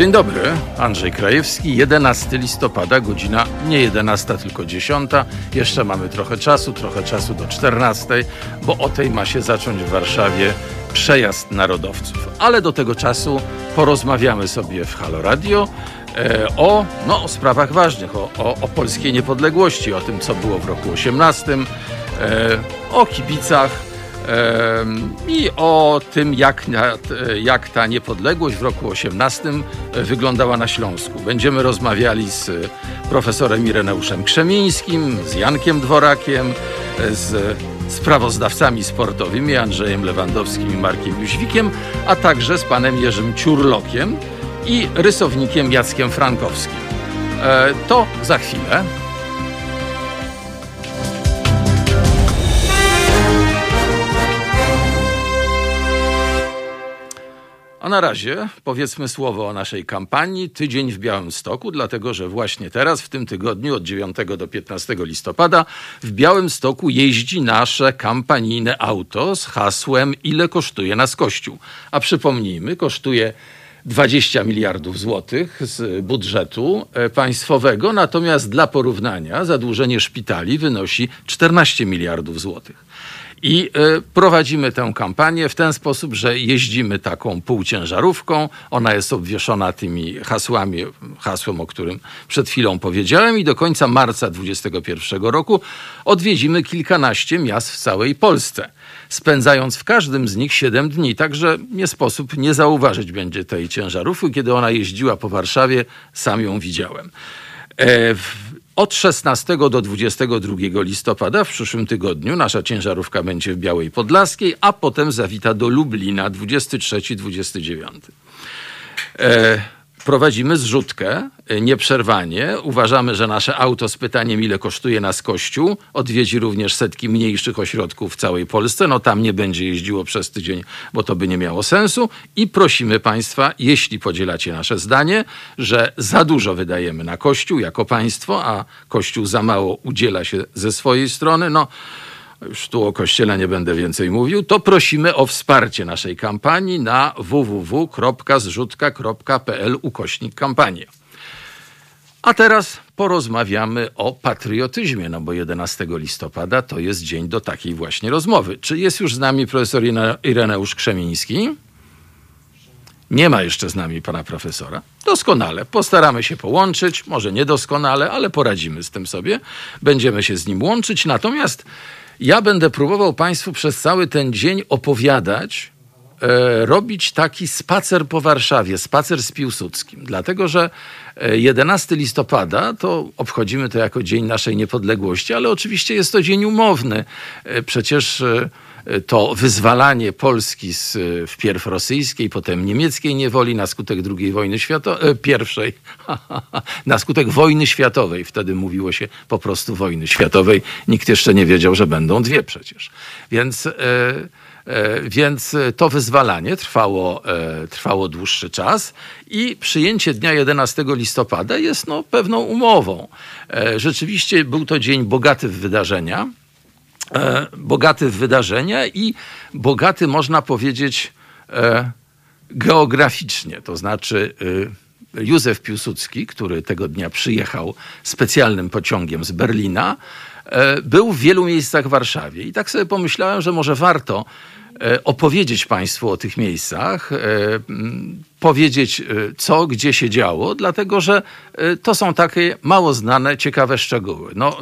Dzień dobry, Andrzej Krajewski, 11 listopada, godzina nie 11, tylko 10. Jeszcze mamy trochę czasu, trochę czasu do 14, bo o tej ma się zacząć w Warszawie przejazd narodowców. Ale do tego czasu porozmawiamy sobie w Halo Radio e, o, no, o sprawach ważnych, o, o, o polskiej niepodległości, o tym, co było w roku 18, e, o kibicach, i o tym, jak, jak ta niepodległość w roku 18 wyglądała na Śląsku. Będziemy rozmawiali z profesorem Ireneuszem Krzemińskim, z Jankiem Dworakiem, z sprawozdawcami sportowymi Andrzejem Lewandowskim i Markiem Jóźwikiem, a także z panem Jerzym Ciurlokiem i rysownikiem Jackiem Frankowskim. E, to za chwilę. A na razie powiedzmy słowo o naszej kampanii Tydzień w Białymstoku, dlatego że właśnie teraz, w tym tygodniu od 9 do 15 listopada, w Białymstoku jeździ nasze kampanijne auto z hasłem Ile kosztuje nas Kościół? A przypomnijmy, kosztuje 20 miliardów złotych z budżetu e, państwowego, natomiast dla porównania zadłużenie szpitali wynosi 14 miliardów złotych. I e, prowadzimy tę kampanię w ten sposób, że jeździmy taką półciężarówką. Ona jest obwieszona tymi hasłami, hasłem, o którym przed chwilą powiedziałem, i do końca marca 2021 roku odwiedzimy kilkanaście miast w całej Polsce, spędzając w każdym z nich 7 dni. Także nie sposób nie zauważyć będzie tej ciężarówki. Kiedy ona jeździła po Warszawie, sam ją widziałem. E, od 16 do 22 listopada w przyszłym tygodniu nasza ciężarówka będzie w Białej Podlaskiej, a potem zawita do Lublina 23-29. E, prowadzimy zrzutkę e, nieprzerwanie. Uważamy, że nasze auto z pytaniem, ile kosztuje nas Kościół, odwiedzi również setki mniejszych ośrodków w całej Polsce. No tam nie będzie jeździło przez tydzień, bo to by nie miało sensu. I prosimy Państwa, jeśli podzielacie nasze zdanie, że za dużo wydajemy na Kościół jako państwo, a Kościół za mało udziela się ze swojej strony, no już tu o kościele nie będę więcej mówił, to prosimy o wsparcie naszej kampanii na www.zrzutka.pl ukośnik kampania. A teraz porozmawiamy o patriotyzmie, no bo 11 listopada to jest dzień do takiej właśnie rozmowy. Czy jest już z nami profesor Ireneusz Krzemiński? Nie ma jeszcze z nami pana profesora. Doskonale. Postaramy się połączyć. Może niedoskonale, ale poradzimy z tym sobie. Będziemy się z nim łączyć. Natomiast ja będę próbował Państwu przez cały ten dzień opowiadać, e, robić taki spacer po Warszawie, spacer z Piłsudskim. Dlatego, że 11 e, listopada to obchodzimy to jako Dzień naszej Niepodległości, ale oczywiście jest to dzień umowny. E, przecież to wyzwalanie Polski z wpierw rosyjskiej, potem niemieckiej niewoli na skutek II wojny światowej, pierwszej, na skutek wojny światowej. Wtedy mówiło się po prostu wojny światowej. Nikt jeszcze nie wiedział, że będą dwie przecież. Więc, e, e, więc to wyzwalanie trwało, e, trwało dłuższy czas i przyjęcie dnia 11 listopada jest no, pewną umową. Rzeczywiście był to dzień bogaty w wydarzenia e, bogaty w wydarzenia i bogaty, można powiedzieć, e, geograficznie. To znaczy, e, Józef Piłsudski, który tego dnia przyjechał specjalnym pociągiem z Berlina, e, był w wielu miejscach w Warszawie. I tak sobie pomyślałem, że może warto e, opowiedzieć Państwu o tych miejscach, e, powiedzieć co, gdzie się działo, dlatego że to są takie mało znane, ciekawe szczegóły. No,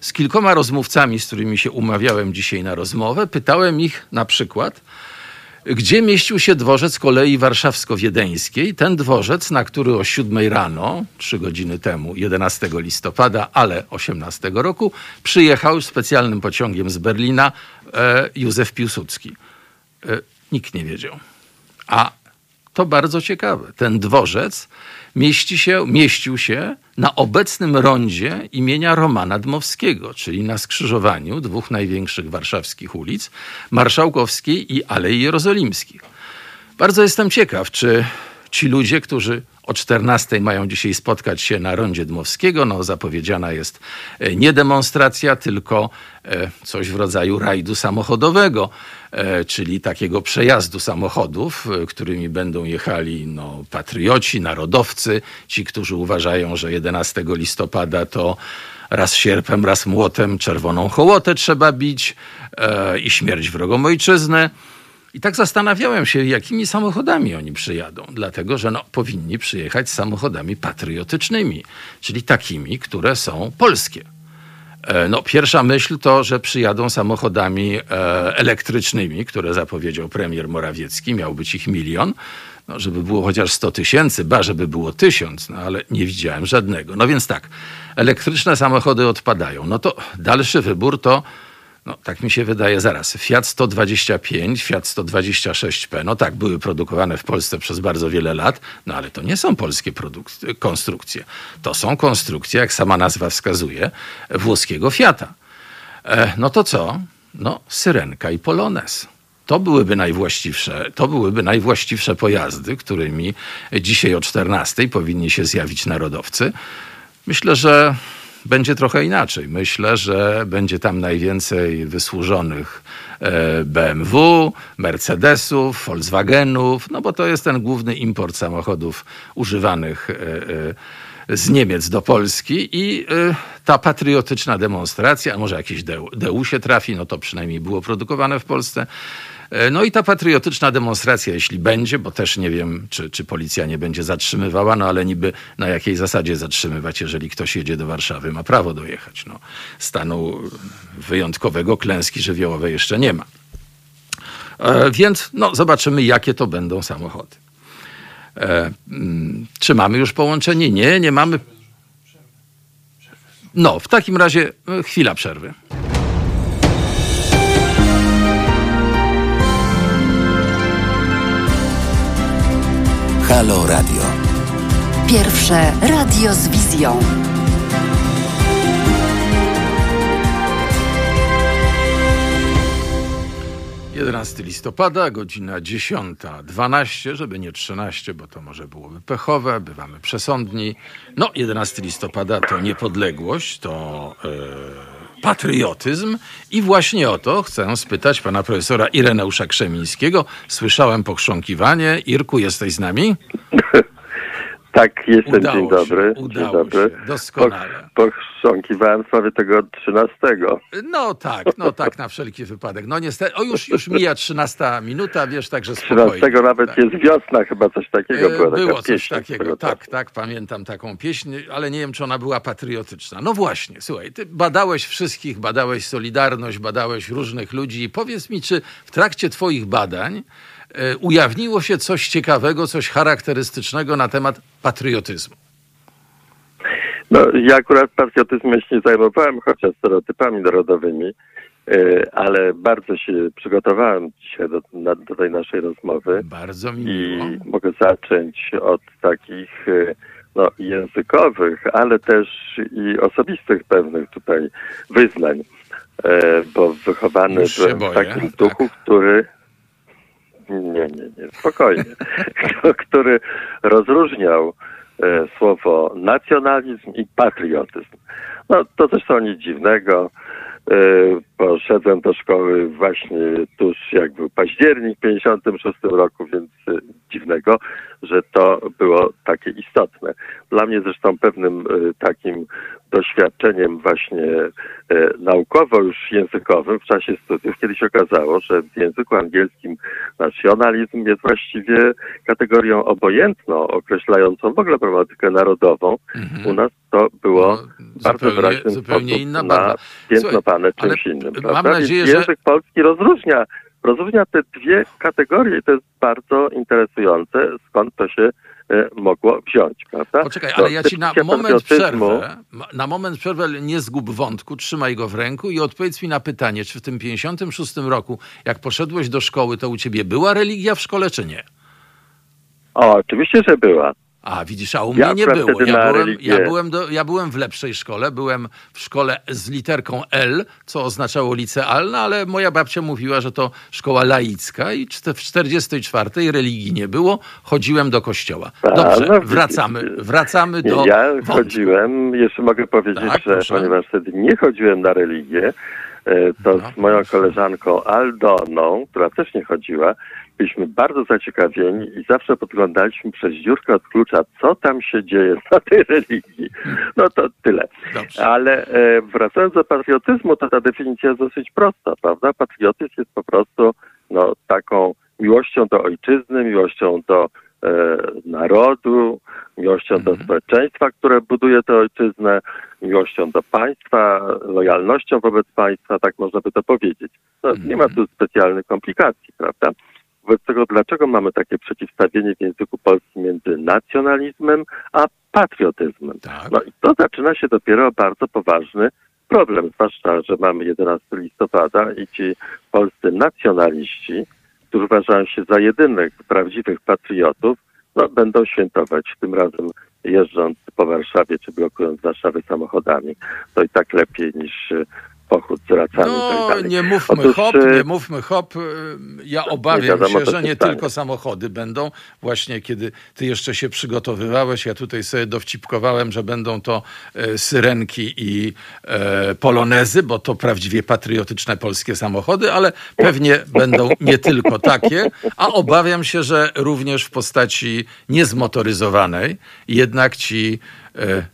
z kilkoma rozmówcami, z którymi się umawiałem dzisiaj na rozmowę, pytałem ich na przykład, gdzie mieścił się dworzec kolei warszawsko-wiedeńskiej. Ten dworzec, na który o 7 rano, trzy godziny temu, 11 listopada, ale 18 roku, przyjechał specjalnym pociągiem z Berlina e, Józef Piłsudski. E, nikt nie wiedział. A to bardzo ciekawe. Ten dworzec mieści się, mieścił się na obecnym rondzie imienia Romana Dmowskiego, czyli na skrzyżowaniu dwóch największych warszawskich ulic, Marszałkowskiej i Alei Jerozolimskich. Bardzo jestem ciekaw, czy ci ludzie, którzy o 14 mają dzisiaj spotkać się na rondzie Dmowskiego. No, zapowiedziana jest e, nie demonstracja, tylko e, coś w rodzaju rajdu samochodowego, e, czyli takiego przejazdu samochodów, którymi będą jechali no, patrioci, narodowcy, ci, którzy uważają, że 11 listopada to raz sierpem, raz młotem czerwoną hołotę trzeba bić i śmierć wrogom ojczyzny. I tak zastanawiałem się, jakimi samochodami oni przyjadą, dlatego że no, powinni przyjechać samochodami patriotycznymi, czyli takimi, które są polskie. E, no, pierwsza myśl to, że przyjadą samochodami e, elektrycznymi, które zapowiedział premier Morawiecki, miał być ich milion, no, żeby było chociaż 100 tysięcy, ba, żeby było tysiąc, no, ale nie widziałem żadnego. No więc tak, elektryczne samochody odpadają. No to dalszy wybór to no, tak mi się wydaje, zaraz. Fiat 125, Fiat 126P, no tak, były produkowane w Polsce przez bardzo wiele lat, no ale to nie są polskie konstrukcje. To są konstrukcje, jak sama nazwa wskazuje, włoskiego Fiata. E, no to co? No, Syrenka i Polones. To byłyby najwłaściwsze, to byłyby najwłaściwsze pojazdy, którymi dzisiaj o 14 powinni się zjawić narodowcy. Myślę, że będzie trochę inaczej. Myślę, że będzie tam najwięcej wysłużonych e, BMW, Mercedesów, Volkswagenów, no bo to jest ten główny import samochodów używanych e, e, z Niemiec do Polski i ta patriotyczna demonstracja, a może jakieś DU się trafi, no to przynajmniej było produkowane w Polsce, no i ta patriotyczna demonstracja, jeśli będzie, bo też nie wiem, czy, czy policja nie będzie zatrzymywała, no ale niby na jakiej zasadzie zatrzymywać, jeżeli ktoś jedzie do Warszawy, ma prawo dojechać. No, stanu wyjątkowego klęski żywiołowej jeszcze nie ma. E, więc no, zobaczymy, jakie to będą samochody. E, mm, czy mamy już połączenie? Nie, nie mamy. No, w takim razie e, chwila przerwy. Halo Radio. Pierwsze radio z wizją. Jedenasty listopada, godzina 10.12, żeby nie 13, bo to może byłoby pechowe, bywamy przesądni. No, 11 listopada to niepodległość, to... Yy patriotyzm i właśnie o to chcę spytać pana profesora Ireneusza Krzemińskiego. Słyszałem pochrząkiwanie. Irku, jesteś z nami? Tak, jestem. Udało Dzień dobry. Się, udało Dzień dobry. Się. Doskonale. Pochrząkiwałem sprawy tego 13. No tak, no tak, na wszelki wypadek. No niestety, o już, już mija 13 minuta, wiesz, także spokojnie. 13 nawet tak. jest wiosna, chyba coś takiego e, było. Było coś takiego, tak, tak, pamiętam taką pieśń, ale nie wiem, czy ona była patriotyczna. No właśnie, słuchaj, ty badałeś wszystkich, badałeś Solidarność, badałeś różnych ludzi. Powiedz mi, czy w trakcie twoich badań ujawniło się coś ciekawego, coś charakterystycznego na temat patriotyzmu. No, ja akurat patriotyzmem się nie zajmowałem, chociaż stereotypami narodowymi, e, ale bardzo się przygotowałem dzisiaj do, do tej naszej rozmowy. Bardzo mi miło. I mogę zacząć od takich e, no, językowych, ale też i osobistych pewnych tutaj wyznań, bo wychowany w takim tak. duchu, który nie, nie, nie, spokojnie. który rozróżniał e, słowo nacjonalizm i patriotyzm. No to zresztą nic dziwnego. E, poszedłem do szkoły właśnie tuż jak był październik w 56 roku, więc e, dziwnego, że to było takie istotne. Dla mnie zresztą pewnym takim doświadczeniem właśnie e, naukowo już językowym w czasie studiów, kiedy się okazało, że w języku angielskim nacjonalizm jest właściwie kategorią obojętną, określającą w ogóle problematykę narodową. Mhm. U nas to było no, bardzo wyraźnie zupełnie inna napiętnowane czymś innym. Mam nadzieję, Więc język że... polski rozróżnia rozróżnia te dwie kategorie i to jest bardzo interesujące, skąd to się E, mogło wziąć, prawda? Poczekaj, ale ja ci na moment przerwę, na moment przerwę nie zgub wątku, trzymaj go w ręku i odpowiedz mi na pytanie, czy w tym 56 roku, jak poszedłeś do szkoły, to u ciebie była religia w szkole, czy nie? O, oczywiście, że była. A widzisz, a u mnie Ja nie było. Ja byłem, ja, byłem do, ja byłem w lepszej szkole. Byłem w szkole z literką L, co oznaczało licealna, ale moja babcia mówiła, że to szkoła laicka i w 44 religii nie było. Chodziłem do kościoła. A, Dobrze, no wracamy, wracamy do Ja wątku. chodziłem, jeszcze mogę powiedzieć, Tak, że proszę. ponieważ wtedy nie chodziłem na religię, e, to No, z moją koleżanką Aldoną, która też nie chodziła, byliśmy bardzo zaciekawieni i zawsze podglądaliśmy przez dziurkę od klucza, co tam się dzieje na tej religii. No to tyle. Dobrze. Ale e, wracając do patriotyzmu, to ta definicja jest dosyć prosta, prawda? Patriotyzm jest po prostu no, taką miłością do ojczyzny, miłością do e, narodu, miłością do Mhm. społeczeństwa, które buduje tę ojczyznę, miłością do państwa, lojalnością wobec państwa, tak można by to powiedzieć. No, Nie ma tu specjalnych komplikacji, prawda? Wobec tego, dlaczego mamy takie przeciwstawienie w języku polskim między nacjonalizmem a patriotyzmem? Tak. No i to zaczyna się dopiero bardzo poważny problem, zwłaszcza, że mamy 11 listopada i ci polscy nacjonaliści, którzy uważają się za jedynych prawdziwych patriotów, no, będą świętować, tym razem jeżdżąc po Warszawie czy blokując Warszawę samochodami. To i tak lepiej niż pochód z racami i tak No, dalej. nie mówmy Otóż, hop, e, nie mówmy hop. Y, Ja obawiam wiadomo, się, że nie stanie. tylko samochody będą. Właśnie kiedy ty jeszcze się przygotowywałeś, ja tutaj sobie dowcipkowałem, że będą to e, syrenki i e, polonezy, bo to prawdziwie patriotyczne polskie samochody, ale pewnie będą nie tylko takie, a obawiam się, że również w postaci niezmotoryzowanej jednak ci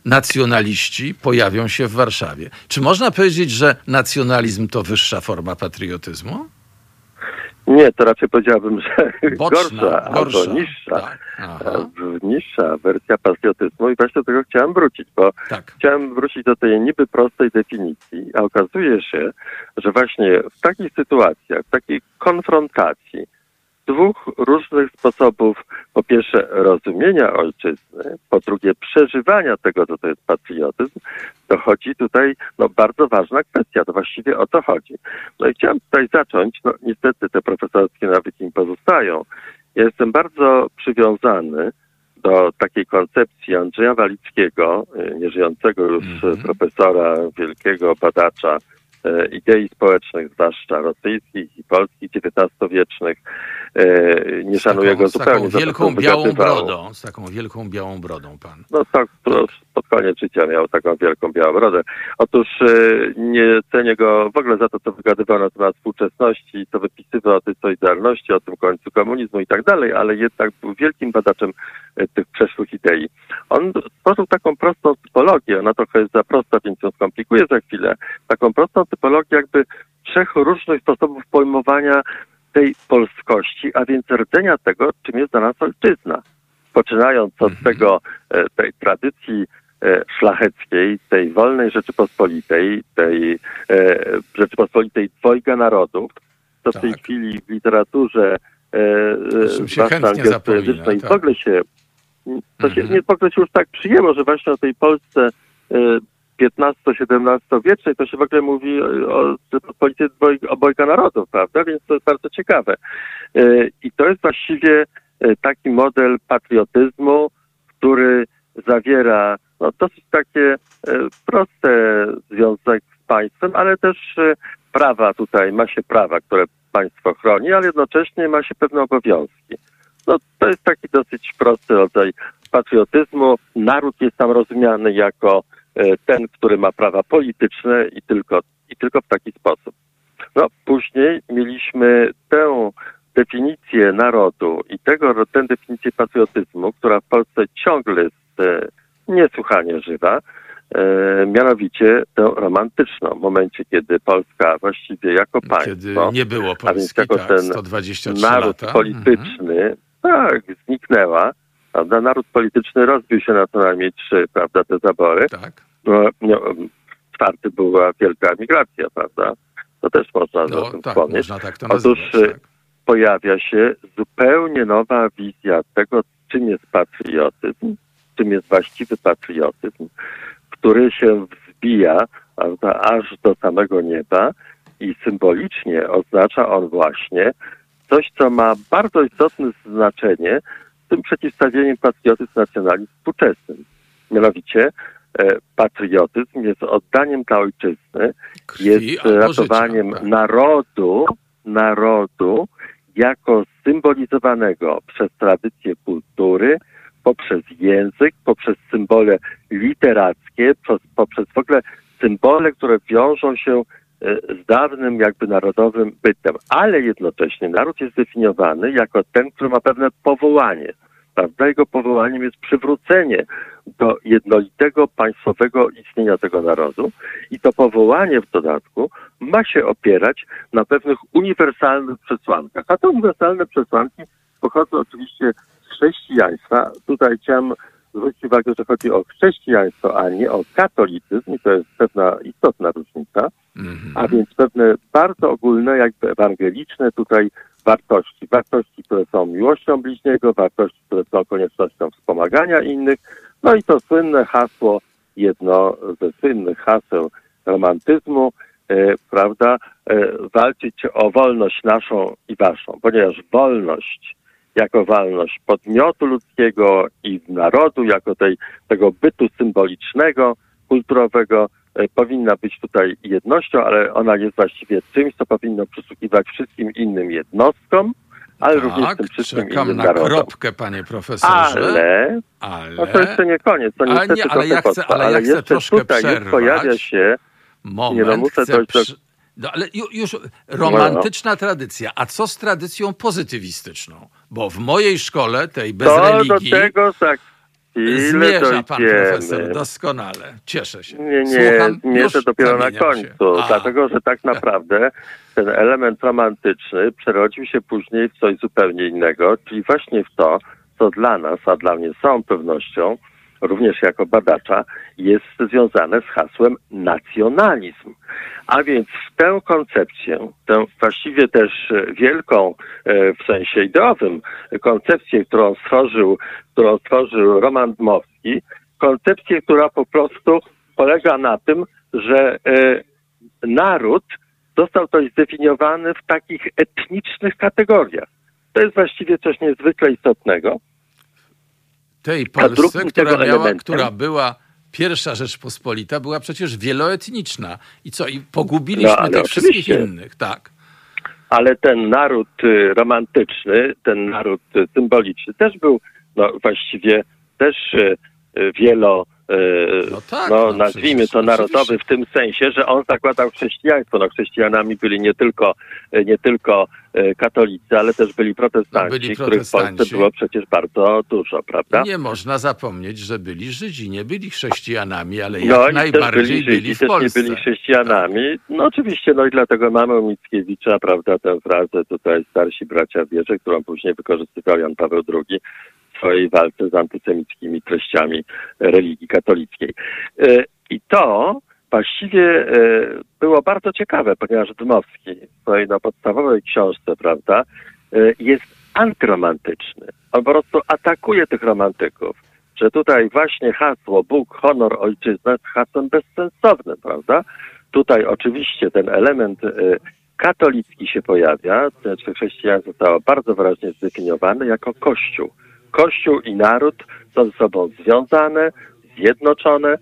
nacjonaliści pojawią się w Warszawie. Czy można powiedzieć, że nacjonalizm to wyższa forma patriotyzmu? Nie, to raczej powiedziałbym, że Boczna, gorsza, gorsza, albo niższa. tak. E, Niższa wersja patriotyzmu i właśnie do tego chciałem wrócić, bo Tak. chciałem wrócić do tej niby prostej definicji, a okazuje się, że właśnie w takich sytuacjach, w takiej konfrontacji dwóch różnych sposobów, po pierwsze rozumienia ojczyzny, po drugie przeżywania tego, co to jest patriotyzm, dochodzi tutaj no, bardzo ważna kwestia, to właściwie o to chodzi. No i chciałem tutaj zacząć, no niestety te profesorskie nawyki mi pozostają. Ja jestem bardzo przywiązany do takiej koncepcji Andrzeja Walickiego, y, nieżyjącego już Mhm. y, profesora, wielkiego badacza idei społecznych, zwłaszcza rosyjskich i polskich, XIX-wiecznych. E, Nie Z szanuję taką, go z zupełnie. taką to, co wielką białą brodą. Z taką wielką białą brodą pan. No tak, pod koniec życia miał taką wielką białą brodę. Otóż e, nie cenię go w ogóle za to, co wygadywał na temat współczesności, co wypisywał o tej solidarności, o tym końcu komunizmu i tak dalej, ale jednak był wielkim badaczem e, tych przeszłych idei. On stworzył taką prostą typologię, ona trochę jest za prosta, więc ją skomplikuję za chwilę, taką prostą typologię jakby trzech różnych sposobów pojmowania tej polskości, a więc rdzenia tego, czym jest dla nas ojczyzna poczynając od Mhm. tego, e, tej tradycji e, szlacheckiej, tej wolnej Rzeczypospolitej, tej e, Rzeczypospolitej dwojga narodów, to w tej Tak. chwili w literaturze zwłaszcza angielskojęzycznej zapomina, w tak. ogóle się to się, Mhm. nie, w ogóle się już tak przyjęło, że właśnie o tej Polsce XV-XVII wiecznej to się w ogóle mówi o, o Rzeczypospolitej dwoj- obojga narodów, prawda? Więc to jest bardzo ciekawe. E, I to jest właściwie e, taki model patriotyzmu, który zawiera no, dosyć takie e, proste związek z państwem, ale też prawa tutaj, ma się prawa, które państwo chroni, ale jednocześnie ma się pewne obowiązki. No, to jest taki dosyć prosty rodzaj patriotyzmu. Naród jest tam rozumiany jako ten, który ma prawa polityczne i tylko, i tylko w taki sposób. No, później mieliśmy tę definicję narodu i tego, tę definicję patriotyzmu, która w Polsce ciągle jest e, niesłychanie żywa, e, mianowicie tę romantyczną, w momencie, kiedy Polska właściwie jako Kiedy państwo, nie było a więc Polski, jako tak, ten 123 naród lata. Mhm. polityczny, tak, zniknęła, prawda, naród polityczny rozbił się na co najmniej trzy, prawda, te zabory. Tak. No, no, czwarty była wielka migracja, prawda, to też można o No tym tak, wspomnieć. tak Otóż, nazywać. Tak. pojawia się zupełnie nowa wizja tego, czym jest patriotyzm, czym jest właściwy patriotyzm, który się wzbija prawda, aż do samego nieba i symbolicznie oznacza on właśnie coś, co ma bardzo istotne znaczenie z tym przeciwstawieniem patriotyzm nacjonalizm współczesnym. Mianowicie e, patriotyzm jest oddaniem dla ojczyzny, Krwi jest ratowaniem życia, tak. narodu, narodu jako symbolizowanego przez tradycję kultury, poprzez język, poprzez symbole literackie, poprzez, poprzez w ogóle symbole, które wiążą się e, z dawnym jakby narodowym bytem, ale jednocześnie naród jest definiowany jako ten, który ma pewne powołanie. Prawda? Jego powołaniem jest przywrócenie do jednolitego państwowego istnienia tego narodu i to powołanie w dodatku ma się opierać na pewnych uniwersalnych przesłankach. A te uniwersalne przesłanki pochodzą oczywiście z chrześcijaństwa. Tutaj chciałem zwrócić uwagę, że chodzi o chrześcijaństwo, a nie o katolicyzm i to jest pewna istotna różnica, Mhm. a więc pewne bardzo ogólne, jakby ewangeliczne tutaj wartości. Wartości, które są miłością bliźniego, wartości, które są koniecznością wspomagania innych. No i to słynne hasło, jedno ze słynnych haseł romantyzmu, e, prawda, e, walczyć o wolność naszą i waszą, ponieważ wolność jako wolność podmiotu ludzkiego i narodu, jako tej, tego bytu symbolicznego, kulturowego, powinna być tutaj jednością, ale ona jest właściwie czymś, co powinno przysługiwać wszystkim innym jednostkom, ale również tak, tym wszystkim czekam innym na narodom. kropkę, panie profesorze. Ale, ale... no to jeszcze nie koniec, to Ale nie, ale ja chcę- to, ale ja chcę troszkę tutaj przerwać. pojawia się Moment, Nie, no muszę chcę do- No ale ju- już romantyczna tradycja. A co z tradycją pozytywistyczną? Bo w mojej szkole, tej bez to do religii, tego za chwilę zmierza pan profesor doskonale. Cieszę się. Nie, nie, Słucham, zmierzę już dopiero na końcu, A, dlatego że tak naprawdę ten element romantyczny przerodził się później w coś zupełnie innego, czyli właśnie w to, co dla nas, a dla mnie z całą pewnością, również jako badacza, jest związane z hasłem nacjonalizm. A więc tę koncepcję, tę właściwie też e, wielką e, w sensie ideowym koncepcję, którą stworzył, którą stworzył Roman Dmowski, koncepcję, która po prostu polega na tym, że e, naród został coś zdefiniowany w takich etnicznych kategoriach. To jest właściwie coś niezwykle istotnego. Tej Polsce, która, miała, która była pierwsza Rzeczpospolita, była przecież wieloetniczna. I co? I pogubiliśmy No, tych wszystkich oczywiście. innych, tak. Ale ten naród y, romantyczny, ten naród y, symboliczny też był no, właściwie też y, wielo, No tak, no, no nazwijmy to narodowy w tym sensie, że on zakładał chrześcijaństwo. No, chrześcijanami byli nie tylko, y, nie tylko y, katolicy, ale też byli protestanci, No, byli których w Polsce protestanci. było przecież bardzo dużo, prawda? Nie można zapomnieć, że byli Żydzi. Nie byli chrześcijanami, ale jak No i też najbardziej byli, byli, Żydzi, w też Polsce. nie byli chrześcijanami. No oczywiście, no i dlatego mamy u Mickiewicza, prawda, tę frazę tutaj starsi bracia wierzy, którą później wykorzystywał Jan Paweł II w swojej walce z antysemickimi treściami religii katolickiej. E, I to właściwie e, było bardzo ciekawe, ponieważ Dmowski w swojej no, podstawowej książce, prawda, e, jest antyromantyczny. On po prostu atakuje tych romantyków że tutaj właśnie hasło Bóg, honor, ojczyzna jest hasłem bezsensownym, prawda? Tutaj oczywiście ten element katolicki się pojawia, znaczy chrześcijaństwo zostało bardzo wyraźnie zdefiniowane jako Kościół. Kościół i naród są ze sobą związane, zjednoczone. y,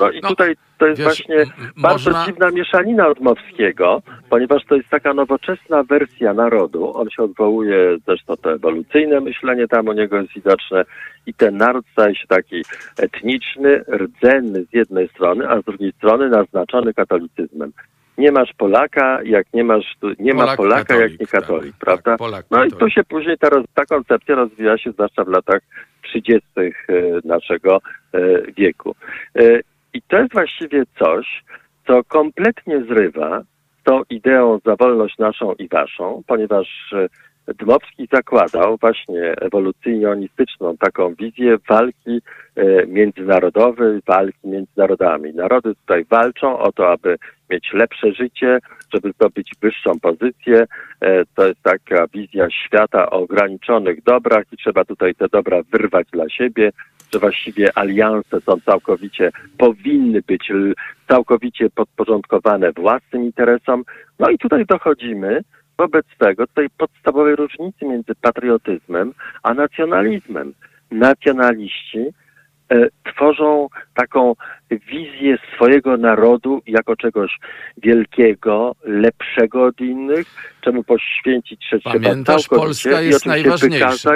No i No, tutaj to jest wiesz, właśnie bardzo można- dziwna mieszanina od Mowskiego, ponieważ to jest taka nowoczesna wersja narodu. On się odwołuje, zresztą to ewolucyjne myślenie tam u niego jest widoczne i ten naród staje się taki etniczny, rdzenny z jednej strony, a z drugiej strony naznaczony katolicyzmem. Nie masz Polaka, jak nie masz, nie ma Polak Polaka, katolik, jak nie tak. katolik, Tak, prawda? Polak No i katolik. tu się później ta, roz, ta koncepcja rozwija się zwłaszcza w latach 30. e, naszego e, wieku. E, I to jest właściwie coś, co kompletnie zrywa tą ideą za wolność naszą i waszą, ponieważ Dmowski zakładał właśnie ewolucyjnistyczną taką wizję walki e, międzynarodowej, walki między narodami. Narody tutaj walczą o to, aby mieć lepsze życie, żeby zdobyć wyższą pozycję. E, To jest taka wizja świata o ograniczonych dobrach i trzeba tutaj te dobra wyrwać dla siebie, że właściwie alianse są całkowicie, powinny być całkowicie podporządkowane własnym interesom. No i tutaj dochodzimy wobec tego tej podstawowej różnicy między patriotyzmem a nacjonalizmem. Nacjonaliści e, tworzą taką wizję swojego narodu jako czegoś wielkiego, lepszego od innych, czemu poświęcić trzeba Pamiętasz, Polska jest najważniejsza.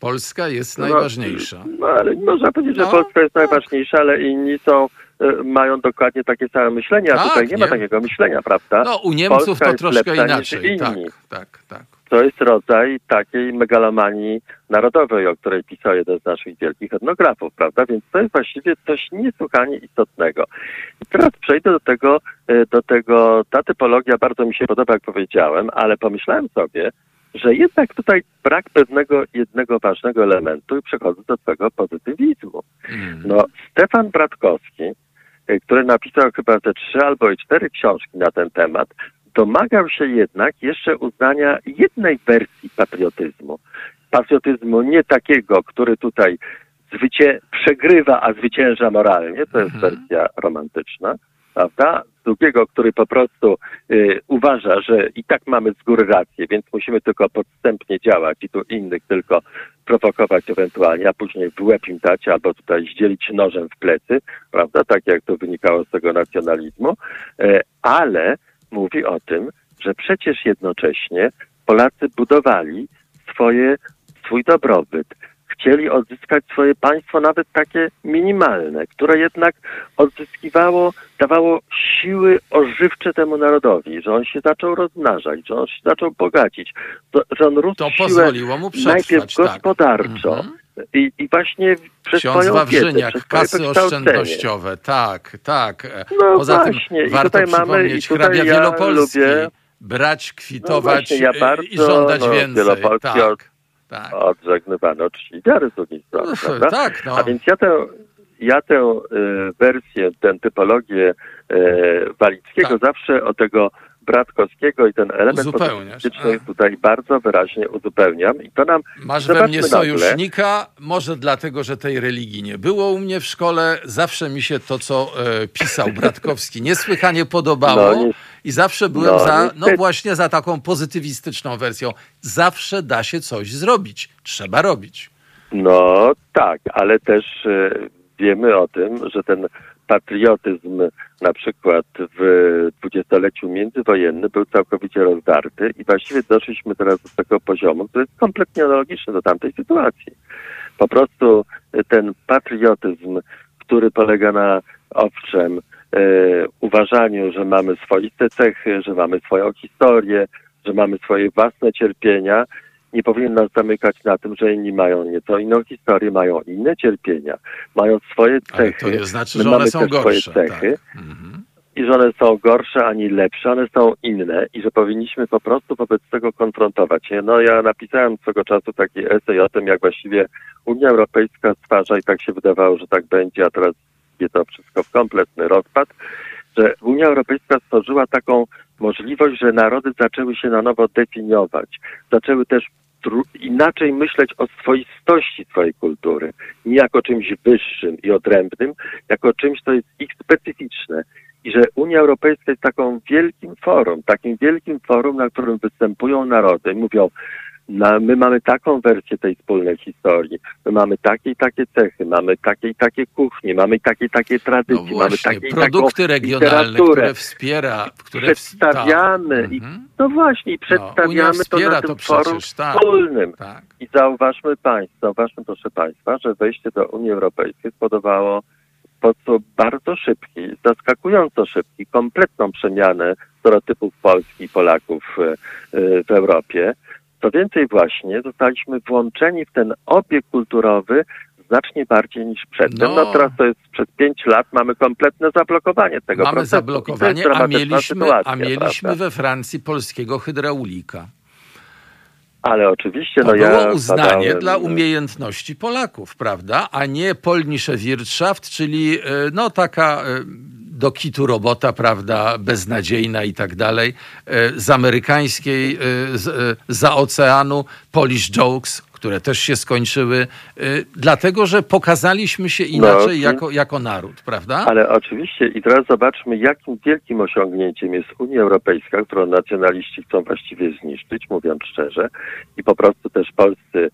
Polska jest no, najważniejsza. No, ale można powiedzieć, że no, Polska jest tak. najważniejsza, ale inni są mają dokładnie takie same myślenie, a tak, tutaj nie, nie, ma takiego myślenia, prawda? No, u Niemców Polska to troszkę inaczej. Tak, tak, tak. To jest rodzaj takiej megalomanii narodowej, o której pisał jeden z naszych wielkich etnografów, prawda? Więc to jest właściwie coś niesłychanie istotnego. I teraz przejdę do tego, e, do tego, ta typologia bardzo mi się podoba, jak powiedziałem, ale pomyślałem sobie, że jednak tutaj brak pewnego jednego ważnego elementu i przechodzę do tego pozytywizmu. Mm. No, Stefan Bratkowski, e, który napisał chyba te trzy albo i cztery książki na ten temat, domagał się jednak jeszcze uznania jednej wersji patriotyzmu. Patriotyzmu nie takiego, który tutaj zwycię- przegrywa, a zwycięża moralnie, to jest mhm. wersja romantyczna, prawda? Drugiego, który po prostu y, uważa, że i tak mamy z góry rację, więc musimy tylko podstępnie działać i tu innych tylko prowokować ewentualnie, a później w łeb im dać albo tutaj zdzielić nożem w plecy, prawda? Tak jak to wynikało z tego nacjonalizmu, y, ale mówi o tym, że przecież jednocześnie Polacy budowali swoje, swój dobrobyt, chcieli odzyskać swoje państwo, nawet takie minimalne, które jednak odzyskiwało, dawało siły ożywcze temu narodowi, że on się zaczął rozmnażać, że on się zaczął bogacić, że on rósł to pozwoliło mu przetrwać, najpierw tak. gospodarczo. Tak. I, I, właśnie przez Ksiądz swoją Wawrzyniak, wiedzę, kasy oszczędnościowe, tak, tak. No Poza właśnie. tym warto tutaj mamy, i tutaj ja Wielopolski, lubię, brać, kwitować no ja bardzo, i żądać no, więcej. Tak. Tak. odżegnywano czci wiary z drugiej strony. No, tak, no. A więc ja tę, ja tę y, wersję, tę typologię y, Walickiego tak. zawsze o tego Bratkowskiego i ten element polityczny tutaj bardzo wyraźnie uzupełniam i to nam Masz we mnie sojusznika, może dlatego, że tej religii nie było u mnie w szkole. Zawsze mi się to, co e, pisał Bratkowski, niesłychanie podobało no, i zawsze byłem no, za, no właśnie za taką pozytywistyczną wersją. Zawsze da się coś zrobić. Trzeba robić. No tak, ale też e, wiemy o tym, że ten patriotyzm na przykład w dwudziestoleciu międzywojennym był całkowicie rozdarty i właściwie doszliśmy teraz do tego poziomu, który jest kompletnie analogiczny do tamtej sytuacji. Po prostu ten patriotyzm, który polega na owszem, e, uważaniu, że mamy swoiste cechy, że mamy swoją historię, że mamy swoje własne cierpienia, nie powinien nas zamykać na tym, że inni mają nieco inną historię, mają inne cierpienia, mają swoje cechy. Ale to nie znaczy, że one są gorsze. Swoje cechy. Tak. Mhm. I że one są gorsze ani lepsze, one są inne i że powinniśmy po prostu wobec tego konfrontować się. No ja napisałem swego czasu taki esej o tym, jak właściwie Unia Europejska stwarza i tak się wydawało, że tak będzie, a teraz jest to wszystko w kompletny rozpad, że Unia Europejska stworzyła taką możliwość, że narody zaczęły się na nowo definiować, zaczęły też inaczej myśleć o swoistości swojej kultury, nie jako czymś wyższym i odrębnym, jako czymś, co jest ich specyficzne. I że Unia Europejska jest taką wielkim forum, takim wielkim forum, na którym występują narody, mówią, my mamy taką wersję tej wspólnej historii. My mamy takie i takie cechy, mamy takie i takie kuchnie, mamy takie i takie tradycje, no mamy takie produkty regionalne, które wspiera, które przedstawiamy. Tak. I, mhm. no właśnie, no, przedstawiamy no, to na tym to forum tak, wspólnym. Tak. I zauważmy Państwo, zauważmy proszę Państwa, że wejście do Unii Europejskiej spowodowało sposób bardzo szybki, zaskakująco szybki, kompletną przemianę stereotypów Polski i Polaków e, e, w Europie. Co więcej właśnie, zostaliśmy włączeni w ten obieg kulturowy znacznie bardziej niż przedtem. No, no teraz to jest przez pięć lat mamy kompletne zablokowanie tego mamy procesu. Mamy zablokowanie, a mieliśmy, a mieliśmy we Francji polskiego hydraulika. Ale oczywiście, to no było ja uznanie badałem... dla umiejętności Polaków, prawda? A nie Polnische Wirtschaft, czyli e, no taka e, do kitu robota, prawda, beznadziejna i tak dalej, e, z amerykańskiej, z, za oceanu, Polish Jokes, które też się skończyły, dlatego że pokazaliśmy się inaczej no, jako, jako naród, prawda? Ale oczywiście i teraz zobaczmy, jakim wielkim osiągnięciem jest Unia Europejska, którą nacjonaliści chcą właściwie zniszczyć, mówiąc szczerze, i po prostu też polscy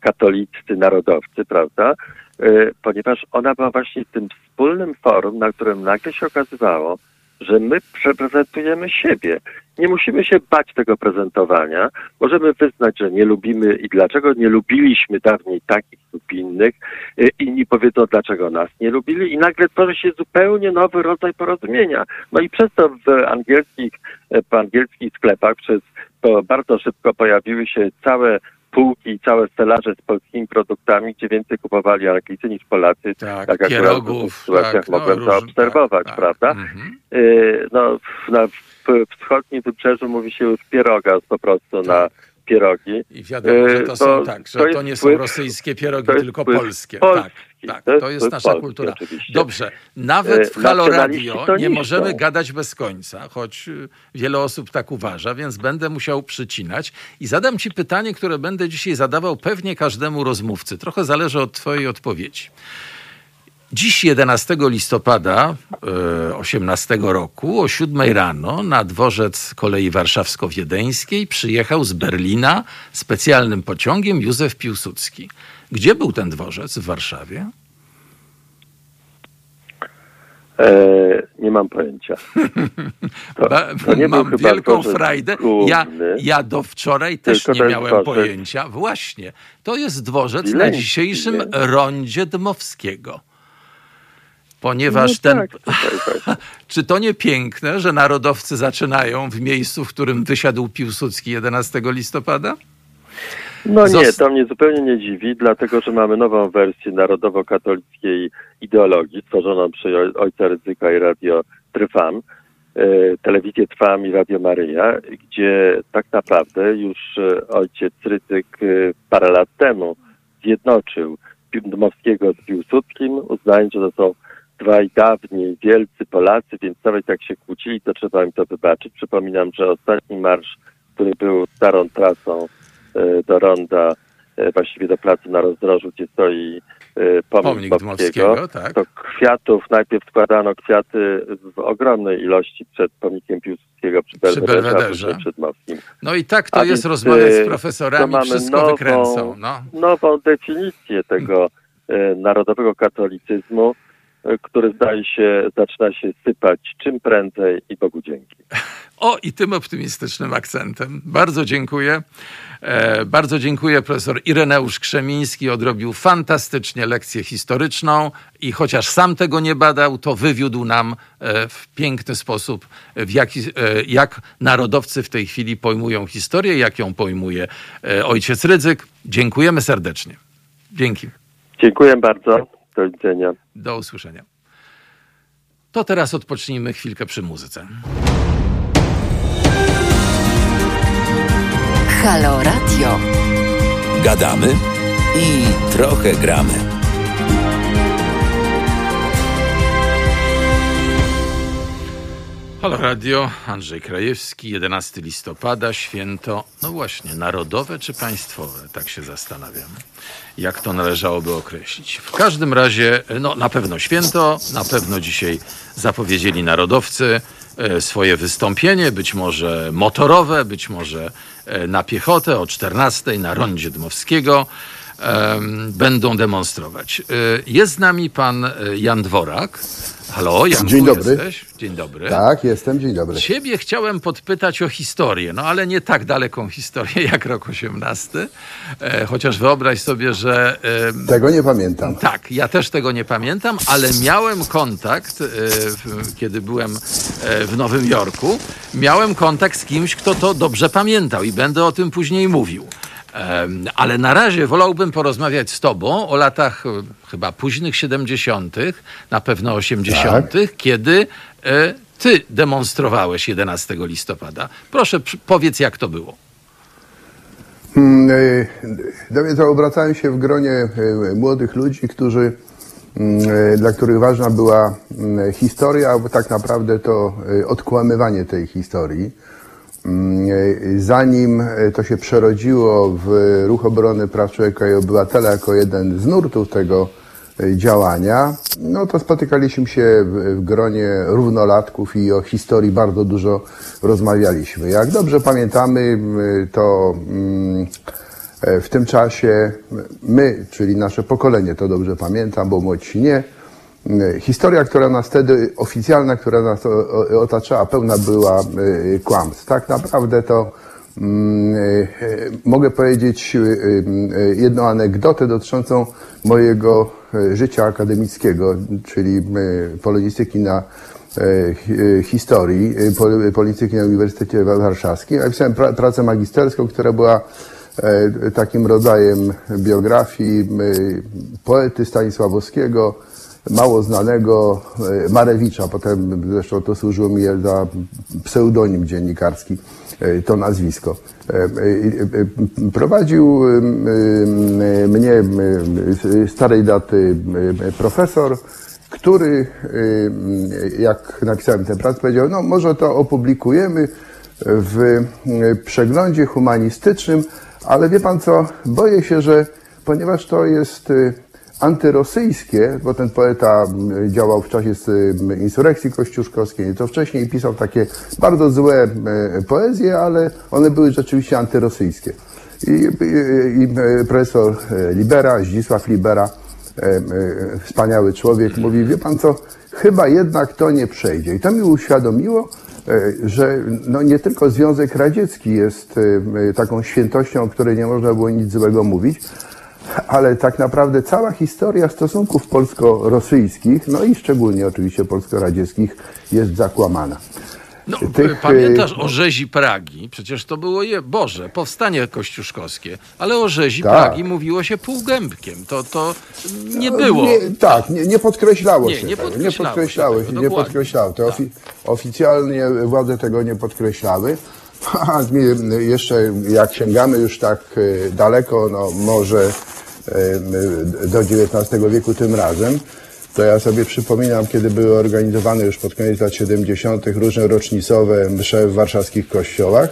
katoliccy narodowcy, prawda? Y, ponieważ ona była właśnie tym wspólnym forum, na którym nagle się okazywało, że my reprezentujemy siebie. Nie musimy się bać tego prezentowania. Możemy wyznać, że nie lubimy i dlaczego nie lubiliśmy dawniej takich lub innych. Y, inni powiedzą, dlaczego nas nie lubili i nagle tworzy się zupełnie nowy rodzaj porozumienia. No i przez to w angielskich, w angielskich sklepach przez to bardzo szybko pojawiły się całe półki i całe stelaże z polskimi produktami, gdzie więcej kupowali Anglicy niż Polacy. Tak, tak pierogów, w sytuacjach tak, no, mogłem to obserwować, tak, prawda? Mhm. Y, no, na wschodnim wybrzeżu mówi się już pieroga po prostu tak. na pierogi. I wiadomo, że to, y, są tak, że to, to nie są rosyjskie pierogi, tylko polskie. Tak, tak, to, to jest nasza polski, kultura. Oczywiście. Dobrze, nawet w y, Halo Radio nie możemy gadać bez końca, choć wiele osób tak uważa, więc będę musiał przycinać i zadam ci pytanie, które będę dzisiaj zadawał pewnie każdemu rozmówcy. Trochę zależy od twojej odpowiedzi. Dziś 11 listopada 18 e, roku o 7 rano na dworzec kolei warszawsko-wiedeńskiej przyjechał z Berlina specjalnym pociągiem Józef Piłsudski. Gdzie był ten dworzec w Warszawie? E, nie mam pojęcia. To, to nie mam wielką frajdę. Ja, ja do wczoraj też nie miałem dworzec. pojęcia. Właśnie. To jest dworzec na dzisiejszym rondzie Dmowskiego ponieważ no ten. Tak, tak. Czy to nie piękne, że narodowcy zaczynają w miejscu, w którym wysiadł Piłsudski 11 listopada? No nie, to mnie zupełnie nie dziwi, dlatego że mamy nową wersję narodowo-katolickiej ideologii stworzoną przez ojca Ryzyka i Radio Trwam, e, telewizję Trwam i Radio Maryja, gdzie tak naprawdę już e, ojciec Ryzyk e, parę lat temu zjednoczył Dmowskiego z Piłsudskim, uznając, że to są dwaj dawniej wielcy Polacy, więc nawet jak się kłócili, to trzeba im to wybaczyć. Przypominam, że ostatni marsz, który był starą trasą do Ronda, e, właściwie do placu na rozdrożu, gdzie stoi e, pomnik, pomnik Dmowskiego, tak. to kwiatów, najpierw składano kwiaty w ogromnej ilości przed pomnikiem Piłsudskiego przy Belwederze, przed Mowskim. No i tak to A jest rozmawiać z profesorami, wszystko nową, wykręcą. No. Nową definicję tego narodowego katolicyzmu, który zdaje się zaczyna się sypać czym prędzej i Bogu dzięki. O, i tym optymistycznym akcentem. Bardzo dziękuję. E, bardzo dziękuję. Profesor Ireneusz Krzemiński odrobił fantastycznie lekcję historyczną i chociaż sam tego nie badał, to wywiódł nam e, w piękny sposób, w jaki, e, jak narodowcy w tej chwili pojmują historię, jak ją pojmuje e, ojciec Rydzyk. Dziękujemy serdecznie. Dzięki. Dziękuję bardzo. Do widzenia. Do usłyszenia. To teraz odpocznijmy chwilkę przy muzyce. Halo Radio. Gadamy i trochę gramy. Halo. Radio, Andrzej Krajewski, 11 listopada, święto, no właśnie, narodowe czy państwowe, tak się zastanawiam, jak to należałoby określić. W każdym razie, no na pewno święto, na pewno dzisiaj zapowiedzieli narodowcy e, swoje wystąpienie, być może motorowe, być może e, na piechotę o 14 na rondzie Dmowskiego będą demonstrować. E, jest z nami pan Jan Dworak, Halo, Janku, Dzień dobry. Jesteś? Dzień dobry. Tak, jestem, dzień dobry. Ciebie chciałem podpytać o historię, no ale nie tak daleką historię jak rok 18. E, chociaż wyobraź sobie, że. E, tego nie pamiętam. Tak, ja też tego nie pamiętam, ale miałem kontakt, e, kiedy byłem e, w Nowym Jorku, miałem kontakt z kimś, kto to dobrze pamiętał i będę o tym później mówił. Ale na razie wolałbym porozmawiać z Tobą o latach e, chyba późnych 70., na pewno 80., tak. kiedy e, Ty demonstrowałeś 11 listopada. Proszę, powiedz, jak to było. Hmm, e, to obracałem się w gronie młodych ludzi, którzy, mm, dla których ważna była mm, historia, albo tak naprawdę to odkłamywanie tej historii. Mm, e, Zanim e, to się przerodziło w Ruch Obrony Praw Człowieka i Obywatela jako jeden z nurtów tego e, działania, no to spotykaliśmy się w, gronie równolatków i o historii bardzo dużo rozmawialiśmy. Jak dobrze pamiętamy, to mm, w tym czasie my, czyli nasze pokolenie, to dobrze pamiętam, bo młodsi nie, Historia, która nas wtedy, oficjalna, która nas otaczała, pełna była e, kłamstw. Tak naprawdę to mm, e, e, mogę powiedzieć e, e, jedną anegdotę dotyczącą mojego e, życia akademickiego, czyli e, polonistyki na e, hi- e, historii, e, pol- polonistyki na Uniwersytecie Warszawskim. Ja pisałem pra- pracę magisterską, która była e, takim rodzajem biografii e, poety Stanisławowskiego, mało znanego e, Marewicza, potem zresztą to służyło mi za pseudonim dziennikarski, e, to nazwisko. E, Prowadził mnie starej daty profesor, który, jak napisałem tę pracę, powiedział, no może to opublikujemy w przeglądzie humanistycznym, ale wie pan co, boję się, że ponieważ to jest antyrosyjskie, bo ten poeta działał w czasie insurekcji kościuszkowskiej, nieco wcześniej pisał takie bardzo złe poezje, ale one były rzeczywiście antyrosyjskie. I, i, i e, profesor e, Libera, Zdzisław Libera, e, wspaniały człowiek, mówi, wie pan co, chyba jednak to nie przejdzie. I to mi uświadomiło, że no nie tylko Związek Radziecki jest taką świętością, o której nie można było nic złego mówić, ale tak naprawdę cała historia stosunków polsko-rosyjskich, no i szczególnie oczywiście polsko-radzieckich, jest zakłamana. No, Tych, pamiętasz y, o rzezi Pragi? Przecież to było, je, Boże, powstanie kościuszkowskie, ale o rzezi Tak. Pragi mówiło się półgębkiem. To, to nie było. Nie, tak, nie, nie podkreślało Nie, się nie tego. podkreślało nie podkreślało się się, tego, nie podkreślało. To Tak. ofi- oficjalnie władze tego nie podkreślały. Jeszcze jak sięgamy już tak e, daleko, no może e, do XIX wieku tym razem, to ja sobie przypominam, kiedy były organizowane już pod koniec lat 70. różne rocznicowe msze w warszawskich kościołach,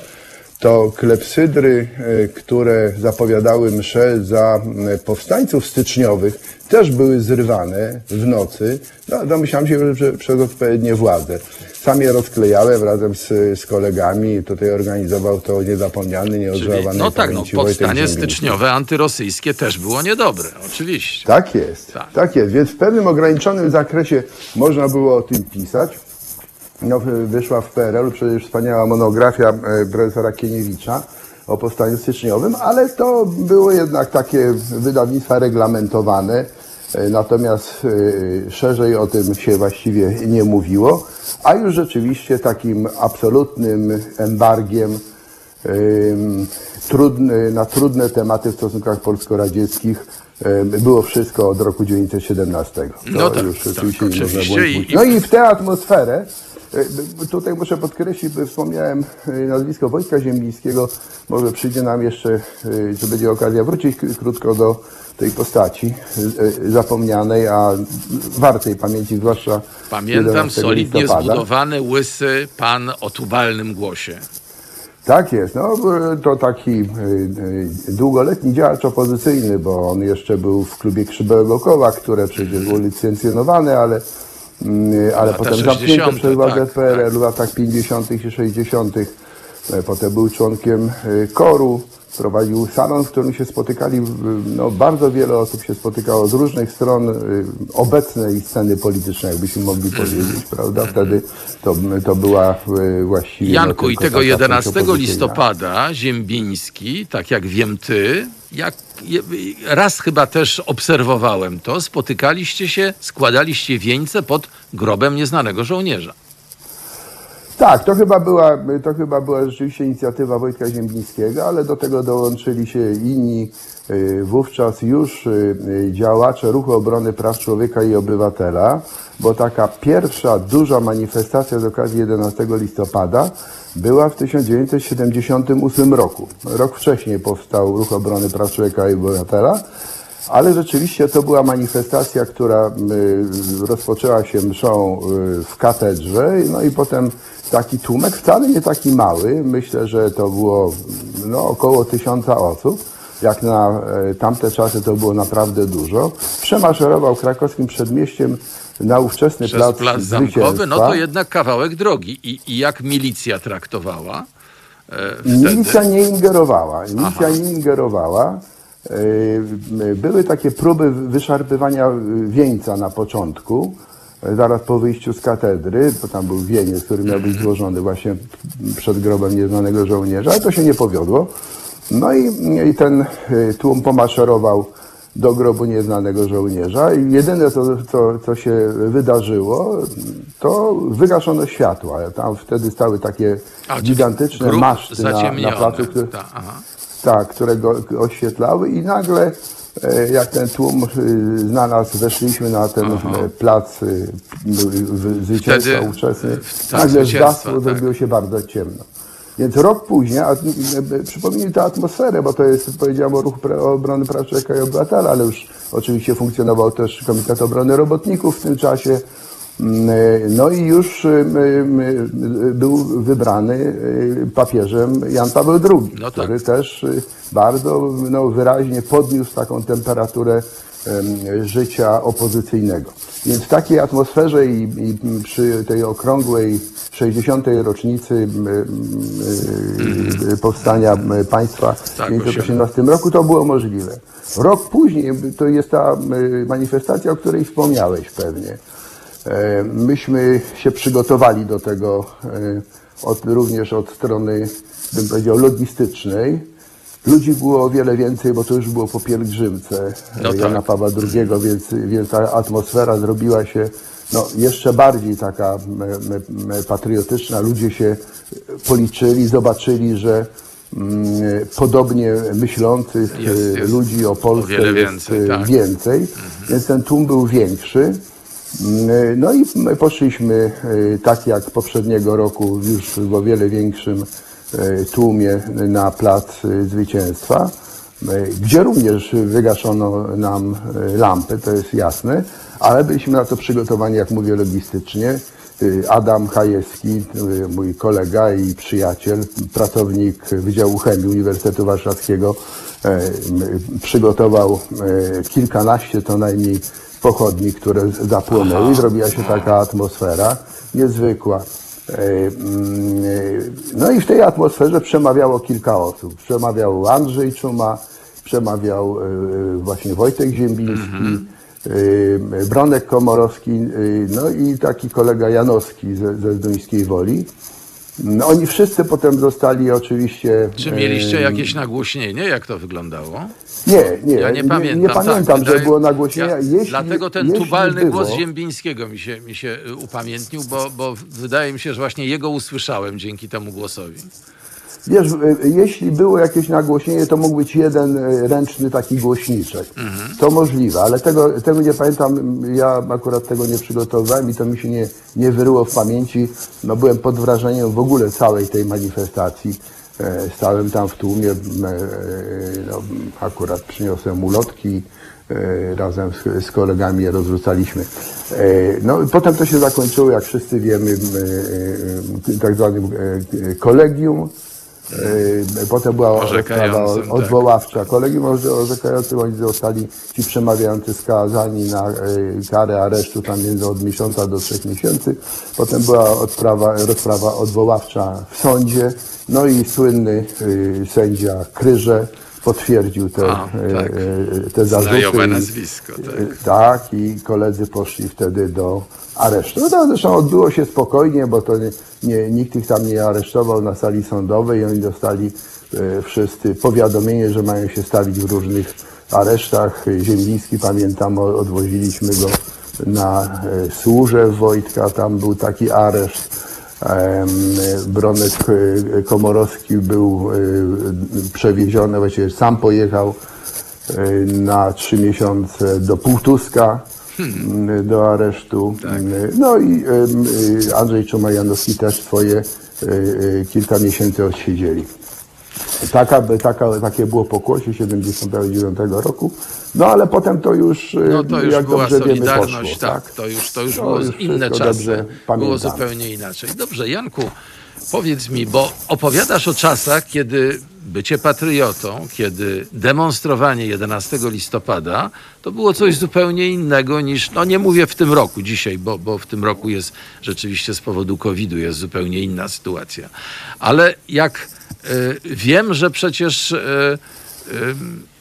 to klepsydry, e, które zapowiadały msze za m, powstańców styczniowych, też były zrywane w nocy. No, domyślam się, że przez odpowiednie władze. Sam je rozklejałem razem z, z kolegami. Tutaj organizował to niezapomniany, nieodżałowany no tak, no, powstanie styczniowe. styczniowe antyrosyjskie też było niedobre, oczywiście. Tak jest, Tak. tak. jest. Więc w pewnym ograniczonym zakresie można było o tym pisać. No, w- wyszła w PRL przecież wspaniała monografia e, profesora Kieniewicza o powstaniu styczniowym, ale to było jednak takie wydawnictwa reglamentowane, e, natomiast szerzej o tym się właściwie nie mówiło, a już rzeczywiście takim absolutnym embargiem trudny, na trudne tematy w stosunkach polsko-radzieckich było wszystko od roku 1917. To No tak, już tak, oczywiście nie można oczywiście. było I-. No i w tę atmosferę, y, tutaj muszę podkreślić, bo wspomniałem y, nazwisko Wojtka Ziembińskiego, może przyjdzie nam jeszcze, czy będzie okazja wrócić krótko do tej postaci zapomnianej, a wartej pamięci, zwłaszcza Pamiętam 11 solidnie listopada. zbudowany, łysy pan o tubalnym głosie. Tak jest, no to taki długoletni działacz opozycyjny, bo on jeszcze był w klubie Krzybełego Koła, które przecież było licencjonowane, ale, ale Lata potem 60., zamknięte przez władze tak, PRL tak. w latach 50. i 60. E, Potem był członkiem y, koru, prowadził salon, w którym się spotykali, no, bardzo wiele osób się spotykało z różnych stron y, obecnej sceny politycznej, jakbyśmy mogli Mhm. powiedzieć, prawda? Wtedy to, to była y, właściwie... no, Janku, i tylko tego taka 11 część opozycyjna. listopada Ziembiński, tak jak wiem ty, jak raz chyba też obserwowałem to, spotykaliście się, składaliście wieńce pod grobem nieznanego żołnierza. Tak, to chyba, była, to chyba była rzeczywiście inicjatywa Wojtka Ziembińskiego, ale do tego dołączyli się inni y, wówczas już y, y, działacze Ruchu Obrony Praw Człowieka i Obywatela, bo taka pierwsza duża manifestacja z okazji 11 listopada była w 1978 roku. Rok wcześniej powstał Ruch Obrony Praw Człowieka i Obywatela. Ale rzeczywiście to była manifestacja, która y, rozpoczęła się mszą y, w katedrze, no i potem taki tłumek, wcale nie taki mały, myślę, że to było no, około tysiąca osób. Jak na e, tamte czasy to było naprawdę dużo. Przemaszerował krakowskim przedmieściem na ówczesny Przez plac, plac zamkowy, no to jednak kawałek drogi. I, i jak milicja traktowała e? Milicja nie ingerowała. Milicja Aha. nie ingerowała. Yy, Były takie próby wyszarpywania wieńca na początku, yy, zaraz po wyjściu z katedry, bo tam był wieniec, który miał być złożony właśnie przed grobem nieznanego żołnierza, ale to się nie powiodło. No i, i ten yy, tłum pomaszerował do grobu nieznanego żołnierza i jedyne, co, co, co się wydarzyło, to wygaszono światła. Tam wtedy stały takie A, gigantyczne maszty na, na placu, które, Ta, aha. Tak, które go oświetlały i nagle e, jak ten tłum e, znalazł, weszliśmy na ten plac e, w- zwycięstwa Wtedy, ówczesny, tak, nagle zgasło, tak. zrobiło się bardzo ciemno. Więc rok później, a, przypomnij tę atmosferę, bo to jest, powiedziałem, o ruch obrony praw człowieka i obywatela, ale już oczywiście funkcjonował też Komitet Obrony Robotników w tym czasie. Mm, No i już e, m, m, był wybrany e, papieżem Jan Paweł II, No tak. który też e, bardzo no, wyraźnie podniósł taką temperaturę em, życia opozycyjnego. Więc w takiej atmosferze i, i przy tej okrągłej 60. rocznicy e, powstania państwa w Tak, 1918 roku to było możliwe. Rok później to jest ta manifestacja, o której wspomniałeś pewnie. E, Myśmy się przygotowali do tego e, od, również od strony, bym powiedział, logistycznej. Ludzi było o wiele więcej, bo to już było po pielgrzymce No e, Jana tak. Pawła II, więc, więc ta atmosfera zrobiła się no, jeszcze bardziej taka patriotyczna. Ludzie się policzyli, zobaczyli, że mm, podobnie myślących Jest, jest. ludzi o Polsce jest więcej, e, tak. więcej, więc ten tłum był większy. No i my poszliśmy e, tak jak poprzedniego roku już w o wiele większym e, tłumie na plac e, zwycięstwa, e, gdzie również wygaszono nam e, lampy, to jest jasne, ale byliśmy na to przygotowani, jak mówię, logistycznie. E, Adam Hajewski, e, mój kolega i przyjaciel, pracownik Wydziału Chemii Uniwersytetu Warszawskiego, e, przygotował e, kilkanaście co najmniej pochodni, które zapłonęły. Zrobiła się taka atmosfera niezwykła. E, mm, e, No i w tej atmosferze przemawiało kilka osób. Przemawiał Andrzej Czuma, przemawiał e, właśnie Wojtek Ziembiński, e, Bronek Komorowski, no i taki kolega Janowski ze, ze Zduńskiej Woli. No, oni wszyscy potem zostali oczywiście... Czy mieliście jakieś nagłośnienie? Jak to wyglądało? Nie, nie, Ja nie pamiętam. Nie, pamiętam, tak, że wydaje- było nagłośnienia. Ja, jeśli, dlatego ten jeśli tubalny było, głos Ziembińskiego mi się, mi się y, upamiętnił, bo, bo wydaje mi się, że właśnie jego usłyszałem dzięki temu głosowi. Wiesz, y, jeśli było jakieś nagłośnienie, to mógł być jeden y, ręczny taki głośniczek. Mhm. To możliwe, ale tego, tego nie pamiętam. Ja akurat tego nie przygotowałem i to mi się nie, nie wyryło w pamięci. No, byłem pod wrażeniem w ogóle całej tej manifestacji. E, Stałem tam w tłumie, e, no, akurat przyniosłem ulotki, e, razem z, z kolegami je rozrzucaliśmy. E, No i potem to się zakończyło, jak wszyscy wiemy, e, e, tak zwanym e, kolegium. E, Potem była Orzekającym, rozprawa tak. odwoławcza. Kolegium orze- orzekającym oni zostali ci przemawiający skazani na e, karę aresztu tam między od miesiąca do trzech miesięcy. Potem była odprawa, rozprawa odwoławcza w sądzie. No i słynny e, sędzia Kryże potwierdził te, A, tak. e, te zarzuty. Znajome i- nazwisko, tak. tak, i koledzy poszli wtedy do aresztu. No to zresztą odbyło się spokojnie, bo to nie, nie, nikt ich tam nie aresztował na sali sądowej i oni dostali e, wszyscy powiadomienie, że mają się stawić w różnych aresztach. Ziemliński, pamiętam, odwoziliśmy go na e, Służew Wojtka, tam był taki areszt. Bronek Komorowski był e, przewieziony, właściwie sam pojechał e, na trzy miesiące do Półtuska m, do aresztu. No i Andrzej Czuma-Janowski też swoje e, kilka miesięcy odsiedzieli. Taka, taka, takie było pokłosie 79 roku. No ale potem to już, no, to już jak była dobrze wiemy, Solidarność, poszło, tak, tak. To już, to już To było już inne czasy. Było zupełnie inaczej. Dobrze, Janku, powiedz mi, bo opowiadasz o czasach, kiedy bycie patriotą, kiedy demonstrowanie 11 listopada to było coś zupełnie innego niż, no nie mówię w tym roku dzisiaj, bo, bo w tym roku jest rzeczywiście z powodu COVID-u jest zupełnie inna sytuacja. Ale jak y, wiem, że przecież y, y,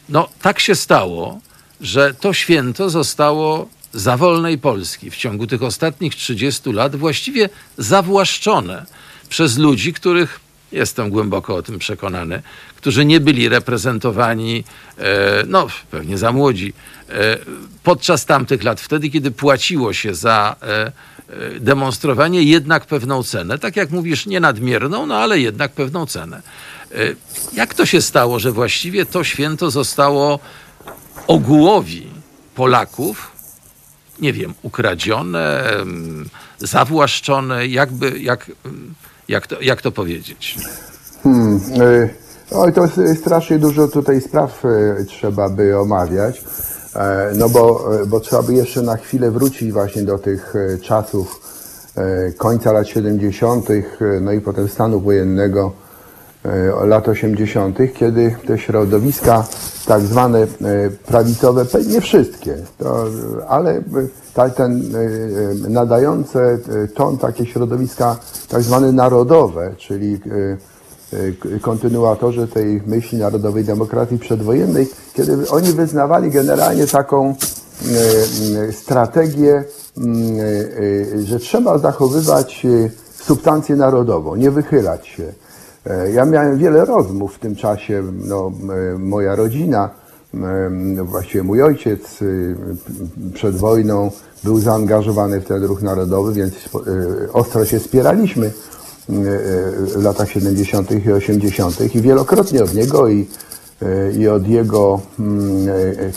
no, tak się stało, że to święto zostało za wolnej Polski w ciągu tych ostatnich 30 lat właściwie zawłaszczone przez ludzi, których jestem głęboko o tym przekonany, którzy nie byli reprezentowani, e, no pewnie za młodzi, e, podczas tamtych lat, wtedy kiedy płaciło się za e, demonstrowanie jednak pewną cenę, tak jak mówisz, nie nadmierną, no ale jednak pewną cenę. E, Jak to się stało, że właściwie to święto zostało ogółowi Polaków, nie wiem, ukradzione, em, zawłaszczone, jakby, jak, em, jak, to, jak to powiedzieć? Y, Oj, to strasznie dużo tutaj spraw y, trzeba by omawiać, e, no bo, e, bo trzeba by jeszcze na chwilę wrócić właśnie do tych e, czasów e, końca lat 70., e, no i potem stanu wojennego e, lat 80., kiedy te środowiska tak zwane e, prawicowe, nie wszystkie, to, e, ale e, ten e, e, nadające e, ton takie środowiska tak zwane narodowe, czyli e, e, kontynuatorzy tej myśli narodowej demokracji przedwojennej, kiedy oni wyznawali generalnie taką e, strategię, e, e, że trzeba zachowywać substancję narodową, nie wychylać się. Ja miałem wiele rozmów w tym czasie, no, moja rodzina, e, właściwie mój ojciec przed wojną był zaangażowany w ten ruch narodowy, więc ostro się spieraliśmy w latach 70. i 80. i wielokrotnie od niego i, i od jego mm,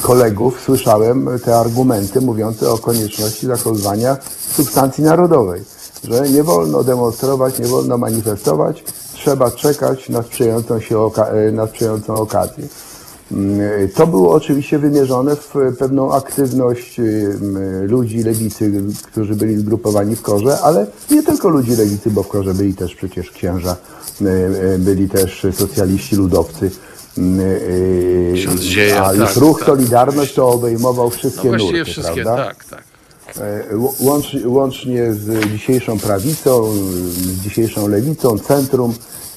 kolegów słyszałem te argumenty mówiące o konieczności zachowywania substancji narodowej, że nie wolno demonstrować, nie wolno manifestować, trzeba czekać na sprzyjającą, się oka- na sprzyjającą okazję. Mm, To było oczywiście wymierzone w pewną aktywność mm, ludzi lewicy, którzy byli zgrupowani w korze, ale nie tylko ludzi lewicy, bo w korze byli też przecież księża, y, y, byli też socjaliści, ludowcy. mm, y, Ksiądz Dzieja, A już tak, ruch tak. Solidarność to obejmował No wszystkie właściwie nurty, wszystkie, prawda? tak, tak. E, Łącz, łącznie z dzisiejszą prawicą, z dzisiejszą lewicą, centrum,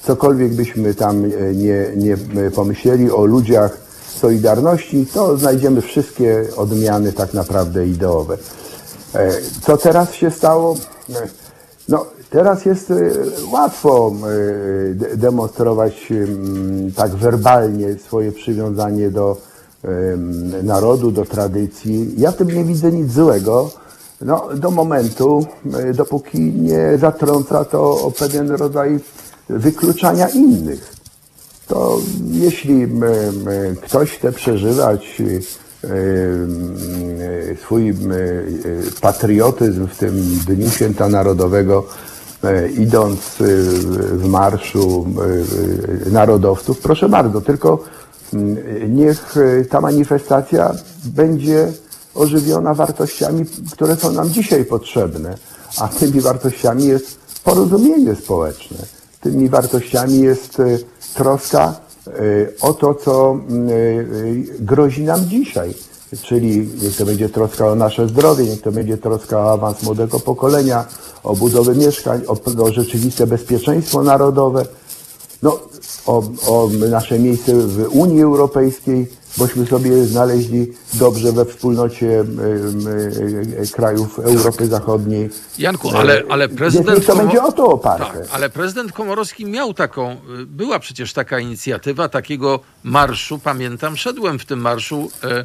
cokolwiek byśmy tam e, nie, nie e, pomyśleli o ludziach Solidarności, to znajdziemy wszystkie odmiany tak naprawdę ideowe. E, Co teraz się stało? E, No, teraz jest e, łatwo de- demonstrować em, tak werbalnie swoje przywiązanie do narodu, do tradycji. Ja w tym nie widzę nic złego. No, do momentu, dopóki nie zatrąca to o pewien rodzaj wykluczania innych to jeśli ktoś chce przeżywać e, m, swój m, e, patriotyzm w tym Dniu Święta Narodowego, e, idąc w marszu narodowców, proszę bardzo, tylko niech ta manifestacja będzie ożywiona wartościami, które są nam dzisiaj potrzebne, a tymi wartościami jest porozumienie społeczne. Tymi wartościami jest troska e, o to, co mm, e, grozi nam dzisiaj. Czyli niech to będzie troska o nasze zdrowie, niech to będzie troska o awans młodego pokolenia, o budowę mieszkań, o, o rzeczywiste bezpieczeństwo narodowe, no, o, o nasze miejsce w Unii Europejskiej, bośmy sobie znaleźli dobrze we wspólnocie e, krajów Europy Zachodniej. Janku, ale, ale Więc prezydent... to będzie o to oparte. Tak, ale prezydent Komorowski miał taką, y, była przecież taka inicjatywa takiego marszu, pamiętam, szedłem w tym marszu e, e,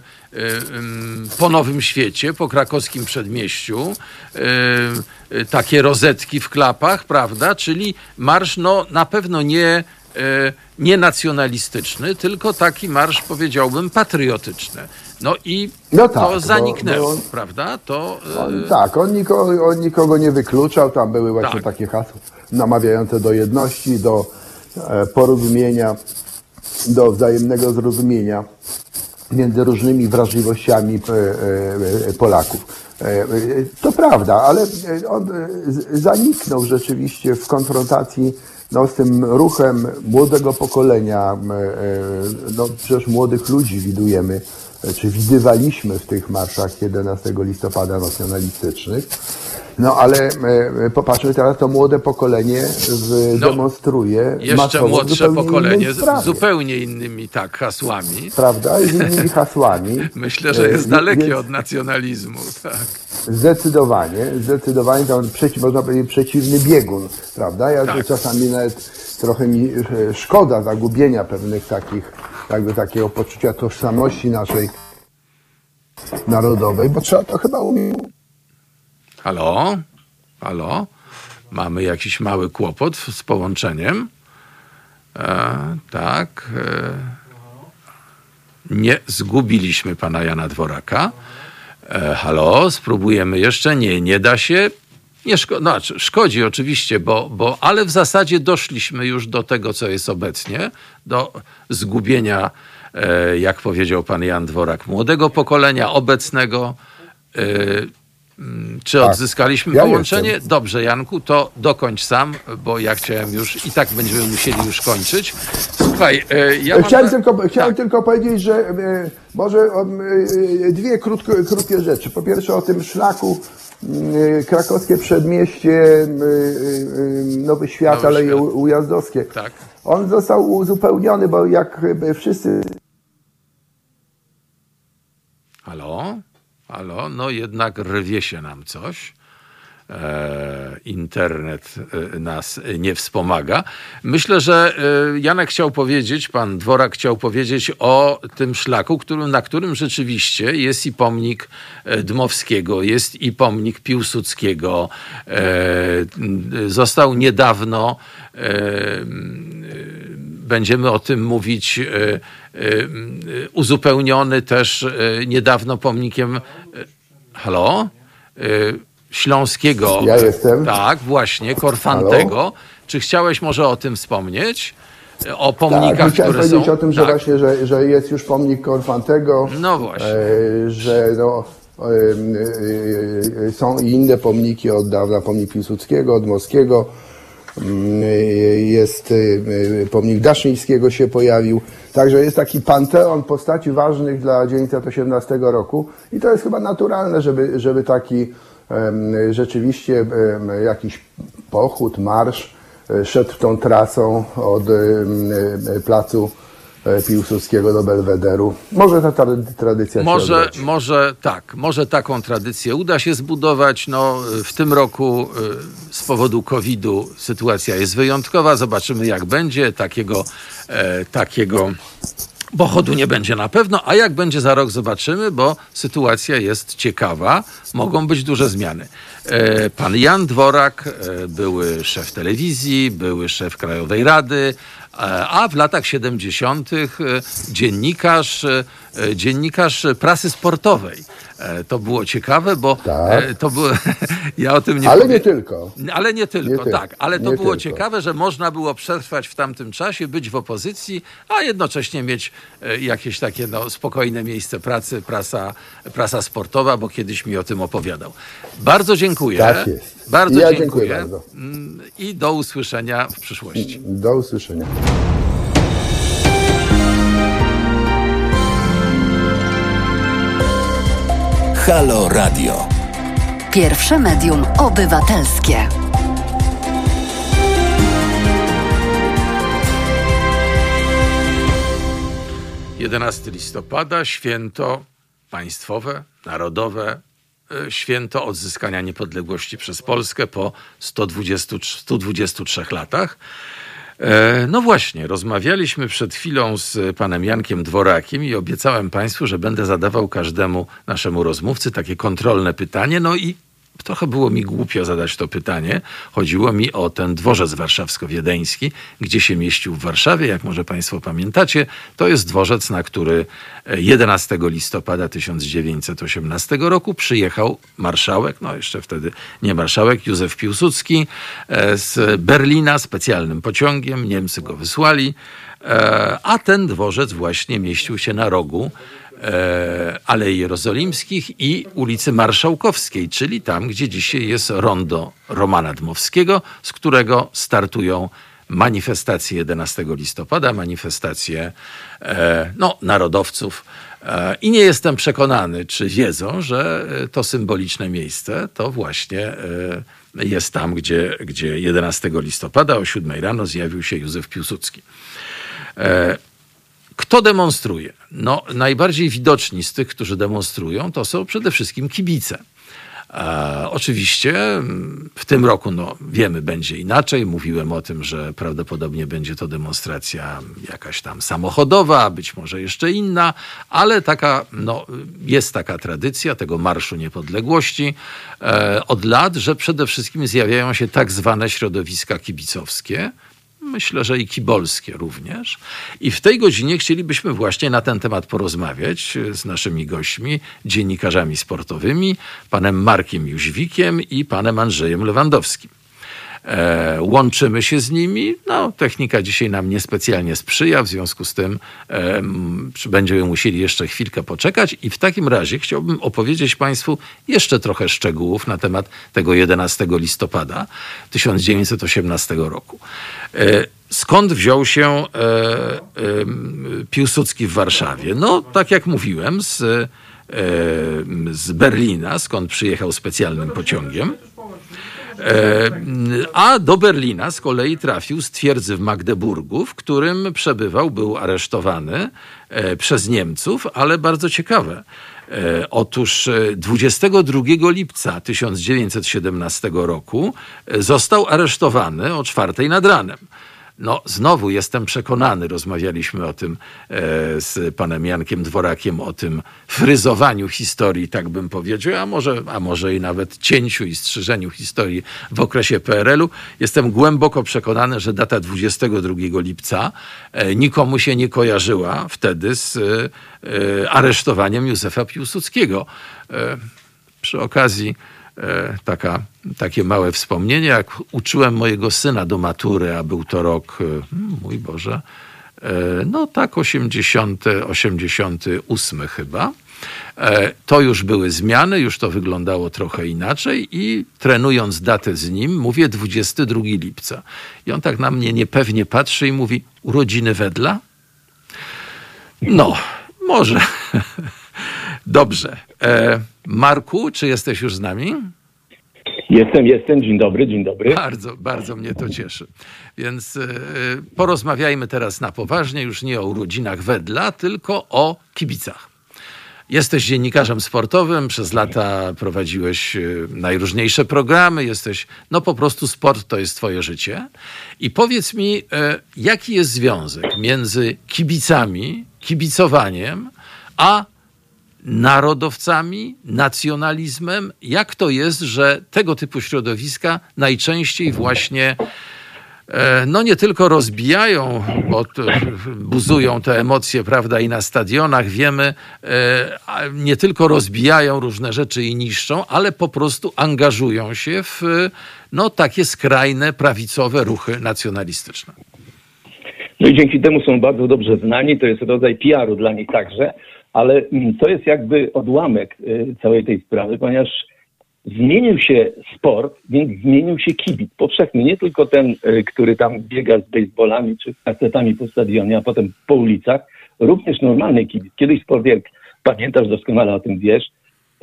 po Nowym Świecie, po krakowskim przedmieściu, e, e, takie rozetki w klapach, prawda, czyli marsz no na pewno nie, e, nie nacjonalistyczny, tylko taki marsz powiedziałbym patriotyczny. No i No tak, to bo- zaniknęło, bo- prawda, to... e, On, tak, on nikogo, on nikogo nie wykluczał, tam były właśnie Tak. takie hasła namawiające do jedności, do, porozumienia, do wzajemnego zrozumienia między różnymi wrażliwościami Polaków. To prawda, ale on zaniknął rzeczywiście w konfrontacji no, z tym ruchem młodego pokolenia. No, przecież młodych ludzi widujemy czy widywaliśmy w tych marszach 11 listopada nacjonalistycznych. No ale e, popatrzmy teraz, to młode pokolenie no, demonstruje jeszcze młodsze pokolenie z zupełnie innymi tak hasłami. Prawda? Z innymi hasłami. Myślę, że jest e, dalekie Więc, od nacjonalizmu. Tak. Zdecydowanie, zdecydowanie to przeciw, można powiedzieć przeciwny biegun, prawda? Ja tak. czasami nawet trochę mi e, szkoda zagubienia pewnych takich jakby takiego poczucia tożsamości naszej narodowej, bo trzeba to chyba umieć. Halo? Halo? Mamy jakiś mały kłopot z połączeniem. E, tak. E, nie zgubiliśmy pana Jana Dworaka. E, halo, spróbujemy jeszcze. Nie, nie da się. Nie szko znaczy, szkodzi oczywiście, bo, bo, ale w zasadzie doszliśmy już do tego, co jest obecnie, do zgubienia, e, jak powiedział pan Jan Dworak, młodego pokolenia, obecnego. E, mm, czy tak. odzyskaliśmy ja połączenie? Jestem. Dobrze, Janku, to dokończ sam, bo ja chciałem już i tak będziemy musieli już kończyć. Słuchaj, e, ja chciałem, mam... tylko, chciałem tak. tylko powiedzieć, że e, może e, dwie krótkie, krótkie rzeczy. Po pierwsze o tym szlaku Y, krakowskie przedmieście, y, Nowy Świat, Nowy Aleje Świat. Ujazdowskie. Tak. On został uzupełniony, bo jak wszyscy... Halo? Halo? No jednak rwie się nam coś. E, internet e, nas nie wspomaga. Myślę, że e, Janek chciał powiedzieć, pan Dworak chciał powiedzieć o tym szlaku, którym, na którym rzeczywiście jest i pomnik Dmowskiego, jest i pomnik Piłsudskiego. Został niedawno, będziemy o tym mówić, uzupełniony też niedawno pomnikiem. Halo? Śląskiego. Ja jestem. Tak, właśnie, Korfantego. Halo? Czy chciałeś może o tym wspomnieć? O pomnikach, tak, chciałem które powiedzieć są... o tym, że tak. właśnie, że, że jest już pomnik Korfantego. No właśnie. E, że no, e, e, są i inne pomniki od dawna, pomnik Piłsudskiego, od Moskiego. Mm, jest e, pomnik Daszyńskiego się pojawił. Także jest taki panteon postaci ważnych dla 1918 roku i to jest chyba naturalne, żeby, żeby taki rzeczywiście jakiś pochód, marsz e, szedł tą trasą od placu e, Piłsudskiego do Belwederu. Może ta tradycja może, się Może tak, może taką tradycję uda się zbudować. No, w tym roku e, z powodu COVID-u sytuacja jest wyjątkowa. Zobaczymy jak będzie. Takiego, takiego Pochodu nie będzie na pewno, a jak będzie za rok zobaczymy, bo sytuacja jest ciekawa. Mogą być duże zmiany. E, pan Jan Dworak, e, były szef telewizji, były szef Krajowej Rady, e, a w latach 70. dziennikarz, dziennikarz prasy sportowej. E, to było ciekawe, bo tak. E, to było. ja o tym nie Ale powiem. nie tylko. Ale nie tylko, nie tak. Ale to było tylko. ciekawe, że można było przetrwać w tamtym czasie, być w opozycji, a jednocześnie mieć e, jakieś takie no, spokojne miejsce pracy, prasa, prasa sportowa, bo kiedyś mi o tym opowiadał. Bardzo dziękuję. Tak jest. Bardzo ja dziękuję. dziękuję bardzo. Mm, I do usłyszenia w przyszłości. Do usłyszenia. Halo Radio. Pierwsze medium obywatelskie. Jedenasty listopada, święto państwowe, narodowe, e, święto odzyskania niepodległości przez Polskę po 120, 123 latach. E, no właśnie, rozmawialiśmy przed chwilą z panem Jankiem Dworakiem i obiecałem państwu, że będę zadawał każdemu naszemu rozmówcy takie kontrolne pytanie. No i trochę było mi głupio zadać to pytanie. Chodziło mi o ten dworzec warszawsko-wiedeński, gdzie się mieścił w Warszawie. Jak może Państwo pamiętacie, to jest dworzec, na który 11 listopada 1918 roku przyjechał marszałek, no jeszcze wtedy nie marszałek, Józef Piłsudski e, z Berlina specjalnym pociągiem. Niemcy go wysłali, e, a ten dworzec właśnie mieścił się na rogu e, Alei Jerozolimskich i ulicy Marszałkowskiej, czyli tam, gdzie dzisiaj jest rondo Romana Dmowskiego, z którego startują manifestacje 11 listopada, manifestacje e, no, narodowców. E, I nie jestem przekonany, czy wiedzą, że to symboliczne miejsce to właśnie e, jest tam, gdzie, gdzie 11 listopada o 7 rano zjawił się Józef Piłsudski. Kto demonstruje? No, najbardziej widoczni z tych, którzy demonstrują, to są przede wszystkim kibice. E, oczywiście mm, w tym roku, no wiemy, będzie inaczej. Mówiłem o tym, że prawdopodobnie będzie to demonstracja jakaś tam samochodowa, być może jeszcze inna, ale taka, no, jest taka tradycja tego Marszu Niepodległości e, od lat, że przede wszystkim zjawiają się tak zwane środowiska kibicowskie, myślę, że i kibolskie również. I w tej godzinie chcielibyśmy właśnie na ten temat porozmawiać z naszymi gośćmi, dziennikarzami sportowymi, panem Markiem Jóźwikiem i panem Andrzejem Lewandowskim. E, łączymy się z nimi. No, technika dzisiaj nam niespecjalnie sprzyja, w związku z tym e, będziemy musieli jeszcze chwilkę poczekać i w takim razie chciałbym opowiedzieć Państwu jeszcze trochę szczegółów na temat tego 11 listopada 1918 roku. E, skąd wziął się e, e, Piłsudski w Warszawie? No, tak jak mówiłem, z, e, z Berlina, skąd przyjechał specjalnym pociągiem. E, a do Berlina z kolei trafił z twierdzy w Magdeburgu, w którym przebywał, był aresztowany e, przez Niemców, ale bardzo ciekawe. E, otóż 22 lipca 1917 roku został aresztowany o czwartej nad ranem. No, znowu jestem przekonany, rozmawialiśmy o tym e, z panem Jankiem Dworakiem, o tym fryzowaniu historii, tak bym powiedział, a może, a może i nawet cięciu i strzyżeniu historii w okresie PRL-u. Jestem głęboko przekonany, że data 22 lipca e, nikomu się nie kojarzyła wtedy z e, aresztowaniem Józefa Piłsudskiego. Przy okazji taka, takie małe wspomnienie, jak uczyłem mojego syna do matury, a był to rok, e, mój Boże, e, no tak 80, 88 chyba. To już były zmiany, już to wyglądało trochę inaczej i trenując datę z nim, mówię 22 lipca. I on tak na mnie niepewnie patrzy i mówi, urodziny wedla? No, może. Dobrze. E, Marku, czy jesteś już z nami? Jestem, jestem. Dzień dobry, dzień dobry. Bardzo, bardzo mnie to cieszy. Więc e, porozmawiajmy teraz na poważnie, już nie o urodzinach wedla, tylko o kibicach. Jesteś dziennikarzem sportowym, przez lata prowadziłeś e, najróżniejsze programy, jesteś, no po prostu sport to jest twoje życie. I powiedz mi, e, jaki jest związek między kibicami, kibicowaniem, a narodowcami, nacjonalizmem. Jak to jest, że tego typu środowiska najczęściej właśnie e, no nie tylko rozbijają, bo buzują te emocje, prawda, i na stadionach wiemy, e, nie tylko rozbijają różne rzeczy i niszczą, ale po prostu angażują się w no, takie skrajne, prawicowe ruchy nacjonalistyczne. No i dzięki temu są bardzo dobrze znani, to jest rodzaj PR-u dla nich także ale mm, to jest jakby odłamek y, całej tej sprawy, ponieważ zmienił się sport, więc zmienił się kibic. Powszechny, nie tylko ten, y, który tam biega z baseballami czy kasetami po stadionie, a potem po ulicach, również normalny kibic. Kiedyś sport, jak pamiętasz doskonale o tym wiesz,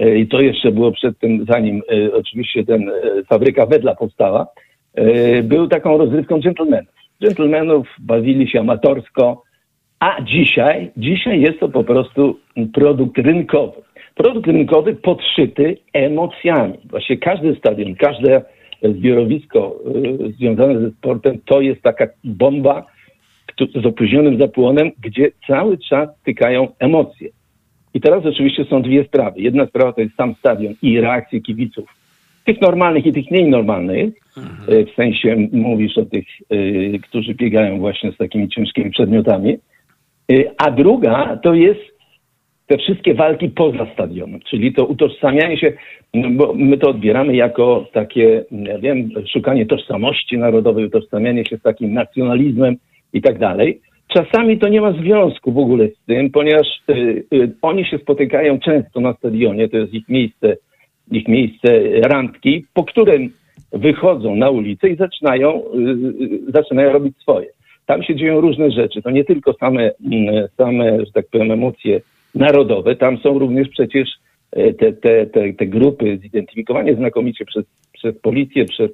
y, i to jeszcze było przed tym, zanim oczywiście ten fabryka Wedla powstała, był taką rozrywką dżentelmenów. Dżentelmenów bawili się amatorsko, a dzisiaj, dzisiaj jest to po prostu produkt rynkowy. Produkt rynkowy podszyty emocjami. Właśnie każdy stadion, każde zbiorowisko y, związane ze sportem to jest taka bomba z opóźnionym zapłonem, gdzie cały czas tykają emocje. I teraz oczywiście są dwie sprawy. Jedna sprawa to jest sam stadion i reakcje kibiców tych normalnych i tych mniej normalnych, mhm. w sensie mówisz o tych, którzy biegają właśnie z takimi ciężkimi przedmiotami, a druga to jest te wszystkie walki poza stadionem, czyli to utożsamianie się, no bo my to odbieramy jako takie, ja wiem, szukanie tożsamości narodowej, utożsamianie się z takim nacjonalizmem i tak dalej. Czasami to nie ma związku w ogóle z tym, ponieważ y, y, oni się spotykają często na stadionie, to jest ich miejsce, ich miejsce randki, po którym wychodzą na ulicę i zaczynają, y, zaczynają robić swoje. Tam się dzieją różne rzeczy. To nie tylko same, mm, same że tak powiem, emocje narodowe. Tam są również przecież e, te, te, te, te grupy zidentyfikowane znakomicie przez, przez policję, przez,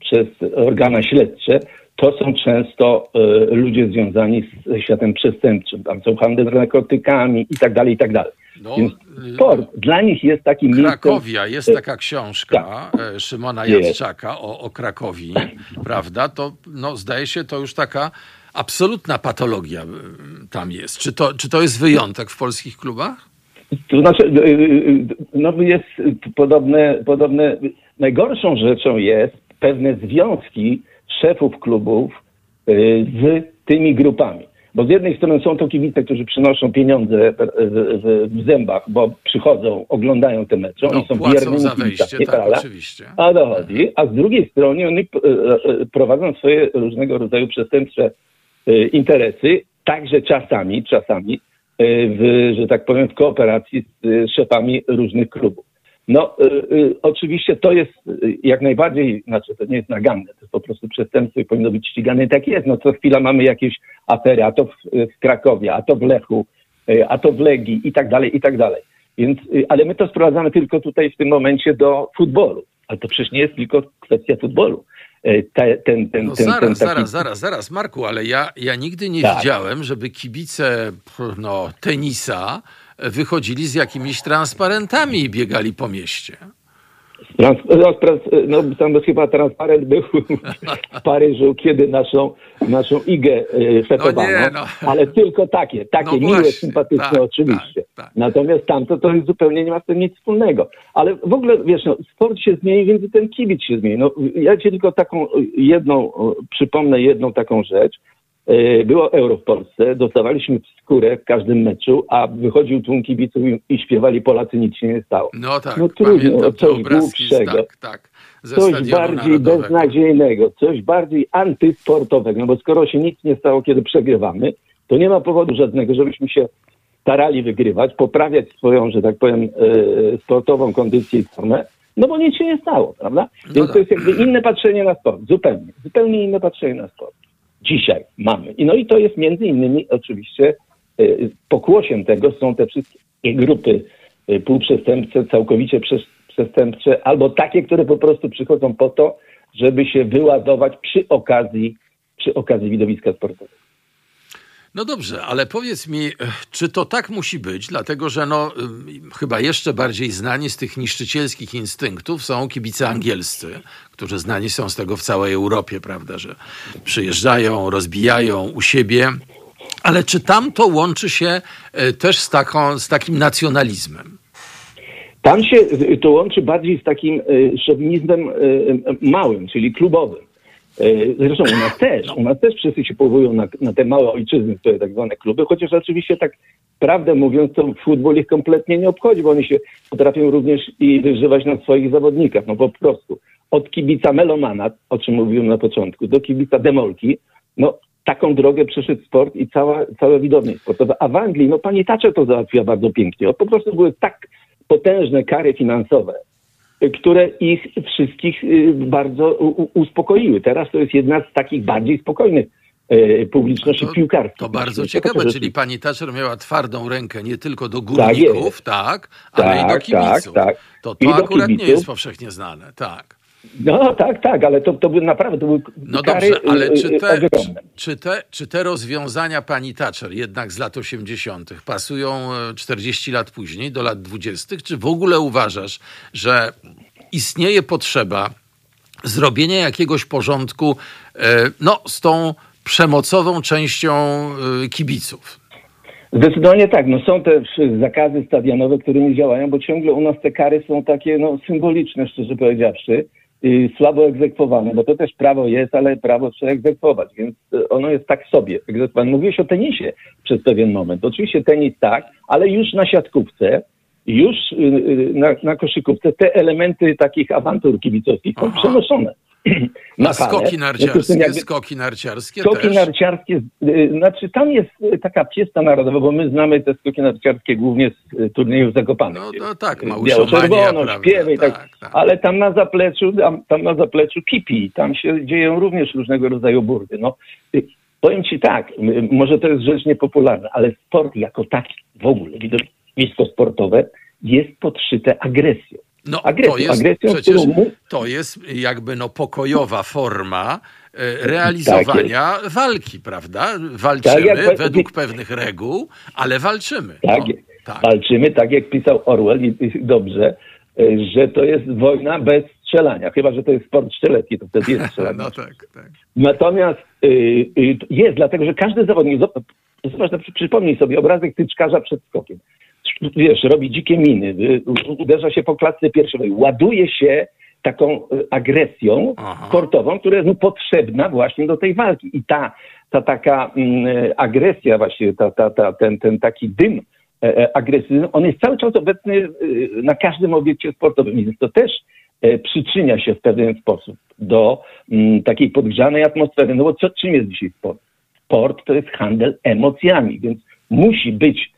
przez organa śledcze. To są często y, ludzie związani ze światem przestępczym. Tam są handel narkotykami i tak dalej, i tak dalej. No, Więc sport y, dla nich jest takim Krakowia, miejscem... jest taka książka tak. Szymona Jadczaka o, o Krakowi, prawda? To no, zdaje się to już taka absolutna patologia tam jest. Czy to, czy to jest wyjątek w polskich klubach? To znaczy, no jest podobne, podobne. Najgorszą rzeczą jest pewne związki szefów klubów z tymi grupami. Bo z jednej strony są to kibice, którzy przynoszą pieniądze w, w, zębach, bo przychodzą, oglądają te mecze, no, oni są wiernymi za wejście, tak, prawda? oczywiście. A dochodzi, a z drugiej strony oni prowadzą swoje różnego rodzaju przestępcze interesy, także czasami, czasami, w, że tak powiem, w kooperacji z szefami różnych klubów. No, y, oczywiście to jest jak najbardziej, znaczy to nie jest naganne, to jest po prostu przestępstwo i powinno być ścigane. Tak jest, no co chwila mamy jakieś afery, a to w, w Krakowie, a to w Lechu, a to w Legii i tak dalej, i tak dalej. Więc, ale my to sprowadzamy tylko tutaj w tym momencie do futbolu. Ale to przecież nie jest tylko kwestia futbolu. E, te, ten, ten, no ten, zaraz, ten taki... zaraz, zaraz, zaraz, Marku, ale ja, ja nigdy nie tak. widziałem, żeby kibice no, tenisa wychodzili z jakimiś transparentami i biegali po mieście. Trans, no, no, tam chyba transparent był w Paryżu, kiedy naszą, naszą igę e, fetowano, no nie, no. ale tylko takie, takie no miłe, sympatyczne tak, oczywiście. Tak, tak. Natomiast tamto to zupełnie nie ma z tym nic wspólnego. Ale w ogóle, wiesz, no, sport się zmieni, więc ten kibic się zmieni. No, ja ci tylko taką jedną, przypomnę jedną taką rzecz, było euro w Polsce, dostawaliśmy skórę w każdym meczu, a wychodził tłum kibiców i, śpiewali Polacy, nic się nie stało. No tak, no trudno, no, coś głupszego. Tak, tak, coś bardziej beznadziejnego, coś bardziej antysportowego, no bo skoro się nic nie stało, kiedy przegrywamy, to nie ma powodu żadnego, żebyśmy się starali wygrywać, poprawiać swoją, że tak powiem, e, sportową kondycję i formę, no bo nic się nie stało, prawda? No Więc no tak. to jest jakby inne patrzenie na sport, zupełnie, zupełnie inne patrzenie na sport dzisiaj mamy. I no i to jest między innymi oczywiście y, pokłosiem tego są te wszystkie grupy y, półprzestępcze, całkowicie przestępcze, albo takie, które po prostu przychodzą po to, żeby się wyładować przy okazji, przy okazji widowiska sportowego. No dobrze, ale powiedz mi, czy to tak musi być? Dlatego, że no, chyba jeszcze bardziej znani z tych niszczycielskich instynktów są kibice angielscy, którzy znani są z tego w całej Europie, prawda, że przyjeżdżają, rozbijają u siebie. Ale czy tam to łączy się e, też z, taką, z takim nacjonalizmem? Tam się to łączy bardziej z takim e, szowinizmem e, małym, czyli klubowym. E, zresztą u nas też, u nas też wszyscy się powołują na, na te małe ojczyzny, te tak zwane kluby, chociaż oczywiście tak prawdę mówiąc, to futbol ich kompletnie nie obchodzi, bo oni się potrafią również i wyżywać na swoich zawodnikach, no po prostu. Od kibica melomana, o czym mówiłem na początku, do kibica demolki, no taką drogę przeszedł sport i cała, całe widownie sportowe. A w Anglii, no pani Thatcher to załatwiła bardzo pięknie. Po prostu były tak potężne kary finansowe, które ich wszystkich y, bardzo uspokoiły. Teraz to jest jedna z takich bardziej spokojnych y, publiczności piłkarskiej. To bardzo ciekawe, czyli pani Thatcher miała twardą rękę nie tylko do tak górników, tak, tak ale tak, i do kibiców. Tak, tak. To, to akurat kibiców. nie jest powszechnie znane, tak. No tak, tak, ale to, to były naprawdę to były No kary, dobrze, ale czy te, czy, czy, te, czy te rozwiązania pani Thatcher jednak z lat 80. pasują 40 e, lat później, do lat 20., czy w ogóle uważasz, że istnieje potrzeba zrobienia jakiegoś porządku e, no, z tą przemocową częścią e, kibiców? Zdecydowanie tak. No są też zakazy stadionowe, które nie działają, bo ciągle u nas te kary są takie no, symboliczne, szczerze powiedziawszy, słabo egzekwowane, bo to też prawo jest, ale prawo trzeba egzekwować, więc ono jest tak sobie egzekwowane. Mówiłeś o tenisie przez pewien moment. Oczywiście tenis tak, ale już na siatkówce, już y, y, na, na koszykówce te elementy takich awantur kibicowskich są Aha. przenoszone. Na skoki narciarskie, jakby- skoki narciarskie Skoki też. narciarskie, y, znaczy tam jest y, taka fiesta narodowa, bo my znamy te skoki narciarskie głównie z y, turniejów Zakopanych. No, no tak, biało-czerwono, śpiewy tak, tak, tak. ale tam na zapleczu, tam, tam na zapleczu kipi, tam się dzieją również różnego rodzaju burdy. No, powiem ci tak, może to jest rzecz niepopularna, ale sport jako taki w ogóle, widowisko sportowe jest podszyte agresją. No, Agresją, to jest agresją, przecież którą to jest jakby no pokojowa forma e, realizowania walki, prawda? Walczymy Tak według pewnych reguł, ale walczymy. Tak, No, tak. walczymy, tak jak pisał Orwell i, i dobrze, y, że to jest wojna bez strzelania. Chyba, że to jest sport strzelecki, to wtedy jest strzelanie. No tak, tak. Natomiast y, y, jest, dlatego że każdy zawodnik, zob- zobacz, no, przy- przypomnij sobie obrazek tyczkarza przed skokiem. Wiesz, robi dzikie miny, y, uderza się po klatce piersiowej, ładuje się taką y, agresją Aha. sportową, która jest mu potrzebna właśnie do tej walki. I ta, ta taka mm, agresja właśnie, ta, ta, ta, ten, ten taki dym e, e, agresywny, on jest cały czas obecny y, na każdym obiekcie sportowym. Więc to też e, przyczynia się w pewien sposób do mm, takiej podgrzanej atmosfery. No bo co, czym jest dzisiaj sport? Sport to jest handel emocjami, więc musi być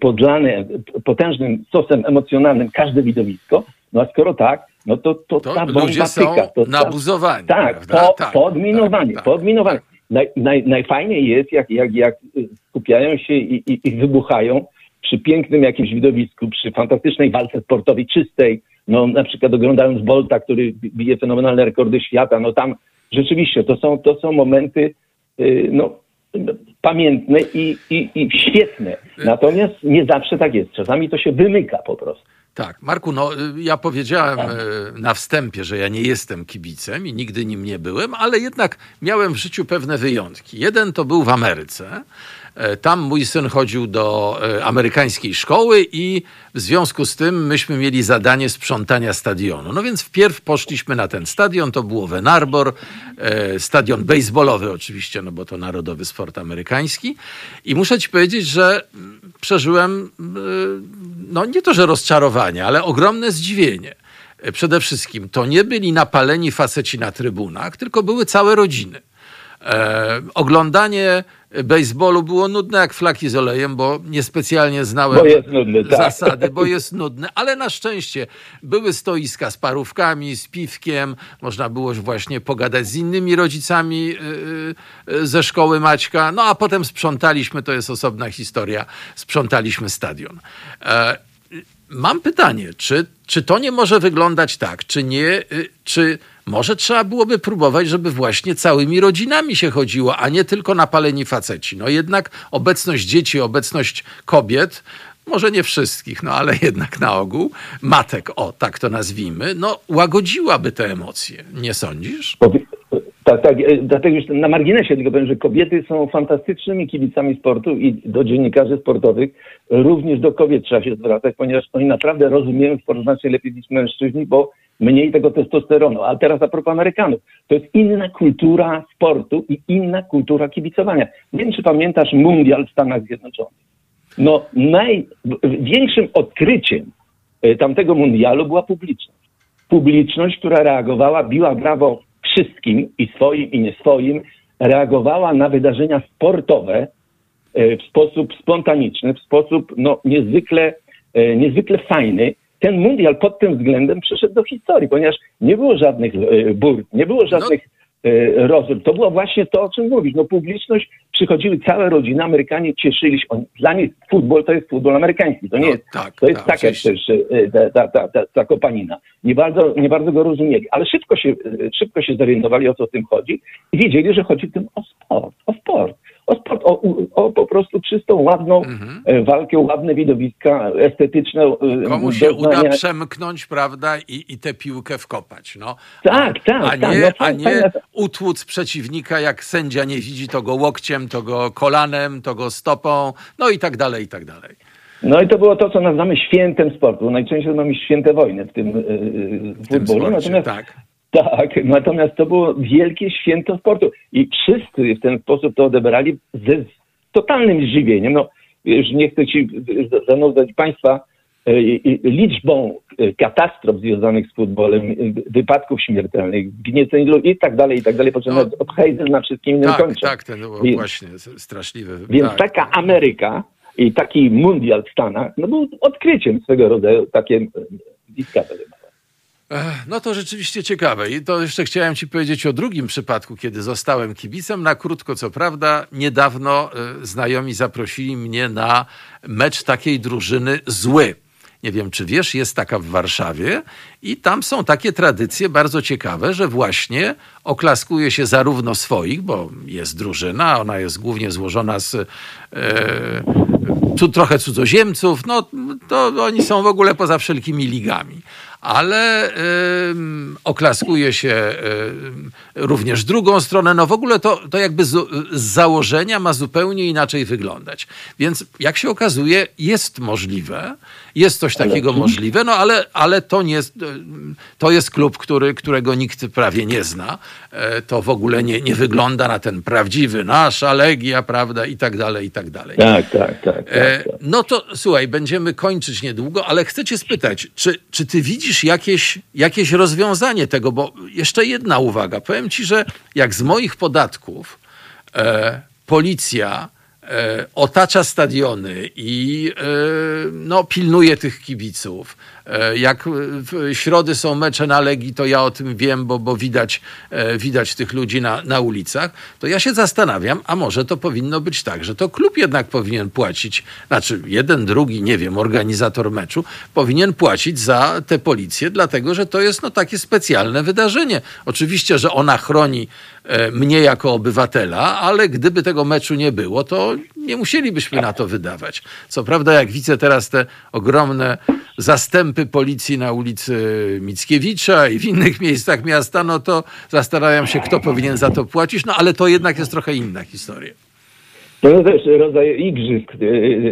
podlane potężnym sosem emocjonalnym każde widowisko. No a skoro tak, no to, to, To ta bomba ludzie są tyka. To nabuzowani, tak, po, Tak, podminowanie, tak, tak, podminowanie. tak. Naj, naj, najfajniej jest, jak, jak, jak y, skupiają się i, i, i wybuchają przy pięknym jakimś widowisku, przy fantastycznej walce sportowej, czystej, no na przykład oglądając Bolta, który bi- bije fenomenalne rekordy świata, no tam rzeczywiście to są, to są momenty y, no, pamiętne i, i, i świetne. Natomiast nie zawsze tak jest. Czasami to się wymyka po prostu. Tak, Marku, no y, ja powiedziałem y, na wstępie, że ja nie jestem kibicem i nigdy nim nie byłem, ale jednak miałem w życiu pewne wyjątki. Jeden to był w Ameryce. E, Tam mój syn chodził do e, amerykańskiej szkoły i w związku z tym myśmy mieli zadanie sprzątania stadionu. No więc wpierw poszliśmy na ten stadion, to było Wen Arbor, e, stadion baseballowy oczywiście, no bo to narodowy sport amerykański. I muszę ci powiedzieć, że mm, przeżyłem, no nie to, że rozczarowanie, ale ogromne zdziwienie. Przede wszystkim to nie byli napaleni faceci na trybunach, tylko były całe rodziny. E, oglądanie baseballu było nudne jak flaki z olejem, bo niespecjalnie znałem Bo nudne, tak. zasady, bo jest nudne, ale na szczęście były stoiska z parówkami, z piwkiem, można było właśnie pogadać z innymi rodzicami yy, yy, ze szkoły Maćka, no a potem sprzątaliśmy, to jest osobna historia, sprzątaliśmy stadion. E, Mam pytanie, czy, czy to nie może wyglądać tak, czy nie, czy może trzeba byłoby próbować, żeby właśnie całymi rodzinami się chodziło, a nie tylko napaleni faceci. No jednak obecność dzieci, obecność kobiet, może nie wszystkich, no ale jednak na ogół, matek, o tak to nazwijmy, no łagodziłaby te emocje, nie sądzisz? Tak, tak, e, dlatego już na marginesie tylko powiem, że kobiety są fantastycznymi kibicami sportu i do dziennikarzy sportowych, również do kobiet trzeba się zwracać, ponieważ oni naprawdę rozumieją sport znacznie lepiej niż mężczyźni, bo mniej tego testosteronu. A teraz a propos Amerykanów, to jest inna kultura sportu i inna kultura kibicowania. Nie wiem, czy pamiętasz mundial w Stanach Zjednoczonych. No, największym odkryciem e, tamtego mundialu była publiczność publiczność, która reagowała, biła brawo wszystkim i swoim i nie swoim, reagowała na wydarzenia sportowe e, w sposób spontaniczny, w sposób no, niezwykle, e, niezwykle fajny. Ten mundial pod tym względem przeszedł do historii, ponieważ nie było żadnych e, burt, nie było żadnych e, rozrób. To było właśnie to, o czym mówisz. No publiczność, przychodziły całe rodziny, Amerykanie cieszyli się. Oni, dla nich futbol to jest futbol amerykański. To nie No, jest, tak, to jest tak, tak oczywiście. też e, ta, ta, ta, ta, kopanina. Nie bardzo, nie bardzo go rozumieli, ale szybko się, e, szybko się zorientowali, o co w tym chodzi i wiedzieli, że chodzi w tym o sport, o sport. O sport, o, o po prostu czystą, ładną Mhm. e, walkę, ładne widowiska, estetyczne. e, Komu się doznania. uda przemknąć, prawda, i, i tę piłkę wkopać. No. Tak, tak, a tak, nie, no a nie utłuc przeciwnika, jak sędzia nie widzi, to go łokciem, to go kolanem, to go stopą, no i tak dalej, i tak dalej. No i to było to, co nazywamy świętem sportu. Najczęściej mamy święte wojny w tym, e, W tym futbolu. sporcie, Natomiast tak. Tak, natomiast to było wielkie święto sportu i wszyscy w ten sposób to odebrali ze totalnym zdziwieniem. No, już nie chcę ci zanudzać Państwa e, liczbą e, katastrof związanych z futbolem, e, wypadków śmiertelnych, gnieceń i tak dalej, i tak dalej, po czym No. od Heidel na wszystkim innym Tak, kończę. tak, ten no, Więc- właśnie straszliwy. Więc tak. taka Ameryka i taki mundial w Stanach, no był odkryciem swego rodzaju, takie Discovery. No to rzeczywiście ciekawe. I to jeszcze chciałem ci powiedzieć o drugim przypadku, kiedy zostałem kibicem. Na krótko, co prawda, niedawno y, znajomi zaprosili mnie na mecz takiej drużyny Zły. Nie wiem, czy wiesz, jest taka w Warszawie i tam są takie tradycje bardzo ciekawe, że właśnie oklaskuje się zarówno swoich, bo jest drużyna, ona jest głównie złożona z e, tu trochę cudzoziemców, no to oni są w ogóle poza wszelkimi ligami. Ale ym, oklaskuje się ym, również drugą stronę. No w ogóle to, to jakby z, z założenia ma zupełnie inaczej wyglądać. Więc jak się okazuje, jest możliwe, jest coś takiego możliwe, no ale, ale to, nie, jest- to jest klub, który, którego nikt prawie nie zna. E, To w ogóle nie, nie wygląda na ten prawdziwy, nasza Legia, prawda, i tak dalej, i tak dalej. Tak, tak, tak. tak, E, tak. no to słuchaj, będziemy kończyć niedługo, ale chcę cię spytać, czy, czy ty widzisz jakieś, jakieś rozwiązanie tego? Bo jeszcze jedna uwaga. Powiem ci, że jak z moich podatków e, policja e, otacza stadiony i e, no, pilnuje tych kibiców. E, jak w środy są mecze na Legii, to ja o tym wiem, bo, bo widać, e, widać tych ludzi na, na ulicach. To ja się zastanawiam, a może to powinno być tak, że to klub jednak powinien płacić, znaczy jeden, drugi, nie wiem, organizator meczu, powinien płacić za tę policję, dlatego że to jest no, takie specjalne wydarzenie. Oczywiście, że ona chroni e, mnie jako obywatela, ale gdyby tego meczu nie było, to nie musielibyśmy na to wydawać. Co prawda, jak widzę teraz te ogromne zastępy policji na ulicy Mickiewicza i w innych miejscach miasta, no to zastanawiam się, kto powinien za to płacić, no ale to jednak jest trochę inna historia. To jest też rodzaj igrzysk y,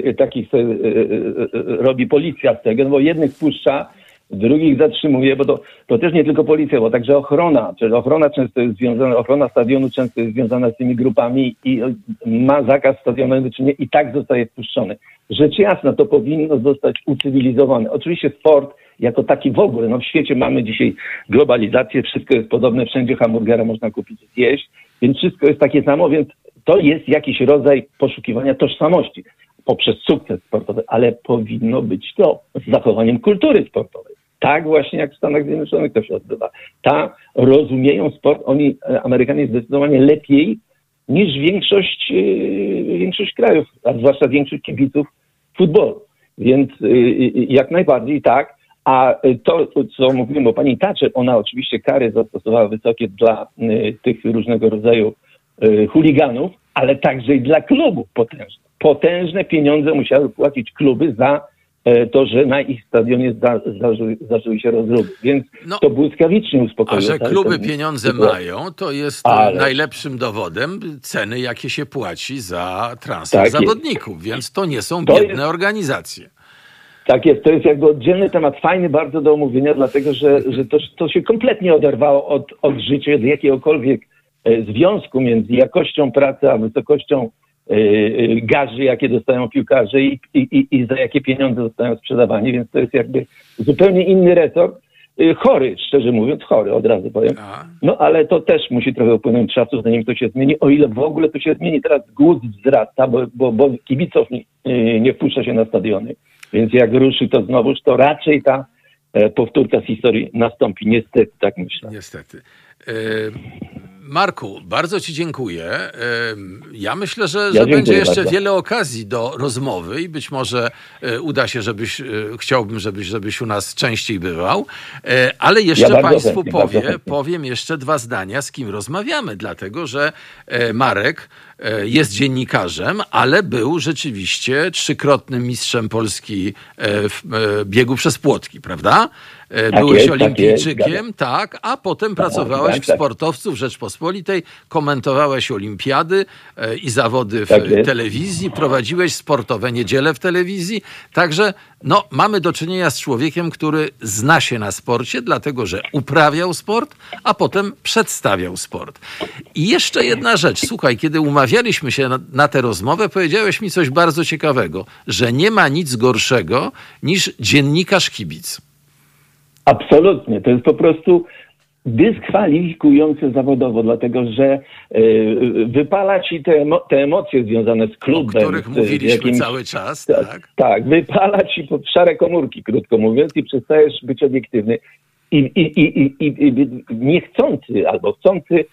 y, takich y, y, robi policja z tego, no bo jednych puszcza, drugich zatrzymuje, bo to, to też nie tylko policja, bo także ochrona, czyli ochrona często jest związana, ochrona stadionu często jest związana z tymi grupami i ma zakaz stadionowy, czy nie, i tak zostaje wpuszczony. Rzecz jasna, to powinno zostać ucywilizowane. Oczywiście sport jako taki w ogóle, no w świecie mamy dzisiaj globalizację, wszystko jest podobne, wszędzie hamburgera można kupić i zjeść, więc wszystko jest takie samo, więc to jest jakiś rodzaj poszukiwania tożsamości poprzez sukces sportowy, ale powinno być to z zachowaniem kultury sportowej. Tak właśnie jak w Stanach Zjednoczonych to się odbywa. Tam rozumieją sport, oni, e, Amerykanie zdecydowanie lepiej niż większość, e, większość krajów, a zwłaszcza większość kibiców futbolu. Więc y, jak najbardziej tak. A to, co mówiłem o pani Thatcher, ona oczywiście kary zastosowała wysokie dla tych różnego rodzaju chuliganów, ale także i dla klubów potężne. Potężne pieniądze musiały płacić kluby za e, to, że na ich stadionie zda, zdarzyły, zdarzyły się rozruby. Więc No, to błyskawicznie A uspokoiło. że cały kluby pieniądze mają, to jest Ale- najlepszym dowodem ceny, jakie się płaci za transfer Tak jest. zawodników, więc to nie są To biedne jest- organizacje. Tak jest, to jest jakby oddzielny temat, fajny bardzo do omówienia, dlatego że, że to, to się kompletnie oderwało od, od życia, od jakiegokolwiek e, związku między jakością pracy a wysokością e, e, garzy, jakie dostają piłkarze i, i, i- za jakie pieniądze zostają sprzedawani, więc to jest jakby zupełnie inny resort. E, Chory, szczerze mówiąc, chory, od razu powiem. No ale to też musi trochę upłynąć czasu, zanim to się zmieni, o ile w ogóle to się zmieni. Teraz głód wzrasta, bo, bo, bo kibiców nie, nie wpuszcza się na stadiony. Więc jak ruszy to znowuż, to raczej ta e, powtórka z historii nastąpi. Niestety, tak myślę. Niestety. E, Marku, bardzo Ci dziękuję. Ja myślę, że, że dziękuję będzie jeszcze bardzo. wiele okazji do rozmowy i być może e, uda się, żebyś, e, chciałbym, żebyś, żebyś u nas częściej bywał. E, Ale jeszcze bardzo Państwu chętnie, powie, powiem jeszcze dwa zdania, z kim rozmawiamy, dlatego że Marek jest dziennikarzem, ale był rzeczywiście trzykrotnym mistrzem Polski w biegu przez płotki, prawda? Tak Byłeś jest, tak olimpijczykiem, jest, tak, a potem pracowałeś tak, w tak. Sportowców Rzeczpospolitej, komentowałeś olimpiady e, i zawody w Tak telewizji, prowadziłeś sportowe niedziele w telewizji, także no, mamy do czynienia z człowiekiem, który zna się na sporcie, dlatego że uprawiał sport, a potem przedstawiał sport. I jeszcze jedna rzecz, słuchaj, kiedy umawialiśmy się na, na tę rozmowę, powiedziałeś mi coś bardzo ciekawego, że nie ma nic gorszego niż dziennikarz kibic. Absolutnie. To jest po prostu dyskwalifikujące zawodowo, dlatego że y, wypala ci te, emo- te emocje związane z O klubem. których z mówiliśmy jakimś- cały czas, Tak, tak? wypala ci pod szare komórki, krótko mówiąc, i przestajesz być obiektywny. I, i, i, i, i, i niechcący albo chcący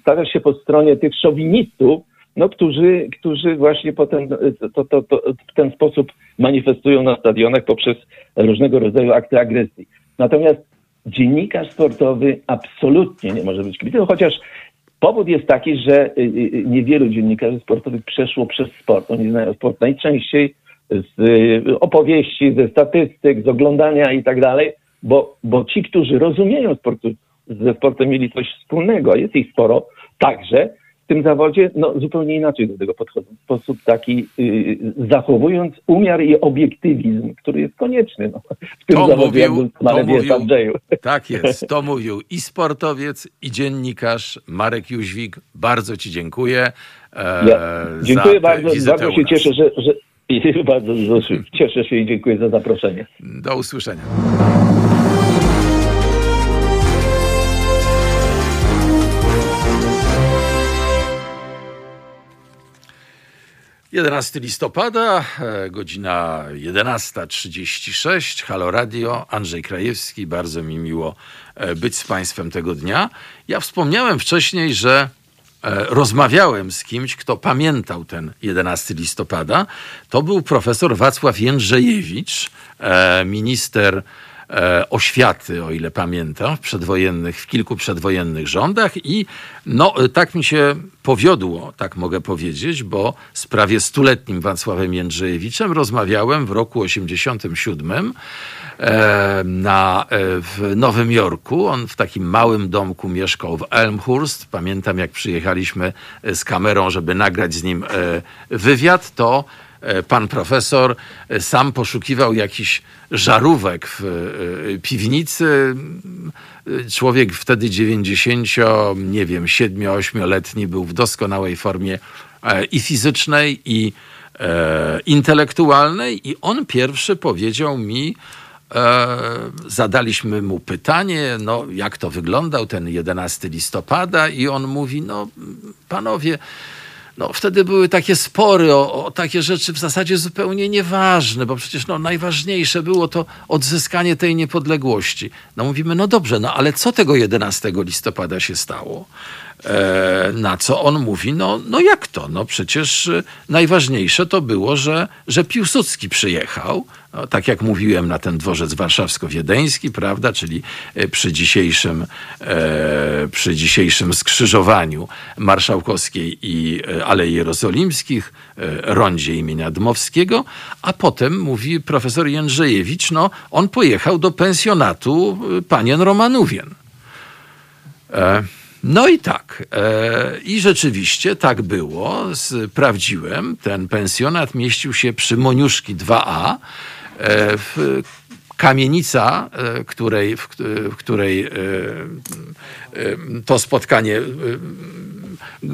stawiasz się po stronie tych szowinistów, no, którzy, którzy właśnie potem to, to, to, w ten sposób manifestują na stadionach poprzez różnego rodzaju akty agresji. Natomiast dziennikarz sportowy absolutnie nie może być kibicem, chociaż powód jest taki, że y, y, niewielu dziennikarzy sportowych przeszło przez sport. Oni znają sport najczęściej z y, opowieści, ze statystyk, z oglądania i tak dalej, bo, bo ci, którzy rozumieją sportu, ze sportem mieli coś wspólnego, jest ich sporo, także w tym zawodzie no, zupełnie inaczej do tego podchodzą. W sposób taki y, zachowując umiar i obiektywizm, który jest konieczny no, w tym To zawodzie, mówił, to mówił, Andrzeju. tak jest, to mówił i sportowiec, i dziennikarz Marek Jóźwik. Bardzo Ci dziękuję. E, Ja, dziękuję bardzo, bardzo się cieszę, że, że bardzo cieszę się i dziękuję za zaproszenie. Do usłyszenia. Jedenasty listopada, e, godzina 11.36, Halo Radio, Andrzej Krajewski, bardzo mi miło e, być z Państwem tego dnia. Ja wspomniałem wcześniej, że e, rozmawiałem z kimś, kto pamiętał ten 11 listopada. To był profesor Wacław Jędrzejewicz, minister oświaty, o ile pamiętam, w przedwojennych, w kilku przedwojennych rządach i no, e, tak mi się powiodło, tak mogę powiedzieć, bo z prawie stuletnim Wacławem Jędrzejewiczem rozmawiałem w roku 87 e, na, e, w Nowym Jorku. On w takim małym domku mieszkał w Elmhurst. Pamiętam, jak przyjechaliśmy e, z kamerą, żeby nagrać z nim e, wywiad, to e, pan profesor e, sam poszukiwał jakichś żarówek w e, piwnicy. E, Człowiek wtedy 90, nie wiem, 7-8-letni był w doskonałej formie e, i fizycznej, i e, intelektualnej, i on pierwszy powiedział mi, E, zadaliśmy mu pytanie, no, jak to wyglądał ten 11 listopada, i on mówi: No, panowie, no, wtedy były takie spory o, o takie rzeczy w zasadzie zupełnie nieważne, bo przecież no, najważniejsze było to odzyskanie tej niepodległości. No mówimy, no dobrze, no ale co tego 11 listopada się stało? E, na co on mówi, no, no jak to? No przecież e, najważniejsze to było, że, że Piłsudski przyjechał, no, tak jak mówiłem, na ten dworzec warszawsko-wiedeński, prawda, czyli e, przy dzisiejszym, e, przy dzisiejszym skrzyżowaniu Marszałkowskiej i e, Alei Jerozolimskich, e, rondzie imienia Dmowskiego, a potem mówi profesor Jędrzejewicz, no on pojechał do pensjonatu e, panien Romanówien. E, no i tak. I rzeczywiście tak było. Sprawdziłem. Ten pensjonat mieścił się przy Moniuszki 2A. E, w, kamienica, e, której, w, w której e, to spotkanie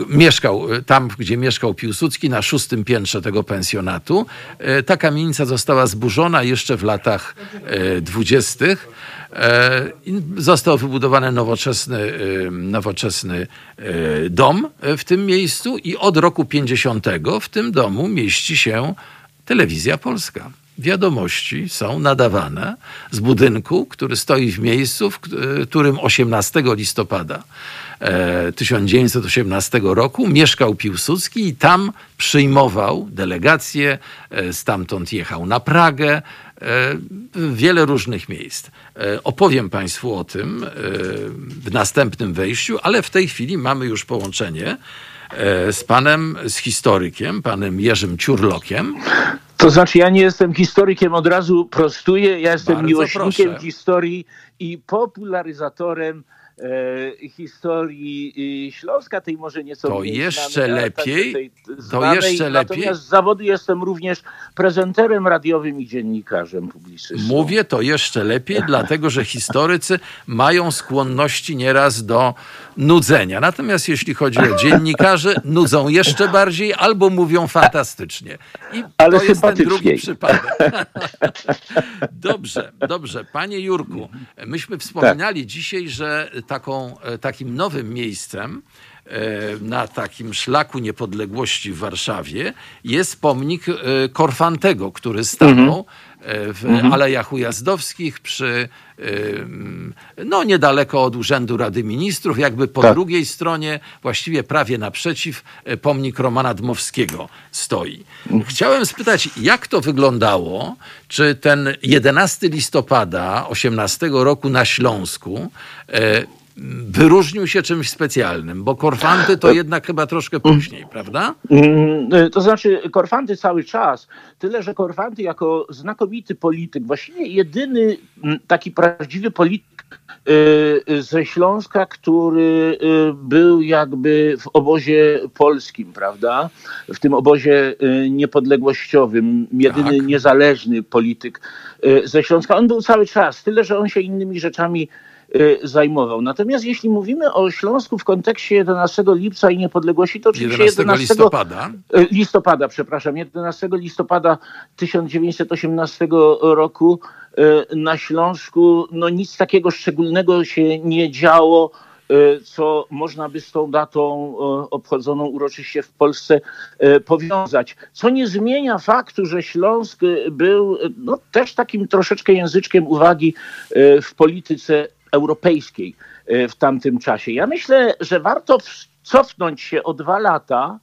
mieszkał tam, gdzie mieszkał Piłsudski, na szóstym piętrze tego pensjonatu. Ta kamienica została zburzona jeszcze w latach dwudziestych. Został wybudowany nowoczesny, nowoczesny dom w tym miejscu i od roku 50 w tym domu mieści się telewizja polska. Wiadomości są nadawane z budynku, który stoi w miejscu, w k- którym 18 listopada e, 1918 roku mieszkał Piłsudski i tam przyjmował delegacje, e, stamtąd jechał na Pragę, e, wiele różnych miejsc. E, Opowiem Państwu o tym e, w następnym wejściu, ale w tej chwili mamy już połączenie e, z panem, z historykiem, panem Jerzym Ciurlokiem. To znaczy, ja nie jestem historykiem, od razu prostuję. Ja jestem Bardzo miłośnikiem proszę. historii i popularyzatorem e, historii y, Śląska, tej może nieco To mniej jeszcze lepiej, tej to jeszcze lepiej. Natomiast z zawodu jestem również prezenterem radiowym i dziennikarzem publicystą. Mówię to jeszcze lepiej, dlatego że historycy mają skłonności nieraz do nudzenia. Natomiast jeśli chodzi o dziennikarzy, nudzą jeszcze bardziej albo mówią fantastycznie. I Ale to jest ten drugi przypadek. Dobrze, dobrze. Panie Jurku, myśmy wspominali dzisiaj, że taką, e, takim nowym miejscem e, na takim szlaku niepodległości w Warszawie jest pomnik e, Korfantego, który stanął e, w Alejach Ujazdowskich przy no niedaleko od Urzędu Rady Ministrów, jakby po Tak. drugiej stronie, właściwie prawie naprzeciw, e, pomnik Romana Dmowskiego stoi. Chciałem spytać, jak to wyglądało? Czy ten 11 listopada 18 roku na Śląsku e, wyróżnił się czymś specjalnym? Bo Korfanty to jednak chyba troszkę później, prawda? Mm, y, To znaczy Korfanty cały czas, tyle że Korfanty jako znakomity polityk, właściwie jedyny mm, taki prawdziwy polityk y, ze Śląska, który był jakby w obozie polskim, prawda? W tym obozie niepodległościowym, jedyny Tak. niezależny polityk ze Śląska. On był cały czas, tyle że on się innymi rzeczami zajmował. Natomiast jeśli mówimy o Śląsku w kontekście 11 lipca i niepodległości, to oczywiście 11 11 listopada. E, listopada, przepraszam, 11 listopada 1918 roku e, na Śląsku no nic takiego szczególnego się nie działo, co można by z tą datą obchodzoną uroczyście w Polsce powiązać. Co nie zmienia faktu, że Śląsk był no, też takim troszeczkę języczkiem uwagi w polityce europejskiej e, w tamtym czasie. Ja myślę, że warto cofnąć się o dwa lata,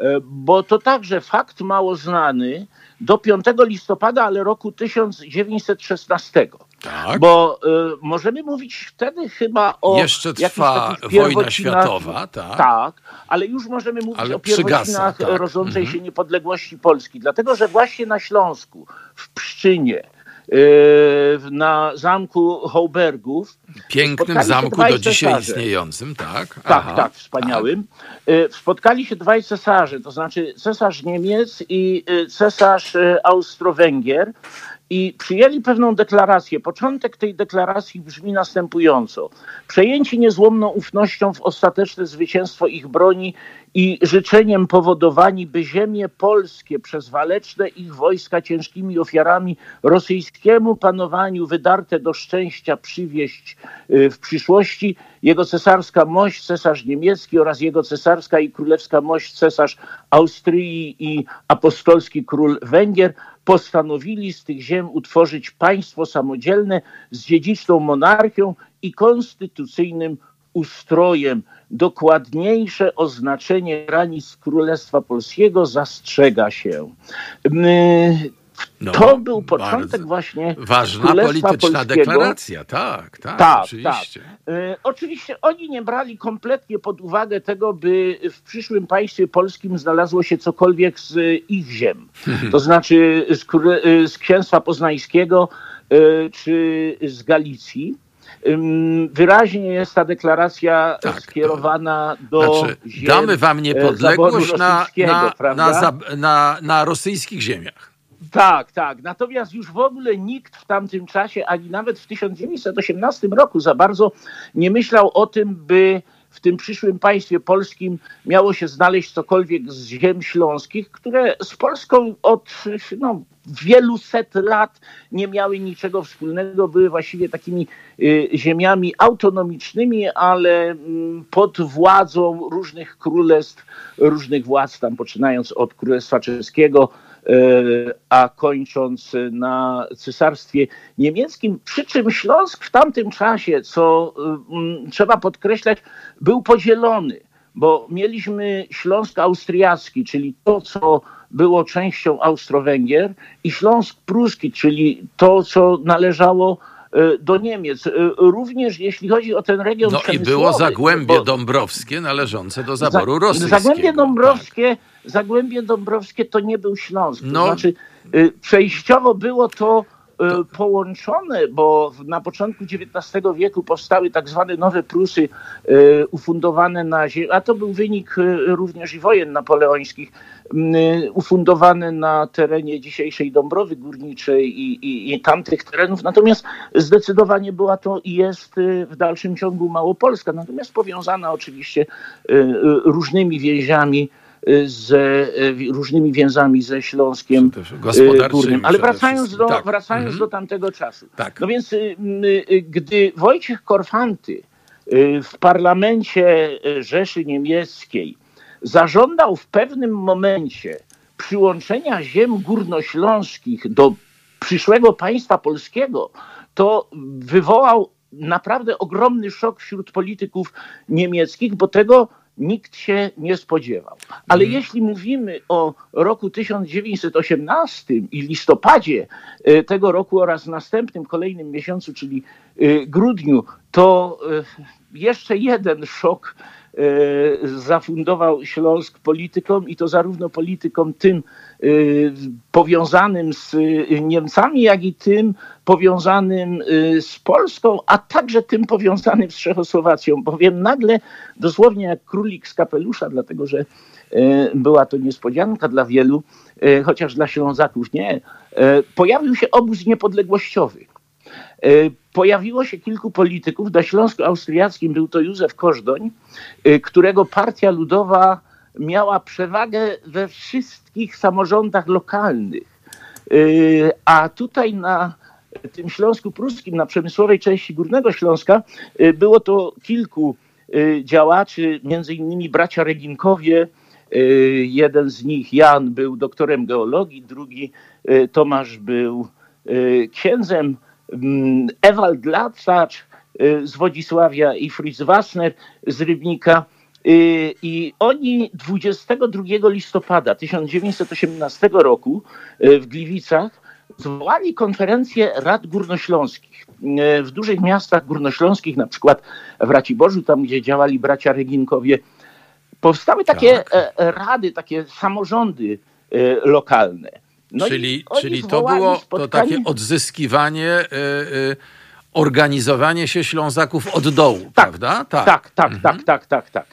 E, bo to także fakt mało znany do 5 listopada, ale roku 1916. Tak. Bo y, możemy mówić wtedy chyba o. Jeszcze trwa wojna światowa, tak. Tak, ale już możemy mówić Ale o przygasa, pierwocinach tak. rodzącej Mhm. się niepodległości Polski. Dlatego, że właśnie na Śląsku, w Pszczynie, na zamku Hołbergów, Pięknym zamku do dzisiaj cesarze. istniejącym, tak? Tak, Aha, tak, wspaniałym. Y, Spotkali się dwaj cesarze, to znaczy cesarz Niemiec i y, cesarz y, Austro-Węgier i przyjęli pewną deklarację. Początek tej deklaracji brzmi następująco. Przejęci niezłomną ufnością w ostateczne zwycięstwo ich broni i życzeniem powodowani, by ziemie polskie przez waleczne ich wojska ciężkimi ofiarami rosyjskiemu panowaniu wydarte do szczęścia przywieść y, w przyszłości, jego cesarska mość, cesarz niemiecki oraz jego cesarska i królewska mość, cesarz Austrii i apostolski król Węgier postanowili z tych ziem utworzyć państwo samodzielne z dziedziczną monarchią i konstytucyjnym ustrojem. Dokładniejsze oznaczenie granic Królestwa Polskiego zastrzega się. No, to był początek właśnie Ważna polityczna Polskiego. deklaracja, tak, tak, Tak, oczywiście. E, Oczywiście oni nie brali kompletnie pod uwagę tego, by w przyszłym państwie polskim znalazło się cokolwiek z ich ziem. To znaczy z, e, z księstwa poznańskiego e, czy z Galicji. Wyraźnie jest ta deklaracja Tak, to- skierowana do Znaczy, damy wam niepodległość na, na, na, na, na rosyjskich ziemiach. Tak, tak. Natomiast już w ogóle nikt w tamtym czasie, ani nawet w 1918 roku za bardzo nie myślał o tym, by w tym przyszłym państwie polskim miało się znaleźć cokolwiek z ziem śląskich, które z Polską od no, wielu set lat nie miały niczego wspólnego, były właściwie takimi y, ziemiami autonomicznymi, ale mm, pod władzą różnych królestw, różnych władz, tam poczynając od Królestwa Czeskiego, a kończąc na cesarstwie niemieckim. Przy czym Śląsk w tamtym czasie, co mm, trzeba podkreślać, był podzielony, bo mieliśmy Śląsk Austriacki, czyli to, co było częścią Austro-Węgier, i Śląsk Pruski, czyli to, co należało do Niemiec. Również jeśli chodzi o ten region No i było Zagłębie bo, Dąbrowskie należące do zaboru za, rosyjskiego. Zagłębie Dąbrowskie, tak. Zagłębie Dąbrowskie to nie był Śląsk. No. To znaczy przejściowo było to to... połączone, bo na początku XIX wieku powstały tak zwane nowe Prusy ufundowane na ziemi, a to był wynik również i wojen napoleońskich, ufundowane na terenie dzisiejszej Dąbrowy Górniczej i, i, i tamtych terenów. Natomiast zdecydowanie była to i jest w dalszym ciągu Małopolska, natomiast powiązana oczywiście różnymi więziami z różnymi więzami ze Śląskiem Górnym. Ale wracając, do, tak. wracając mhm. do tamtego czasu. Tak. No więc gdy Wojciech Korfanty w parlamencie Rzeszy Niemieckiej zażądał w pewnym momencie przyłączenia ziem górnośląskich do przyszłego państwa polskiego, to wywołał naprawdę ogromny szok wśród polityków niemieckich, bo tego nikt się nie spodziewał. Ale mm. jeśli mówimy o roku 1918 i listopadzie e, tego roku oraz następnym kolejnym miesiącu, czyli e, grudniu, to e, jeszcze jeden szok zafundował Śląsk politykom i to zarówno politykom tym powiązanym z Niemcami, jak i tym powiązanym z Polską, a także tym powiązanym z Czechosłowacją, bowiem nagle, dosłownie jak królik z kapelusza, dlatego że była to niespodzianka dla wielu, chociaż dla Ślązaków nie, pojawił się obóz niepodległościowy. Pojawiło się kilku polityków. Na Śląsku Austriackim był to Józef Kożdoń, którego partia ludowa miała przewagę we wszystkich samorządach lokalnych. A tutaj na tym Śląsku Pruskim, na przemysłowej części Górnego Śląska, było to kilku działaczy, między innymi bracia Reginkowie. Jeden z nich, Jan, był doktorem geologii, drugi Tomasz był księdzem Ewald Latacz y, z Wodzisławia i Fritz Wassner z Rybnika. Y, I oni 22 listopada 1918 roku y, w Gliwicach zwołali konferencję Rad Górnośląskich. W dużych miastach górnośląskich, na przykład w Raciborzu, tam gdzie działali bracia Reginkowie, powstały takie tak. E, e, rady, takie samorządy lokalne. No czyli czyli to było spotkanie... to takie odzyskiwanie, y, y, organizowanie się Ślązaków od dołu, tak, prawda? Tak, tak, tak, mhm. tak, tak, tak, tak.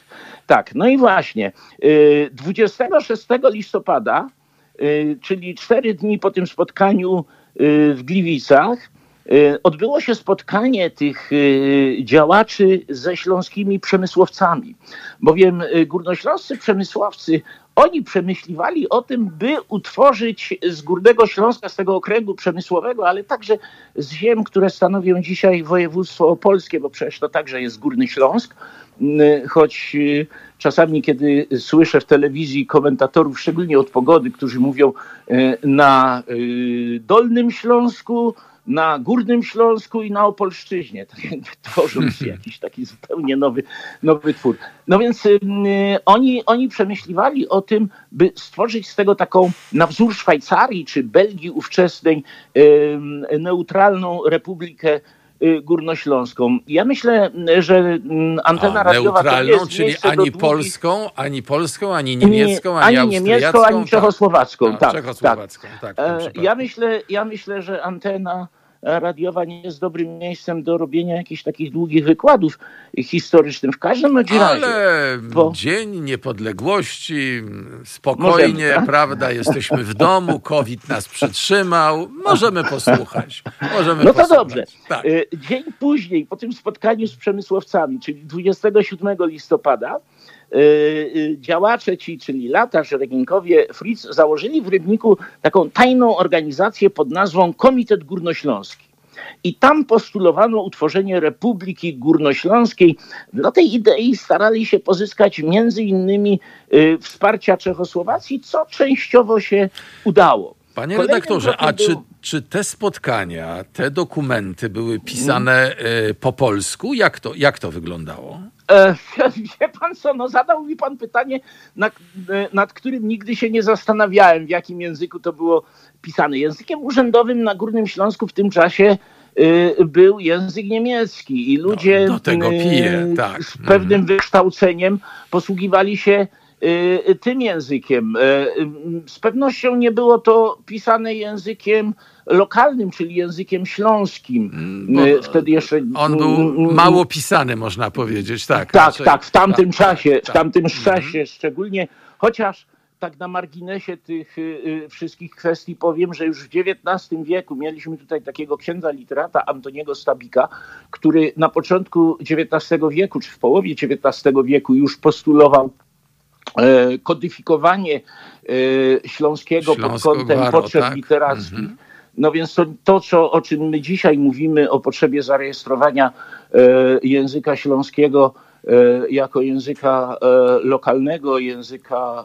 Tak, no i właśnie. Y, 26 listopada, y, czyli cztery dni po tym spotkaniu y, w Gliwicach, odbyło się spotkanie tych działaczy ze śląskimi przemysłowcami, bowiem górnośląscy przemysłowcy oni przemyśliwali o tym, by utworzyć z Górnego Śląska, z tego okręgu przemysłowego, ale także z ziem, które stanowią dzisiaj województwo opolskie, bo przecież to także jest Górny Śląsk, choć y, czasami, kiedy słyszę w telewizji komentatorów, szczególnie od pogody, którzy mówią y, na y, Dolnym Śląsku, na Górnym Śląsku i na Opolszczyźnie, tak jakby tworząc jakiś taki zupełnie nowy, nowy twór. No więc y, oni, oni przemyśliwali o tym, by stworzyć z tego taką na wzór Szwajcarii czy Belgii ówczesnej y, neutralną republikę y, górnośląską. Ja myślę, że antena A, radiowa neutralną, czyli ani polską, ani polską, ani niemiecką, ani, ani niemiecką, ani tak. czechosłowacką. Tak, tak, czechosłowacką, tak. tak ja, myślę, ja myślę, że antena radiowa nie jest dobrym miejscem do robienia jakichś takich długich wykładów historycznych. W każdym razie. Ale bo... Dzień Niepodległości, spokojnie, Możemy, tak? prawda? Jesteśmy w domu, COVID nas przytrzymał. Możemy posłuchać. Możemy no to posłuchać. dobrze. Tak. Y, dzień później, po tym spotkaniu z przemysłowcami, czyli 27 listopada, działacze ci, czyli Latarz, Reginkowie, Fritz, założyli w Rybniku taką tajną organizację pod nazwą Komitet Górnośląski. I tam postulowano utworzenie Republiki Górnośląskiej. Do tej idei starali się pozyskać między innymi y, wsparcia Czechosłowacji, co częściowo się udało. Panie Kolejnym redaktorze, a czy, czy te spotkania, te dokumenty były pisane y, po polsku? Jak to, jak to wyglądało? E, wie pan co, no zadał mi pan pytanie, nad, e, nad którym nigdy się nie zastanawiałem, w jakim języku to było pisane. Językiem urzędowym na Górnym Śląsku w tym czasie był język niemiecki i ludzie no, pije, tak. z pewnym wykształceniem posługiwali się tym językiem. Z pewnością nie było to pisane językiem lokalnym, czyli językiem śląskim. Bo Wtedy jeszcze. On był mało pisany, można powiedzieć, tak. Tak, raczej, tak, w tamtym tak, czasie, tak, w tamtym tak. czasie szczególnie, chociaż tak na marginesie tych y, y, wszystkich kwestii powiem, że już w XIX wieku mieliśmy tutaj takiego księdza literata Antoniego Stabika, który na początku XIX wieku, czy w połowie XIX wieku już postulował e, kodyfikowanie e, śląskiego pod kątem potrzeb tak? literackich. Mhm. No więc to, to co, o czym my dzisiaj mówimy, o potrzebie zarejestrowania e, języka śląskiego jako języka e, lokalnego, języka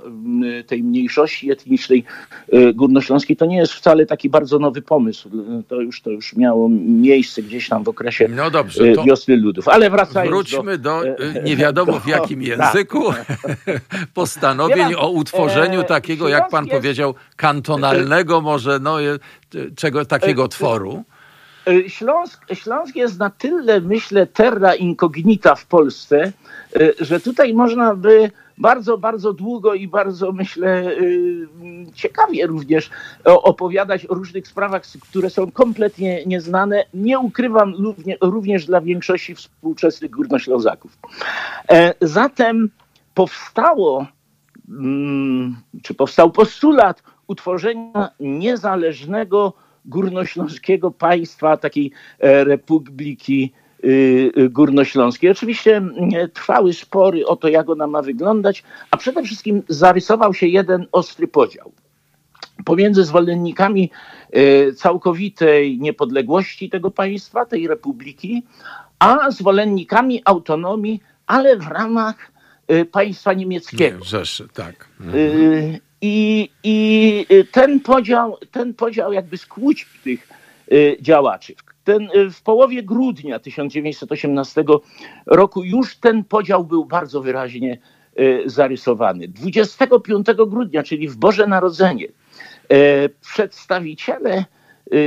tej mniejszości etnicznej e, górnośląskiej, to nie jest wcale taki bardzo nowy pomysł. To już, to już miało miejsce gdzieś tam w okresie no dobrze, wiosny ludów. Ale wracając Wróćmy do, do nie wiadomo w jakim języku postanowień o utworzeniu takiego, jak pan jest... powiedział, kantonalnego może, no, czego takiego tworu. E, Śląsk, Śląsk jest na tyle, myślę, terra incognita w Polsce, e, że tutaj można by bardzo, bardzo długo i bardzo, myślę, e, ciekawie również opowiadać o różnych sprawach, które są kompletnie nieznane. Nie ukrywam również dla większości współczesnych górnoślązaków. Zatem powstało, mm, czy powstał postulat utworzenia niezależnego górnośląskiego państwa, takiej e, republiki y, y, górnośląskiej. Oczywiście trwały spory o to, jak ona ma wyglądać, a przede wszystkim zarysował się jeden ostry podział pomiędzy zwolennikami e, całkowitej niepodległości tego państwa, tej republiki, a zwolennikami autonomii, ale w ramach e, państwa niemieckiego. Nie, Rzeszy, tak. Mhm. I, I ten podział, ten podział jakby skłócił tych y, działaczy. Ten, y, w połowie grudnia 1918 roku już ten podział był bardzo wyraźnie y, zarysowany. 25 grudnia, czyli w Boże Narodzenie, przedstawiciele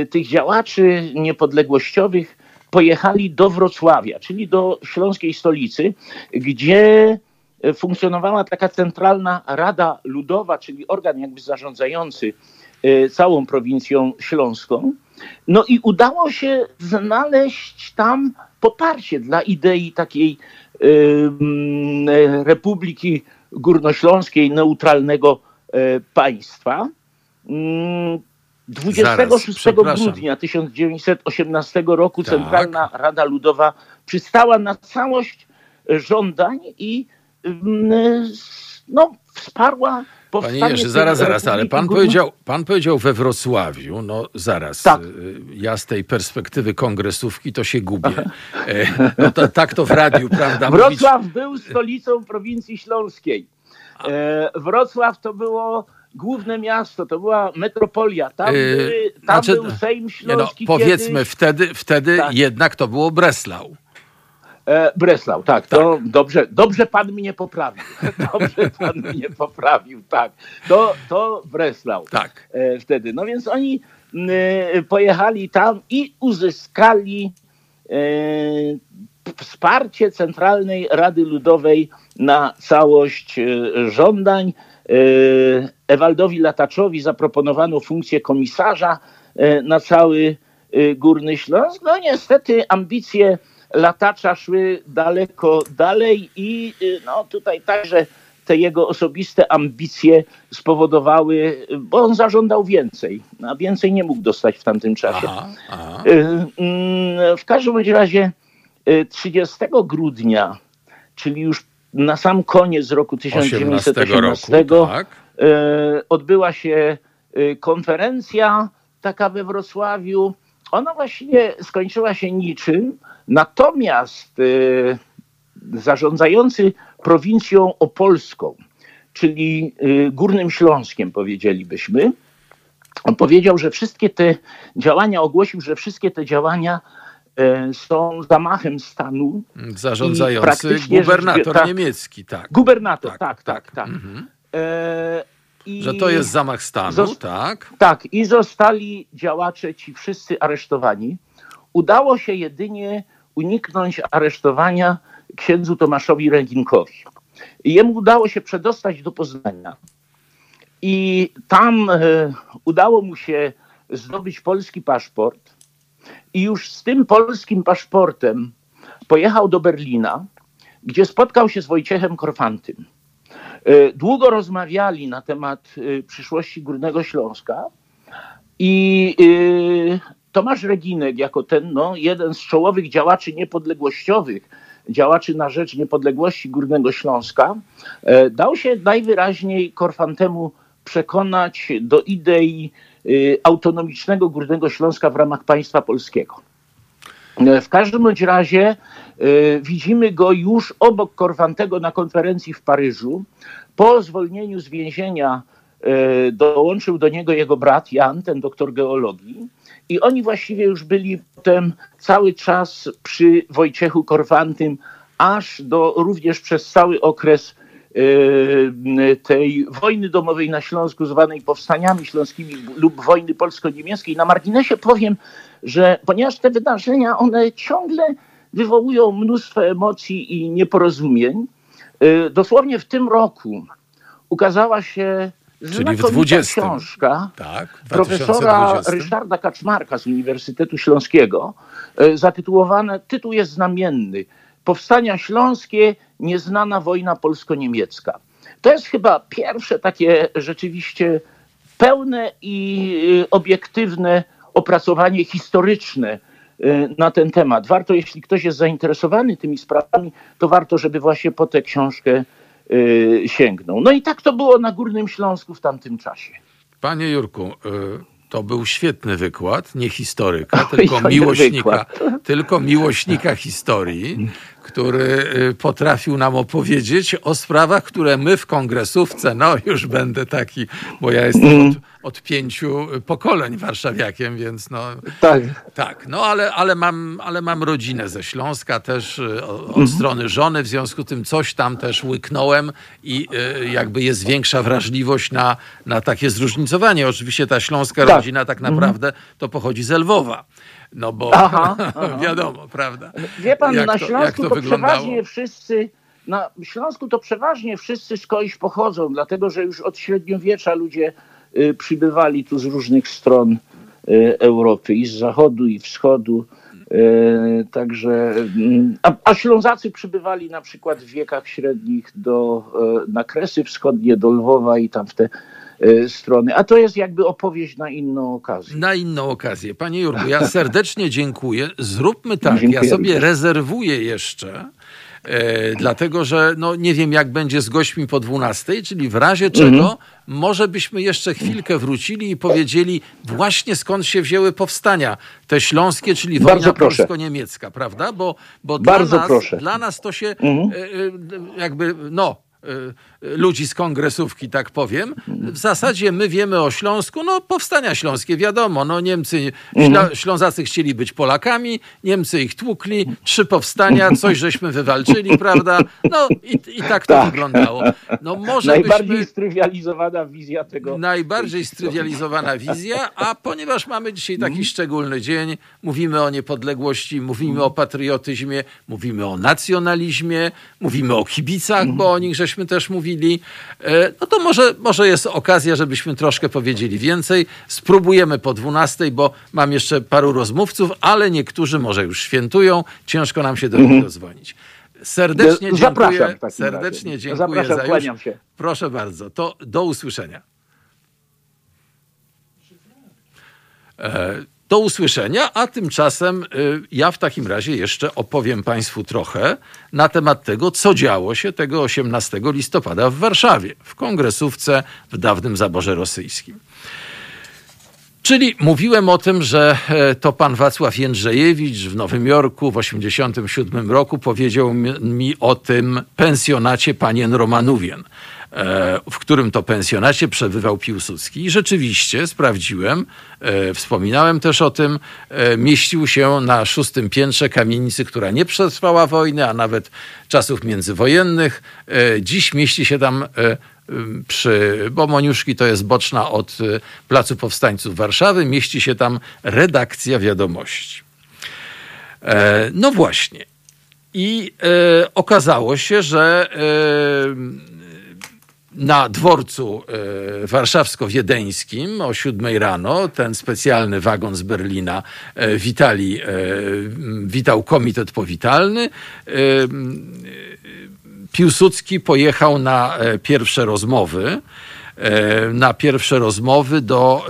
tych działaczy niepodległościowych pojechali do Wrocławia, czyli do śląskiej stolicy, gdzie funkcjonowała taka centralna Rada Ludowa, czyli organ jakby zarządzający e, całą prowincją śląską. No i udało się znaleźć tam poparcie dla idei takiej Republiki Górnośląskiej, neutralnego e, państwa. 26 Zaraz, grudnia 1918 roku tak. Centralna Rada Ludowa przystała na całość żądań i no, wsparła. Panie Jerzy, zaraz, zaraz, ale pan powiedział, pan powiedział we Wrocławiu, no zaraz, tak. Y, ja z tej perspektywy kongresówki to się gubię. E, no to, tak to w radiu, prawda? Wrocław mówić... był stolicą prowincji śląskiej. E, Wrocław to było główne miasto, to była metropolia. Tam, yy, tam znaczy, był Sejm Śląski. no, powiedzmy, kiedyś... wtedy, wtedy tak. jednak to było Breslau. E, Breslau, tak, tak. To dobrze, dobrze pan mnie poprawił. Dobrze pan mnie poprawił, tak. To, to Breslau tak. E, wtedy. No więc oni e, pojechali tam i uzyskali wsparcie Centralnej Rady Ludowej na całość żądań. Ewaldowi Lataczowi zaproponowano funkcję komisarza na cały Górny Śląsk. No niestety ambicje latacza szły daleko dalej i y, no, tutaj także te jego osobiste ambicje spowodowały, bo on zażądał więcej, a więcej nie mógł dostać w tamtym czasie. Aha, aha. Y, mm, w każdym razie 30 y, grudnia, czyli już na sam koniec roku 1918, roku, tak. odbyła się konferencja taka we Wrocławiu. Ona właściwie skończyła się niczym, Natomiast y, zarządzający prowincją opolską, czyli y, Górnym Śląskiem powiedzielibyśmy, on powiedział, że wszystkie te działania, ogłosił, że wszystkie te działania y, są zamachem stanu. Zarządzający gubernator tak, niemiecki, tak. Gubernator, tak, tak, tak. tak. tak. Mhm. E, i, że to jest zamach stanu, tak? Tak, i zostali działacze ci wszyscy aresztowani udało się jedynie uniknąć aresztowania księdzu Tomaszowi Reginkowi. Jemu udało się przedostać do Poznania. I tam e, udało mu się zdobyć polski paszport. I już z tym polskim paszportem pojechał do Berlina, gdzie spotkał się z Wojciechem Korfantym. E, długo rozmawiali na temat e, przyszłości Górnego Śląska i Tomasz Reginek, jako ten no, jeden z czołowych działaczy niepodległościowych, działaczy na rzecz niepodległości Górnego Śląska, e, dał się najwyraźniej Korfantemu przekonać do idei e, autonomicznego Górnego Śląska w ramach państwa polskiego. E, w każdym bądź razie widzimy go już obok Korfantego na konferencji w Paryżu. Po zwolnieniu z więzienia dołączył do niego jego brat Jan, ten doktor geologii. I oni właściwie już byli potem cały czas przy Wojciechu Korfantym, aż do również przez cały okres tej wojny domowej na Śląsku, zwanej powstaniami śląskimi lub wojny polsko-niemieckiej. Na marginesie powiem, że ponieważ te wydarzenia, one ciągle wywołują mnóstwo emocji i nieporozumień, e, dosłownie w tym roku ukazała się Czyli w 20. książka tak, profesora Ryszarda Kaczmarka z Uniwersytetu Śląskiego, e, zatytułowana, tytuł jest znamienny, Powstania Śląskie, nieznana wojna polsko-niemiecka. To jest chyba pierwsze takie rzeczywiście pełne i e, obiektywne opracowanie historyczne e, na ten temat. Warto, jeśli ktoś jest zainteresowany tymi sprawami, to warto, żeby właśnie po tę książkę Y, sięgnął. No i tak to było na Górnym Śląsku w tamtym czasie. Panie Jurku, y, to był świetny wykład, nie historyka, tylko miłośnika, tylko miłośnika historii, który y, potrafił nam opowiedzieć o sprawach, które my w kongresówce, no już będę taki, bo ja jestem mm. od, od, pięciu pokoleń warszawiakiem, więc no... Tak. Tak, no ale, ale, mam, ale mam rodzinę ze Śląska też y, od mm. strony żony, w związku z tym coś tam też łyknąłem i y, jakby jest większa wrażliwość na, na takie zróżnicowanie. Oczywiście ta śląska tak. rodzina tak mhm. naprawdę to pochodzi z Lwowa. No bo aha, aha. wiadomo, prawda? Wie pan, jak na Śląsku to, to, przeważnie wszyscy, na Śląsku to przeważnie wszyscy skądś pochodzą, dlatego że już od średniowiecza ludzie y, przybywali tu z różnych stron y, Europy, i z zachodu, i wschodu. Y, także, mm, a, a Ślązacy przybywali na przykład w wiekach średnich do, na Kresy Wschodnie, do Lwowa i tam w te strony. A to jest jakby opowieść na inną okazję. Na inną okazję. Panie Jurku, ja serdecznie dziękuję. Zróbmy tak, ja sobie rezerwuję jeszcze. E, dlatego, że no, nie wiem, jak będzie z gośćmi po 12, czyli w razie czego mhm. może byśmy jeszcze chwilkę wrócili i powiedzieli właśnie skąd się wzięły powstania te śląskie, czyli wojna polsko-niemiecka, prawda? Bo, bo dla, nas, proszę. dla nas to się mhm. e, e, jakby, no, ludzi z kongresówki, tak powiem. W zasadzie my wiemy o Śląsku, no powstania śląskie, wiadomo, no Niemcy, Śla, Ślązacy chcieli być Polakami, Niemcy ich tłukli, trzy powstania, coś żeśmy wywalczyli, prawda? No i, i tak to tak. wyglądało. No może Najbardziej byśmy... strywializowana wizja tego. Najbardziej strywializowana wizja, a ponieważ mamy dzisiaj taki mm. szczególny dzień, mówimy o niepodległości, mówimy o patriotyzmie, mówimy o nacjonalizmie, mówimy o kibicach, bo o nich żeśmy też mówili, mówili, e, no to może, może jest okazja, żebyśmy troszkę powiedzieli więcej. Spróbujemy po 12, bo mam jeszcze paru rozmówców, ale niektórzy może już świętują. Ciężko nam się do nich mhm. dodzwonić. Serdecznie dziękuję. Zapraszam serdecznie dziękuję za już. Proszę bardzo. To do usłyszenia. E, do usłyszenia, a tymczasem y, ja w takim razie jeszcze opowiem Państwu trochę na temat tego, co działo się tego 18 listopada w Warszawie, w kongresówce w dawnym zaborze rosyjskim. Czyli mówiłem o tym, że e, to pan Wacław Jędrzejewicz w Nowym Jorku w 1987 roku powiedział mi o tym pensjonacie panien Romanówien. E, w którym to pensjonacie przebywał Piłsudski. I rzeczywiście sprawdziłem, e, wspominałem też o tym, e, mieścił się na szóstym piętrze kamienicy, która nie przetrwała wojny, a nawet czasów międzywojennych. Dziś mieści się tam przy, bo Moniuszki to jest boczna od Placu Powstańców Warszawy, mieści się tam redakcja wiadomości. No właśnie. I okazało się, że na dworcu e, warszawsko-wiedeńskim o siódmej rano ten specjalny wagon z Berlina e, witali, e, witał komitet powitalny. Piłsudski pojechał na pierwsze rozmowy na pierwsze rozmowy do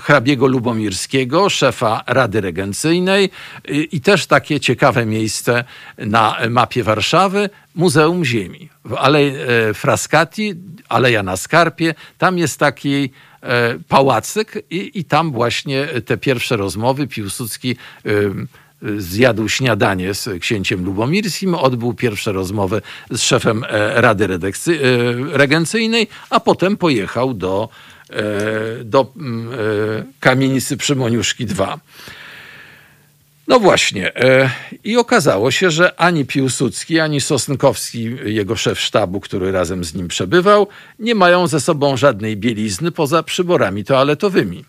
hrabiego Lubomirskiego, szefa Rady Regencyjnej. I też takie ciekawe miejsce na mapie Warszawy, Muzeum Ziemi. W Alei Frascati Aleja na Skarpie, tam jest taki e, pałacyk i, i tam właśnie te pierwsze rozmowy. Piłsudski e, zjadł śniadanie z księciem Lubomirskim, odbył pierwsze rozmowy z szefem e, Rady Regencyjnej, a potem pojechał do, do kamienicy Przymoniuszki II. No właśnie. E, I okazało się, że ani Piłsudski, ani Sosnkowski, jego szef sztabu, który razem z nim przebywał, nie mają ze sobą żadnej bielizny poza przyborami toaletowymi.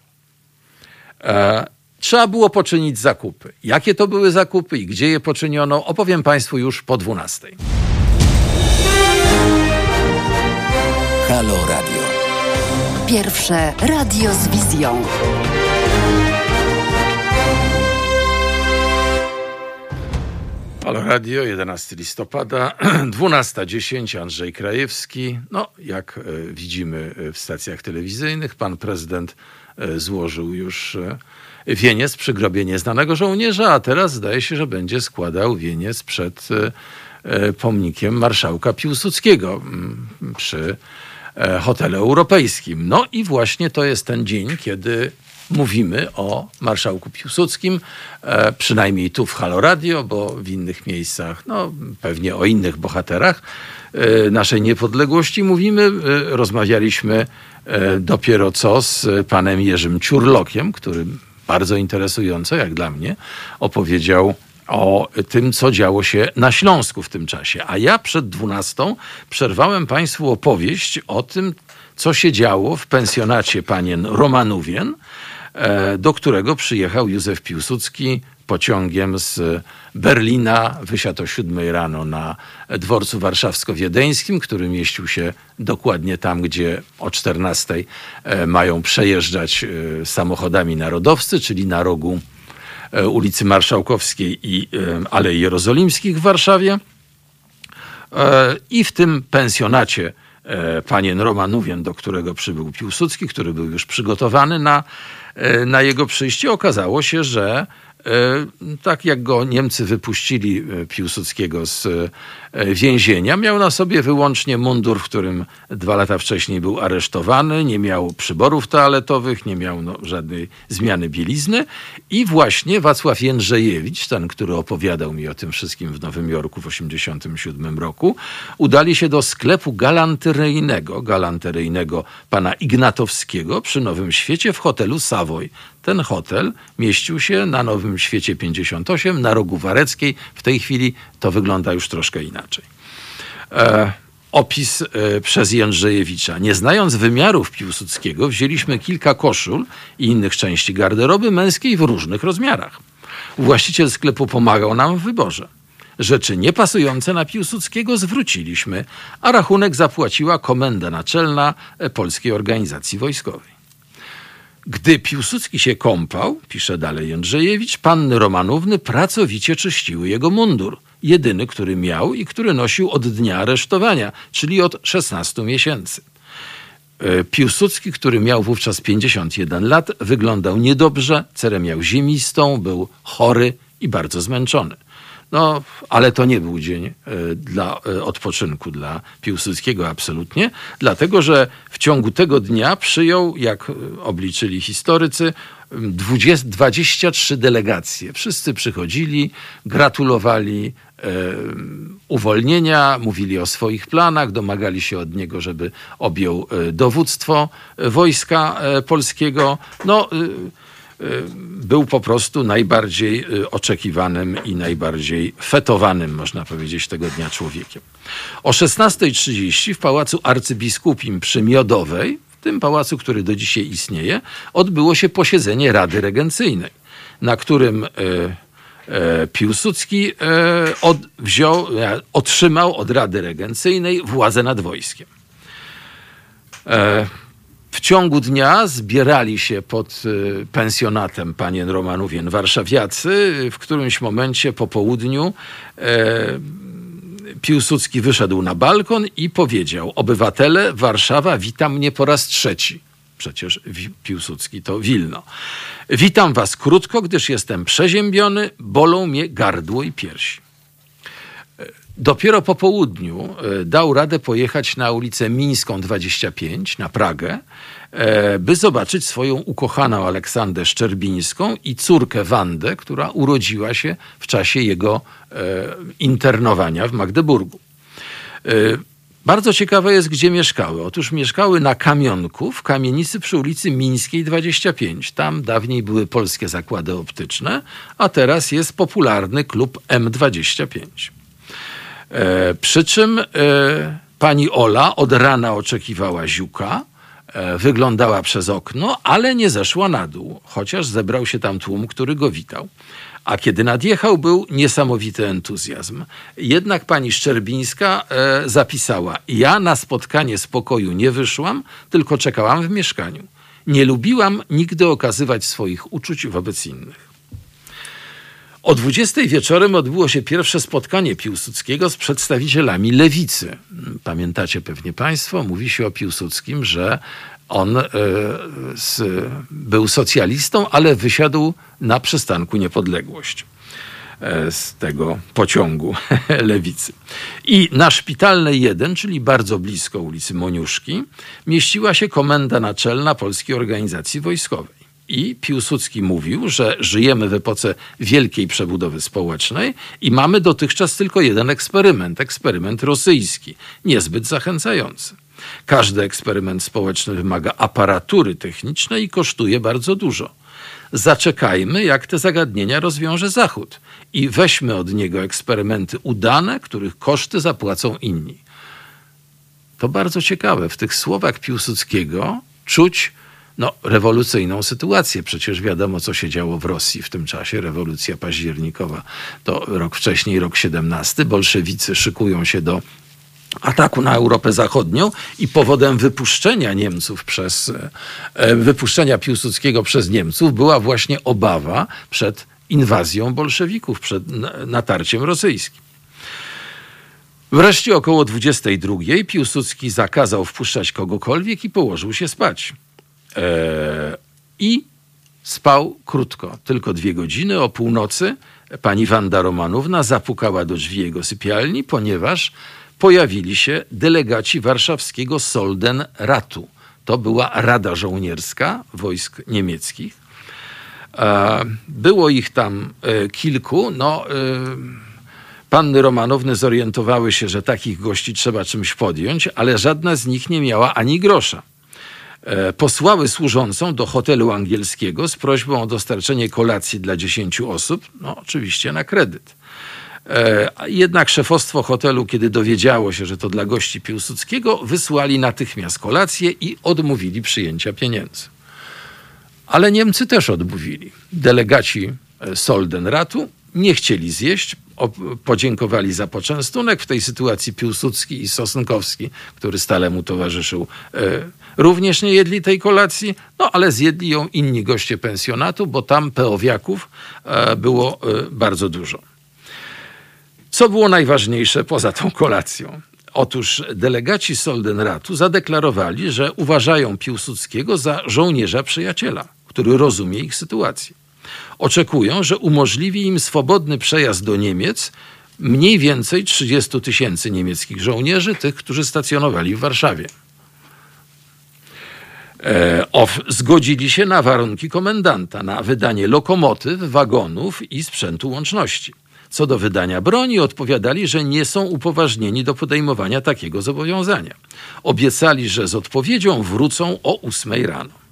Trzeba było poczynić zakupy. Jakie to były zakupy i gdzie je poczyniono, opowiem Państwu już po 12. Halo Radio. Pierwsze radio z wizją. Halo Radio, 11 listopada, 12.10, Andrzej Krajewski. No, jak e, widzimy e, w stacjach telewizyjnych, pan prezydent e, złożył już wieniec przy grobie nieznanego żołnierza, a teraz zdaje się, że będzie składał wieniec przed pomnikiem marszałka Piłsudskiego przy hotelu europejskim. No i właśnie to jest ten dzień, kiedy mówimy o marszałku Piłsudskim, e, przynajmniej tu w Halo Radio, bo w innych miejscach, no pewnie o innych bohaterach e, naszej niepodległości mówimy. E, rozmawialiśmy dopiero co z panem Jerzym Ciurlokiem, który bardzo interesująco, jak dla mnie, opowiedział o tym, co działo się na Śląsku w tym czasie. A ja przed dwunastą przerwałem Państwu opowieść o tym, co się działo w pensjonacie panien Romanówien, E, do którego przyjechał Józef Piłsudski pociągiem z Berlina. Wysiadł o 7 rano na dworcu warszawsko-wiedeńskim, który mieścił się dokładnie tam, gdzie o 14 e, mają przejeżdżać e, samochodami narodowcy, czyli na rogu ulicy Marszałkowskiej i Alei Jerozolimskich w Warszawie. I w tym pensjonacie panien Romanówien, do którego przybył Piłsudski, który był już przygotowany na E, na jego przyjście okazało się, że e, tak jak go Niemcy wypuścili e, Piłsudskiego z E, więzienia. Miał na sobie wyłącznie mundur, w którym dwa lata wcześniej był aresztowany, nie miał przyborów toaletowych, nie miał no, żadnej zmiany bielizny i właśnie Wacław Jędrzejewicz, ten, który opowiadał mi o tym wszystkim w Nowym Jorku w 1987 roku, udali się do sklepu galanteryjnego, galanteryjnego pana Ignatowskiego przy Nowym Świecie w hotelu Savoy. Ten hotel mieścił się na Nowym Świecie 58 na rogu Wareckiej. W tej chwili to wygląda już troszkę inaczej. E, opis e, przez Jędrzejewicza. Nie znając wymiarów Piłsudskiego, wzięliśmy kilka koszul i innych części garderoby męskiej w różnych rozmiarach. Właściciel sklepu pomagał nam w wyborze. Rzeczy niepasujące na Piłsudskiego zwróciliśmy, a rachunek zapłaciła Komenda Naczelna Polskiej Organizacji Wojskowej. Gdy Piłsudski się kąpał, pisze dalej Jędrzejewicz, panny Romanówny pracowicie czyściły jego mundur. Jedyny, który miał i który nosił od dnia aresztowania, czyli od 16 miesięcy. E, Piłsudski, który miał wówczas 51 lat, wyglądał niedobrze, cerę miał ziemistą, był chory i bardzo zmęczony. No, ale to nie był dzień e, dla e, odpoczynku dla Piłsudskiego absolutnie, dlatego że w ciągu tego dnia przyjął, jak e, obliczyli historycy, 20, 23 delegacje. Wszyscy przychodzili, gratulowali uwolnienia, mówili o swoich planach, domagali się od niego, żeby objął dowództwo wojska polskiego. No, był po prostu najbardziej y, oczekiwanym i najbardziej fetowanym, można powiedzieć, tego dnia człowiekiem. O 16.30 w Pałacu Arcybiskupim przy Miodowej, w tym pałacu, który do dzisiaj istnieje, odbyło się posiedzenie Rady Regencyjnej, na którym y, Piłsudski od, wziął, otrzymał od Rady Regencyjnej władzę nad wojskiem. W ciągu dnia zbierali się pod y, pensjonatem panien Romanówien warszawiacy. W którymś momencie po południu e, Piłsudski wyszedł na balkon i powiedział: Obywatele, Warszawa, witam mnie po raz trzeci. Przecież Piłsudski to Wilno. Witam was krótko, gdyż jestem przeziębiony, bolą mnie gardło i piersi. Dopiero po południu e, dał radę pojechać na ulicę Mińską 25 na Pragę, e, by zobaczyć swoją ukochaną Aleksandrę Szczerbińską i córkę Wandę, która urodziła się w czasie jego e, internowania w Magdeburgu. Bardzo ciekawe jest, gdzie mieszkały. Otóż mieszkały na Kamionku, w kamienicy przy ulicy Mińskiej 25. Tam dawniej były polskie zakłady optyczne, a teraz jest popularny klub M25. E, przy czym e, pani Ola od rana oczekiwała ziuka, e, wyglądała przez okno, ale nie zeszła na dół, chociaż zebrał się tam tłum, który go witał. A kiedy nadjechał, był niesamowity entuzjazm. Jednak pani Szczerbińska e, zapisała: Ja na spotkanie z pokoju nie wyszłam, tylko czekałam w mieszkaniu. Nie lubiłam nigdy okazywać swoich uczuć wobec innych. O 20 wieczorem odbyło się pierwsze spotkanie Piłsudskiego z przedstawicielami lewicy. Pamiętacie pewnie Państwo, mówi się o Piłsudskim, że on y, z, był socjalistą, ale wysiadł na przystanku Niepodległość e, z tego pociągu lewicy. I na Szpitalnej 1, czyli bardzo blisko ulicy Moniuszki, mieściła się komenda naczelna Polskiej Organizacji Wojskowej. I Piłsudski mówił, że żyjemy w epoce wielkiej przebudowy społecznej i mamy dotychczas tylko jeden eksperyment eksperyment rosyjski, niezbyt zachęcający. Każdy eksperyment społeczny wymaga aparatury technicznej i kosztuje bardzo dużo. Zaczekajmy, jak te zagadnienia rozwiąże Zachód i weźmy od niego eksperymenty udane, których koszty zapłacą inni. To bardzo ciekawe. W tych słowach Piłsudskiego czuć no, rewolucyjną sytuację. Przecież wiadomo, co się działo w Rosji w tym czasie. Rewolucja październikowa to rok wcześniej, rok 17. Bolszewicy szykują się do ataku na Europę Zachodnią i powodem wypuszczenia Niemców przez, e, wypuszczenia Piłsudskiego przez Niemców była właśnie obawa przed inwazją bolszewików, przed natarciem rosyjskim. Wreszcie około 22 Piłsudski zakazał wpuszczać kogokolwiek i położył się spać. E, I spał krótko, tylko dwie godziny. O północy pani Wanda Romanówna zapukała do drzwi jego sypialni, ponieważ pojawili się delegaci warszawskiego Soldenratu. To była Rada Żołnierska wojsk niemieckich. E, było ich tam e, kilku. No, panny Romanowny zorientowały się, że takich gości trzeba czymś podjąć, ale żadna z nich nie miała ani grosza. E, posłały służącą do hotelu angielskiego z prośbą o dostarczenie kolacji dla 10 osób, no oczywiście na kredyt. E, jednak szefostwo hotelu, kiedy dowiedziało się, że to dla gości Piłsudskiego, wysłali natychmiast kolację i odmówili przyjęcia pieniędzy. Ale Niemcy też odmówili. Delegaci e, Soldenratu nie chcieli zjeść, podziękowali za poczęstunek. W tej sytuacji Piłsudski i Sosnkowski, który stale mu towarzyszył, również nie jedli tej kolacji, no ale zjedli ją inni goście pensjonatu, bo tam peowiaków e, było e, bardzo dużo. Co było najważniejsze poza tą kolacją? Otóż delegaci Soldenratu zadeklarowali, że uważają Piłsudskiego za żołnierza przyjaciela, który rozumie ich sytuację. Oczekują, że umożliwi im swobodny przejazd do Niemiec mniej więcej 30 tysięcy niemieckich żołnierzy, tych, którzy stacjonowali w Warszawie. E, of, zgodzili się na warunki komendanta, na wydanie lokomotyw, wagonów i sprzętu łączności. Co do wydania broni, odpowiadali, że nie są upoważnieni do podejmowania takiego zobowiązania. Obiecali, że z odpowiedzią wrócą o ósmej rano.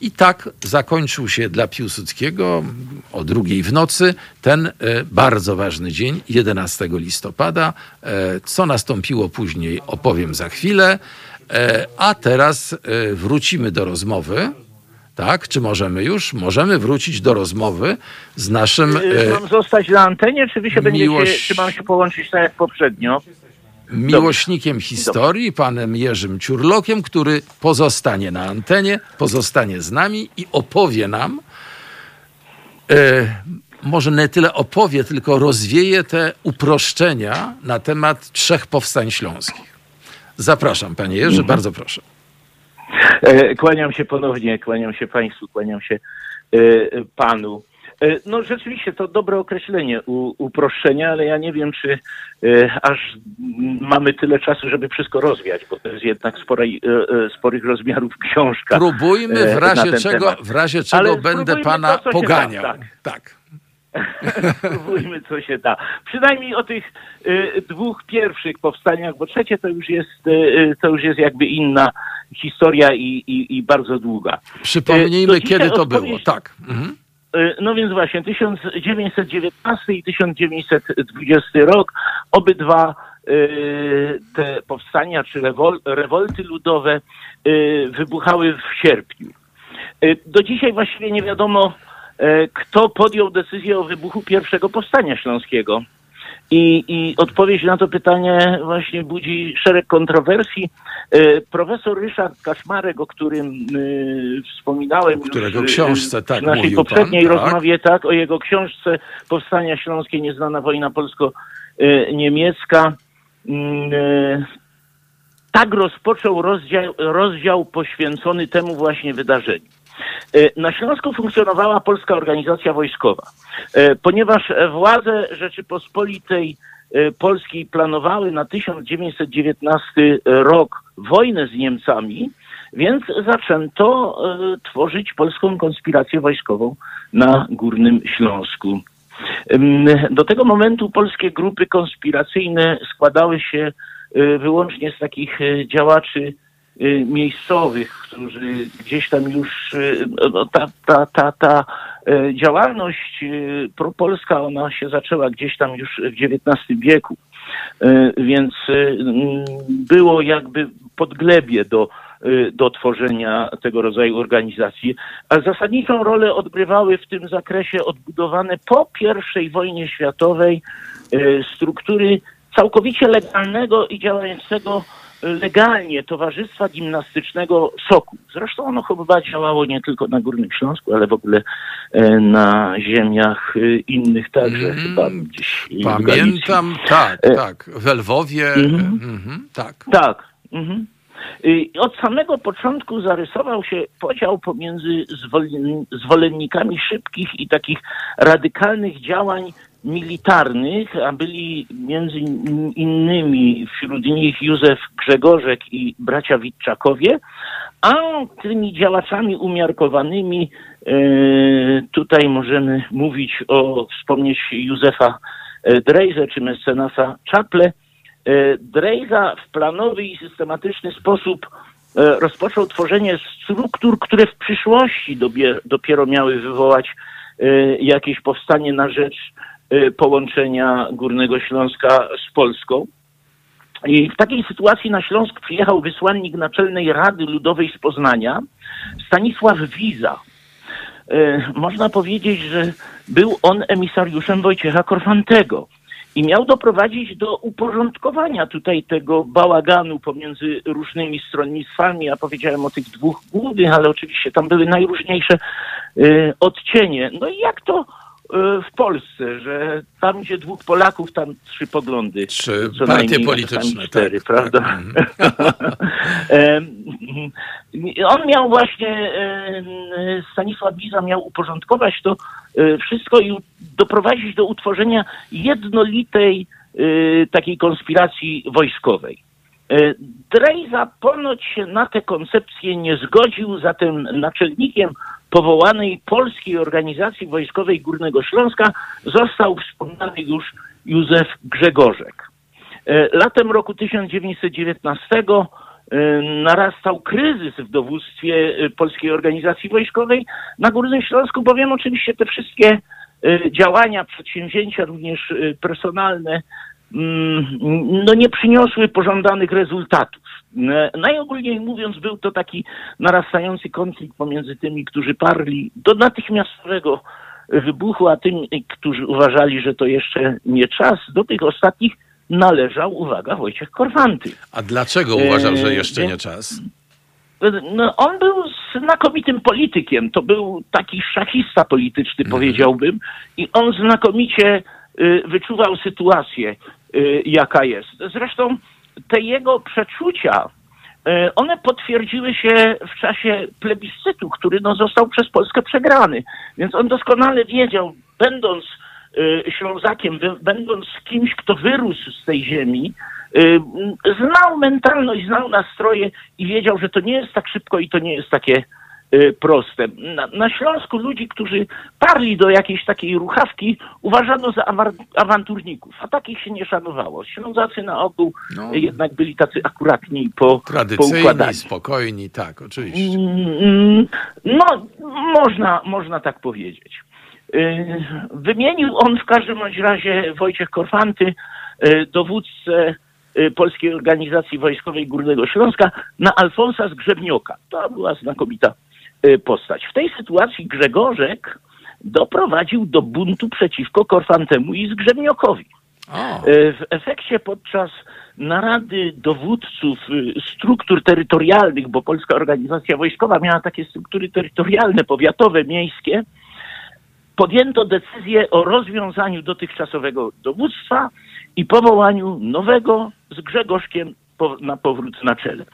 I tak zakończył się dla Piłsudskiego o drugiej w nocy ten e, bardzo ważny dzień, 11 listopada. E, co nastąpiło później, opowiem za chwilę. E, a teraz e, wrócimy do rozmowy Tak? Czy możemy już? Możemy wrócić do rozmowy z naszym. E, mam zostać na antenie, czy wy się miłość... będziecie, czy mam się połączyć tak jak poprzednio? miłośnikiem historii, panem Jerzym Ciurlokiem, który pozostanie na antenie, pozostanie z nami i opowie nam, e, może nie tyle opowie, tylko rozwieje te uproszczenia na temat trzech powstań śląskich. Zapraszam, panie Jerzy, mhm. bardzo proszę. E, kłaniam się ponownie, kłaniam się państwu, kłaniam się e, panu. E, no rzeczywiście to dobre określenie uproszczenia, ale ja nie wiem, czy aż mamy tyle czasu, żeby wszystko rozwiać, bo to jest jednak sporej, sporych rozmiarów książka. Próbujmy w razie czego, w razie czego będę pana to, poganiał. Tak. tak. Spróbujmy, co się da. Przynajmniej o tych y, dwóch pierwszych powstaniach, bo trzecie to już jest, y, to już jest jakby inna historia i, i, i bardzo długa. Przypomnijmy, kiedy to było. Tak. Mhm. Y, no więc właśnie 1919 i 1920 rok, obydwa y, te powstania czy rewol, rewolty ludowe y, wybuchały w sierpniu. Do dzisiaj właściwie nie wiadomo, kto podjął decyzję o wybuchu pierwszego powstania śląskiego. I, I odpowiedź na to pytanie właśnie budzi szereg kontrowersji. E, profesor Ryszard Kaszmarek, o którym y, wspominałem Którego już, książce, tak, w naszej poprzedniej pan, tak? rozmowie, tak, o jego książce Powstania Śląskie, Nieznana Wojna Polsko-Niemiecka. Y, tak rozpoczął rozdział, rozdział poświęcony temu właśnie wydarzeniu. E, na Śląsku funkcjonowała Polska Organizacja Wojskowa. E, ponieważ władze Rzeczypospolitej e, Polskiej planowały na 1919 rok wojnę z Niemcami, więc zaczęto tworzyć polską konspirację wojskową na Górnym Śląsku. Do tego momentu polskie grupy konspiracyjne składały się wyłącznie z takich działaczy Y, miejscowych, którzy gdzieś tam już y, no, ta, ta, ta, ta y, działalność propolska, ona się zaczęła gdzieś tam już w XIX wieku. Więc było jakby podglebie do, do tworzenia tego rodzaju organizacji. A zasadniczą rolę odgrywały w tym zakresie odbudowane po I wojnie światowej struktury całkowicie legalnego i działającego legalnie Towarzystwa Gimnastycznego Soku. Zresztą ono chyba działało nie tylko na Górnym Śląsku, ale w ogóle e, na ziemiach e, innych także mm, chyba gdzieś. Pamiętam, tak, e, tak. W Lwowie, mm, mm, tak. Tak. Mhm. Od samego początku zarysował się podział pomiędzy zwolennikami szybkich i takich radykalnych działań militarnych, a byli między innymi wśród nich Józef Grzegorzek i bracia Witczakowie, a tymi działaczami umiarkowanymi e, tutaj możemy mówić o, wspomnieć Józefa e, Drejze czy mecenasa Czaple. E, Drejza w planowy i systematyczny sposób rozpoczął tworzenie struktur, które w przyszłości dopiero miały wywołać jakieś powstanie na rzecz połączenia Górnego Śląska z Polską. I w takiej sytuacji na Śląsk przyjechał wysłannik Naczelnej Rady Ludowej z Poznania, Stanisław Wiza. Y, można powiedzieć, że był on emisariuszem Wojciecha Korfantego i miał doprowadzić do uporządkowania tutaj tego bałaganu pomiędzy różnymi stronnictwami. Ja powiedziałem o tych dwóch głównych, ale oczywiście tam były najróżniejsze y, odcienie. No i jak to Y, w Polsce, że tam gdzie dwóch Polaków, tam trzy poglądy. Trzy co partie polityczne. Cztery, tak, prawda? Tak. On miał właśnie, Stanisław Biza miał uporządkować to y, wszystko i doprowadzić do utworzenia jednolitej y, takiej konspiracji wojskowej. Drejza ponoć się na tę koncepcję nie zgodził, zatem naczelnikiem powołanej Polskiej Organizacji Wojskowej Górnego Śląska został wspomniany już Józef Grzegorzek. E, latem roku 1919 e, narastał kryzys w dowództwie e, Polskiej Organizacji Wojskowej na Górnym Śląsku, bowiem oczywiście te wszystkie działania, przedsięwzięcia, również personalne, no nie przyniosły pożądanych rezultatów. Najogólniej mówiąc, był to taki narastający konflikt pomiędzy tymi, którzy parli do natychmiastowego wybuchu, a tymi, którzy uważali, że to jeszcze nie czas. Do tych ostatnich należał, uwaga, Wojciech Korfanty. A dlaczego uważał, że jeszcze nie czas? No, on był znakomitym politykiem. To był taki szachista polityczny, mhm. powiedziałbym. I on znakomicie y, wyczuwał sytuację, jaka jest. Zresztą te jego przeczucia, y, one potwierdziły się w czasie plebiscytu, który no, został przez Polskę przegrany. Więc on doskonale wiedział, będąc Ślązakiem, będąc kimś, kto wyrósł z tej ziemi, Y, znał mentalność, znał nastroje i wiedział, że to nie jest tak szybko i to nie jest takie y, proste. Na, na Śląsku ludzi, którzy parli do jakiejś takiej ruchawki, uważano za awanturników, a takich się nie szanowało. Ślązacy na ogół no. jednak byli tacy akuratni po Tradycyjni, spokojni, tak, oczywiście. Mm, no, można, można tak powiedzieć. Y, wymienił on w każdym razie Wojciech Korfanty, dowódcę Y, Polskiej Organizacji Wojskowej Górnego Śląska na Alfonsa Zgrzebnioka. To była znakomita y, postać. W tej sytuacji Grzegorzek doprowadził do buntu przeciwko Korfantemu i Zgrzebniokowi. Y, w efekcie podczas narady dowódców struktur terytorialnych, bo Polska Organizacja Wojskowa miała takie struktury terytorialne, powiatowe, miejskie, podjęto decyzję o rozwiązaniu dotychczasowego dowództwa i powołaniu nowego z Grzegorzkiem na powrót na czele.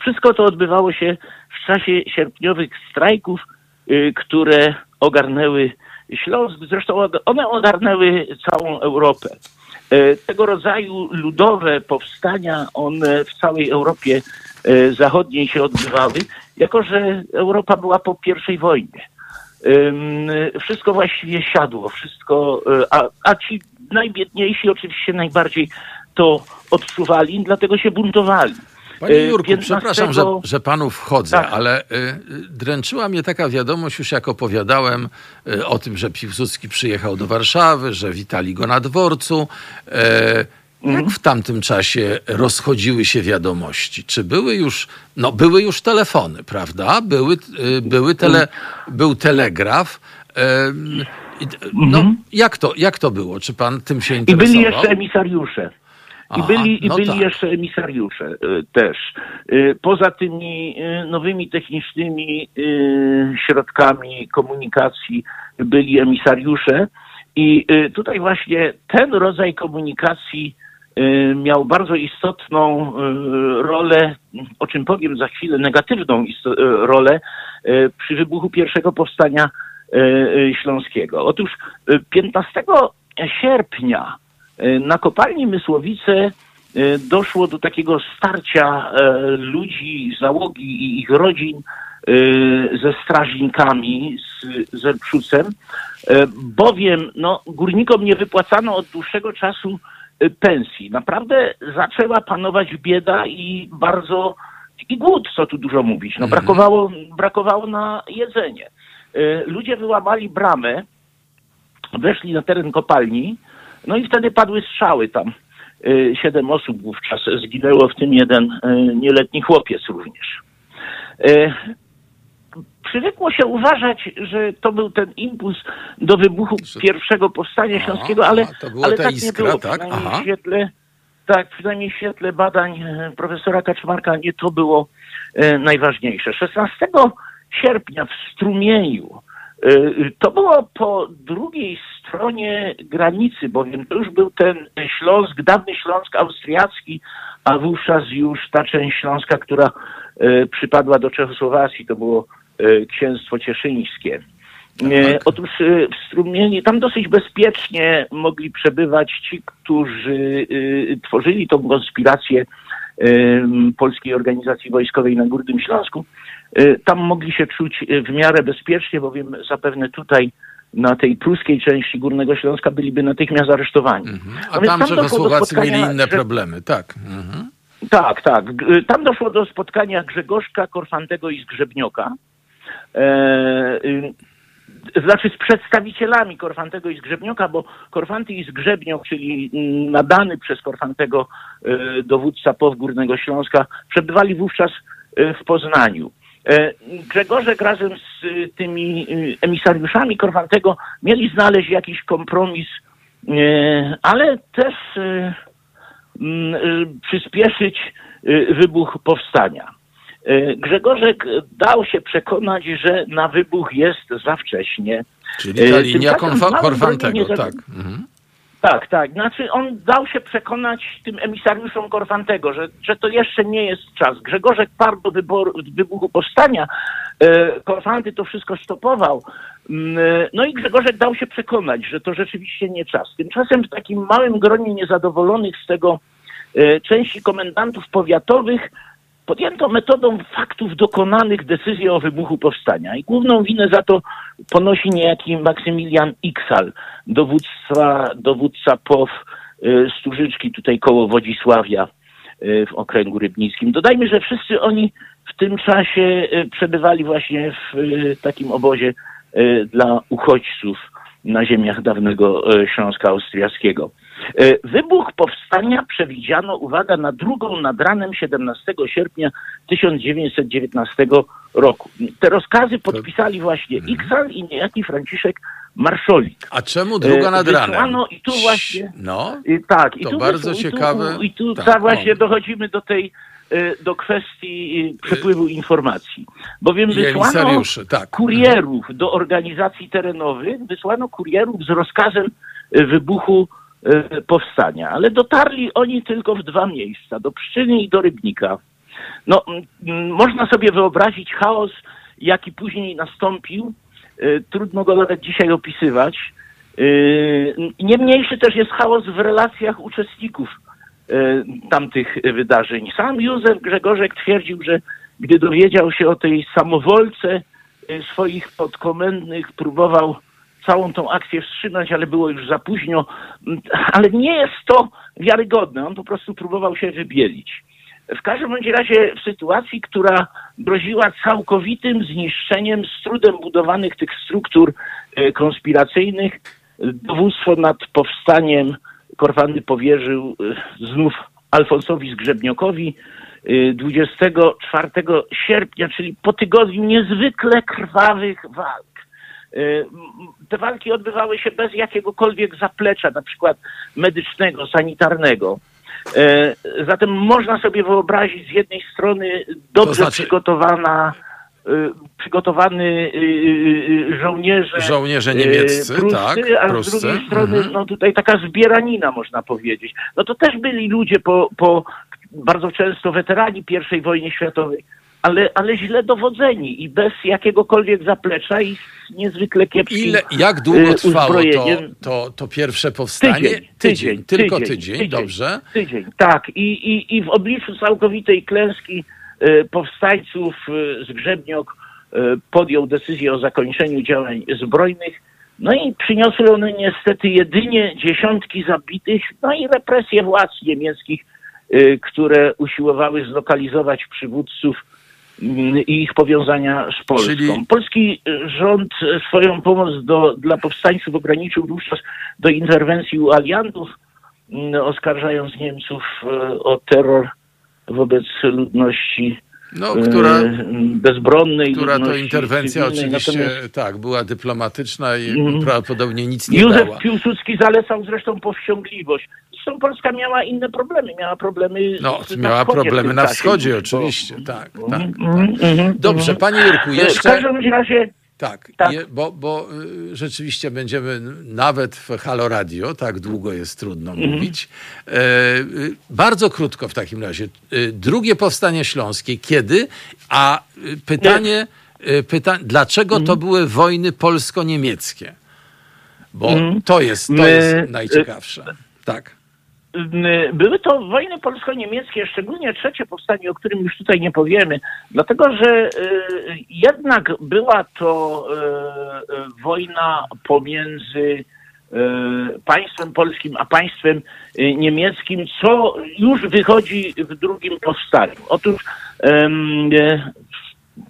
Wszystko to odbywało się w czasie sierpniowych strajków, y, które ogarnęły Śląsk. Zresztą one ogarnęły całą Europę. Y, tego rodzaju ludowe powstania, one w całej Europie y, Zachodniej się odbywały, jako że Europa była po pierwszej wojnie. Wszystko właściwie siadło, wszystko, a, a ci najbiedniejsi oczywiście najbardziej to odczuwali, dlatego się buntowali. Panie e, Jurku, 15... przepraszam, że, że panu wchodzę, tak. ale y, dręczyła mnie taka wiadomość, już jak opowiadałem y, o tym, że Piłsudski przyjechał do Warszawy, że witali go na dworcu. Y, jak mhm. w tamtym czasie rozchodziły się wiadomości? Czy były już, no były już telefony, prawda? Były, były tele, był telegraf. No, mhm. jak, to, jak to było? Czy pan tym się interesował? I byli jeszcze emisariusze. I byli, i no byli tak. jeszcze emisariusze y, też. Y, poza tymi y, nowymi technicznymi środkami komunikacji byli emisariusze. I tutaj właśnie ten rodzaj komunikacji miał bardzo istotną rolę, o czym powiem za chwilę, negatywną rolę przy wybuchu pierwszego powstania śląskiego. Otóż 15 sierpnia na kopalni Mysłowice e, doszło do takiego starcia e, ludzi, załogi i ich rodzin e, ze strażnikami, z Zerbrzucem, bowiem no, górnikom nie wypłacano od dłuższego czasu pensji. Naprawdę zaczęła panować bieda i bardzo i głód, co tu dużo mówić. No, mhm. brakowało, brakowało na jedzenie. Ludzie wyłamali bramę, weszli na teren kopalni, no i wtedy padły strzały tam. Y, siedem osób wówczas zginęło, w tym jeden y, nieletni chłopiec również. Y, przywykło się uważać, że to był ten impuls do wybuchu pierwszego powstania śląskiego, ale, ale tak iskra, nie było. Tak? Przynajmniej w świetle, tak, przynajmniej w świetle badań profesora Kaczmarka nie to było najważniejsze. 16 sierpnia w Strumieniu to było po drugiej stronie granicy, bowiem to już był ten Śląsk, dawny Śląsk austriacki, a wówczas już ta część Śląska, która y, przypadła do Czechosłowacji, to było y, księstwo cieszyńskie. Tak. Otóż w Strumieni tam dosyć bezpiecznie mogli przebywać ci, którzy tworzyli tą konspirację Polskiej Organizacji Wojskowej na Górnym Śląsku. Y, tam mogli się czuć y, w miarę bezpiecznie, bowiem zapewne tutaj na tej pruskiej części Górnego Śląska byliby natychmiast aresztowani. Mhm. A no tam, Czechosłowacy mieli inne problemy, tak. Mhm. Tak, tak. Y, tam doszło do spotkania Grzegorzka, Korfantego i Zgrzebnioka. E, znaczy z przedstawicielami Korfantego i Zgrzebnioka, bo Korfanty i Zgrzebniok, czyli mm, nadany przez Korfantego dowódca POW Górnego Śląska, przebywali wówczas w Poznaniu. Grzegorzek razem z tymi emisariuszami Korfantego mieli znaleźć jakiś kompromis, ale też mm, przyspieszyć wybuch powstania. E, Grzegorzek dał się przekonać, że na wybuch jest za wcześnie. Czyli ta e, linia Korfantego, tak. Mhm. Tak, tak. Znaczy on dał się przekonać tym emisariuszom Korfantego, że, że to jeszcze nie jest czas. Grzegorzek parł do wyboru, wybuchu powstania. E, Korfanty to wszystko stopował. Mm, no i Grzegorzek dał się przekonać, że to rzeczywiście nie czas. Tymczasem w takim małym gronie niezadowolonych z tego części komendantów powiatowych podjęto metodą faktów dokonanych decyzję o wybuchu powstania i główną winę za to ponosi niejaki Maksymilian Iksal, dowódca, dowódca POW y, Stużyczki tutaj koło Wodzisławia y, w okręgu rybnickim. Dodajmy, że wszyscy oni w tym czasie y, przebywali właśnie w takim obozie dla uchodźców na ziemiach dawnego Śląska Austriackiego. E, wybuch powstania przewidziano, uwaga, na drugą nad ranem 17 sierpnia 1919 roku. Te rozkazy podpisali właśnie mhm. Iksal i niejaki Franciszek Marszolik. A czemu druga e, nad ranem? I tu właśnie. No, i, tak, i to tu bardzo ciekawe. I tu, i tu tak, właśnie dochodzimy do tej e, do kwestii przepływu informacji. Bowiem wysłano tak. kurierów do organizacji terenowych, wysłano kurierów z rozkazem wybuchu powstania, ale dotarli oni tylko w dwa miejsca, do Pszczyny i do Rybnika. No, można sobie wyobrazić chaos, jaki później nastąpił. E, trudno go nawet dzisiaj opisywać. E, nie mniejszy też jest chaos w relacjach uczestników tamtych wydarzeń. Sam Józef Grzegorzek twierdził, że gdy dowiedział się o tej samowolce swoich podkomendnych, próbował całą tą akcję wstrzymać, ale było już za późno. Ale nie jest to wiarygodne. On po prostu próbował się wybielić. W każdym razie w sytuacji, która groziła całkowitym zniszczeniem z trudem budowanych tych struktur e, konspiracyjnych, dowództwo nad powstaniem Korwany powierzył e, znów Alfonsowi Zgrzebniokowi 24 e, sierpnia, czyli po tygodniu niezwykle krwawych walk te walki odbywały się bez jakiegokolwiek zaplecza, na przykład medycznego, sanitarnego. Y, zatem można sobie wyobrazić z jednej strony dobrze to znaczy... przygotowana y, przygotowany żołnierze. Żołnierze niemieccy, pruscy, tak. A pruscy. z drugiej strony, mhm. no tutaj taka zbieranina, można powiedzieć. No to też byli ludzie po, po bardzo często weterani I wojny światowej, ale, ale źle dowodzeni i bez jakiegokolwiek zaplecza i z niezwykle kiepskim Ile, Jak długo y, trwało to, to, to pierwsze powstanie? Tydzień, tydzień, tylko tydzień, tydzień, tydzień, dobrze. Tydzień, tak. I, i, I w obliczu całkowitej klęski y, powstańców y, z Grzebniok podjął decyzję o zakończeniu działań zbrojnych. No i przyniosły one niestety jedynie dziesiątki zabitych, no i represje władz niemieckich, które usiłowały zlokalizować przywódców i ich powiązania z Polską. Czyli... Polski rząd swoją pomoc do, dla powstańców ograniczył wówczas do interwencji u aliantów, mm, oskarżając Niemców e, o terror wobec ludności no, która, e, bezbronnej. Która to interwencja oczywiście Natomiast... tak, była dyplomatyczna i mm, prawdopodobnie nic nie Józef dała. Józef Piłsudski zalecał zresztą powściągliwość. Zresztą Polska miała inne problemy. Miała problemy. No, miała problemy na wschodzie, oczywiście. Bo... Tak, tak. tak. Mm, mm, Dobrze, panie Jurku, jeszcze. W każdym razie. Tak, tak. Je, bo, bo y, rzeczywiście będziemy nawet w Halo Radio, tak długo jest trudno mm. mówić. E, y, bardzo krótko w takim razie. Y, drugie powstanie śląskie, kiedy? A pytanie, pyta, dlaczego mm. to mhm. były wojny polsko-niemieckie? Bo mm. to jest, to jest najciekawsze. Tak. Były to wojny polsko-niemieckie, szczególnie trzecie powstanie, o którym już tutaj nie powiemy, dlatego że y, jednak była to y, y, wojna pomiędzy państwem polskim a państwem niemieckim, co już wychodzi w drugim powstaniu. Otóż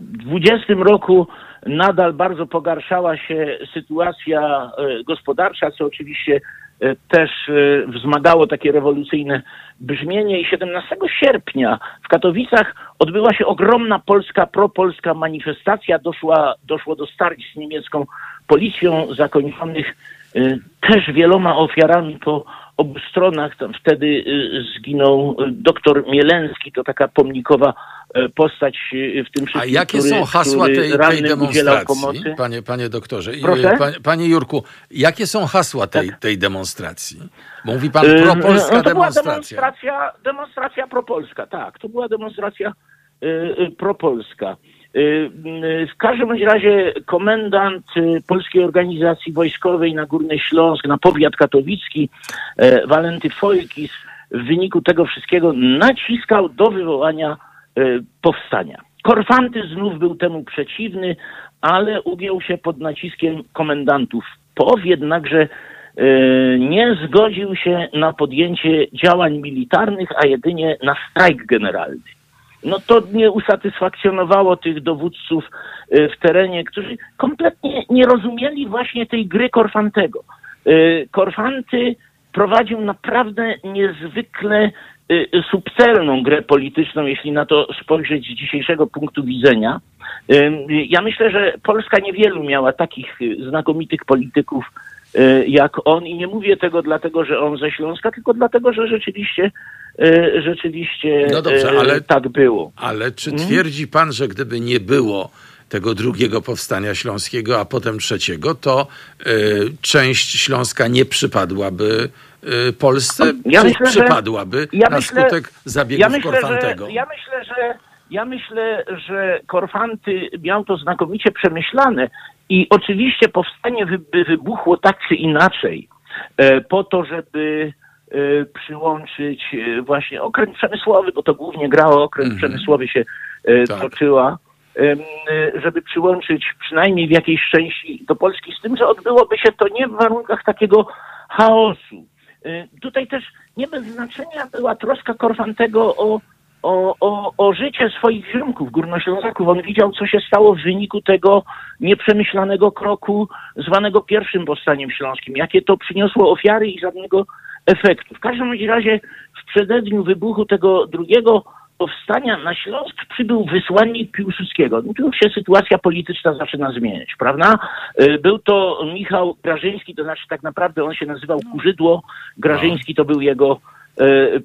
w 20 roku nadal bardzo pogarszała się sytuacja gospodarcza, co oczywiście też wzmagało takie rewolucyjne brzmienie i 17 sierpnia w Katowicach odbyła się ogromna polska, propolska manifestacja. Doszła, doszło do starć z niemiecką policją, zakończonych też wieloma ofiarami po obu stronach. Tam wtedy y, zginął y, doktor Mielęcki, to taka pomnikowa y, postać w tym wszystkim. A jakie który, są hasła tej, tej demonstracji, panie, panie doktorze? Proszę? Panie, panie Jurku, jakie są hasła tej, tak. tej demonstracji? Bo mówi pan propolska no, to demonstracja. Była demonstracja, demonstracja propolska, tak. To była demonstracja y, propolska. W każdym razie komendant Polskiej Organizacji Wojskowej na Górny Śląsk, na powiat katowicki, Walenty Fojkis, w wyniku tego wszystkiego naciskał do wywołania powstania. Korfanty znów był temu przeciwny, ale ugiął się pod naciskiem komendantów POW, jednakże nie zgodził się na podjęcie działań militarnych, a jedynie na strajk generalny no to nie usatysfakcjonowało tych dowódców y, w terenie, którzy kompletnie nie rozumieli właśnie tej gry Korfantego. Y, Korfanty prowadził naprawdę niezwykle y, subtelną grę polityczną, jeśli na to spojrzeć z dzisiejszego punktu widzenia. Ja myślę, że Polska niewielu miała takich znakomitych polityków jak on i nie mówię tego dlatego, że on ze Śląska, tylko dlatego, że rzeczywiście rzeczywiście no dobrze, ale, tak było. Ale czy hmm? twierdzi pan, że gdyby nie było tego drugiego powstania śląskiego, a potem trzeciego, to y, część Śląska nie przypadłaby y, Polsce, ja myślę, przypadłaby ja na myślę, skutek zabiegów ja myślę, Korfantego? Że, ja myślę, że ja myślę, że Korfanty miał to znakomicie przemyślane i oczywiście powstanie wy, wybuchło tak czy inaczej po to, żeby Y, przyłączyć y, właśnie okręt przemysłowy, bo to głównie gra o okręt mm -hmm. przemysłowy się y, tak. toczyła, żeby przyłączyć przynajmniej w jakiejś części do Polski, z tym, że odbyłoby się to nie w warunkach takiego chaosu. Tutaj też nie bez znaczenia była troska Korfantego o, o, o, o życie swoich ziomków górnoślązaków. On widział, co się stało w wyniku tego nieprzemyślanego kroku zwanego pierwszym powstaniem śląskim, jakie to przyniosło ofiary i żadnego efektu. W każdym razie w przededniu wybuchu tego drugiego powstania na Śląsk przybył wysłannik Piłsudskiego. No tu już się sytuacja polityczna zaczyna zmieniać, prawda? Y, był to Michał Grażyński, to znaczy tak naprawdę on się nazywał Kurzydło, Grażyński to był jego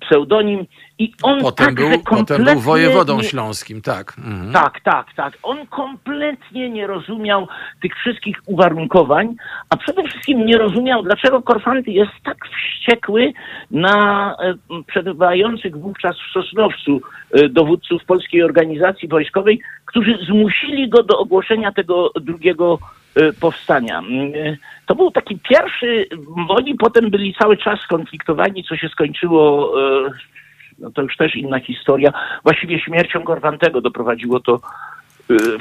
pseudonim i on potem, był, potem był wojewodą śląskim, tak. Mhm. Tak, tak, tak. On kompletnie nie rozumiał tych wszystkich uwarunkowań, a przede wszystkim nie rozumiał, dlaczego Korfanty jest tak wściekły na e, przebywających wówczas w Sosnowcu e, dowódców Polskiej Organizacji Wojskowej, którzy zmusili go do ogłoszenia tego drugiego powstania. Y, to był taki pierwszy, oni potem byli cały czas skonfliktowani, co się skończyło, y, no to już też inna historia, właściwie śmiercią Gorwantego doprowadziło to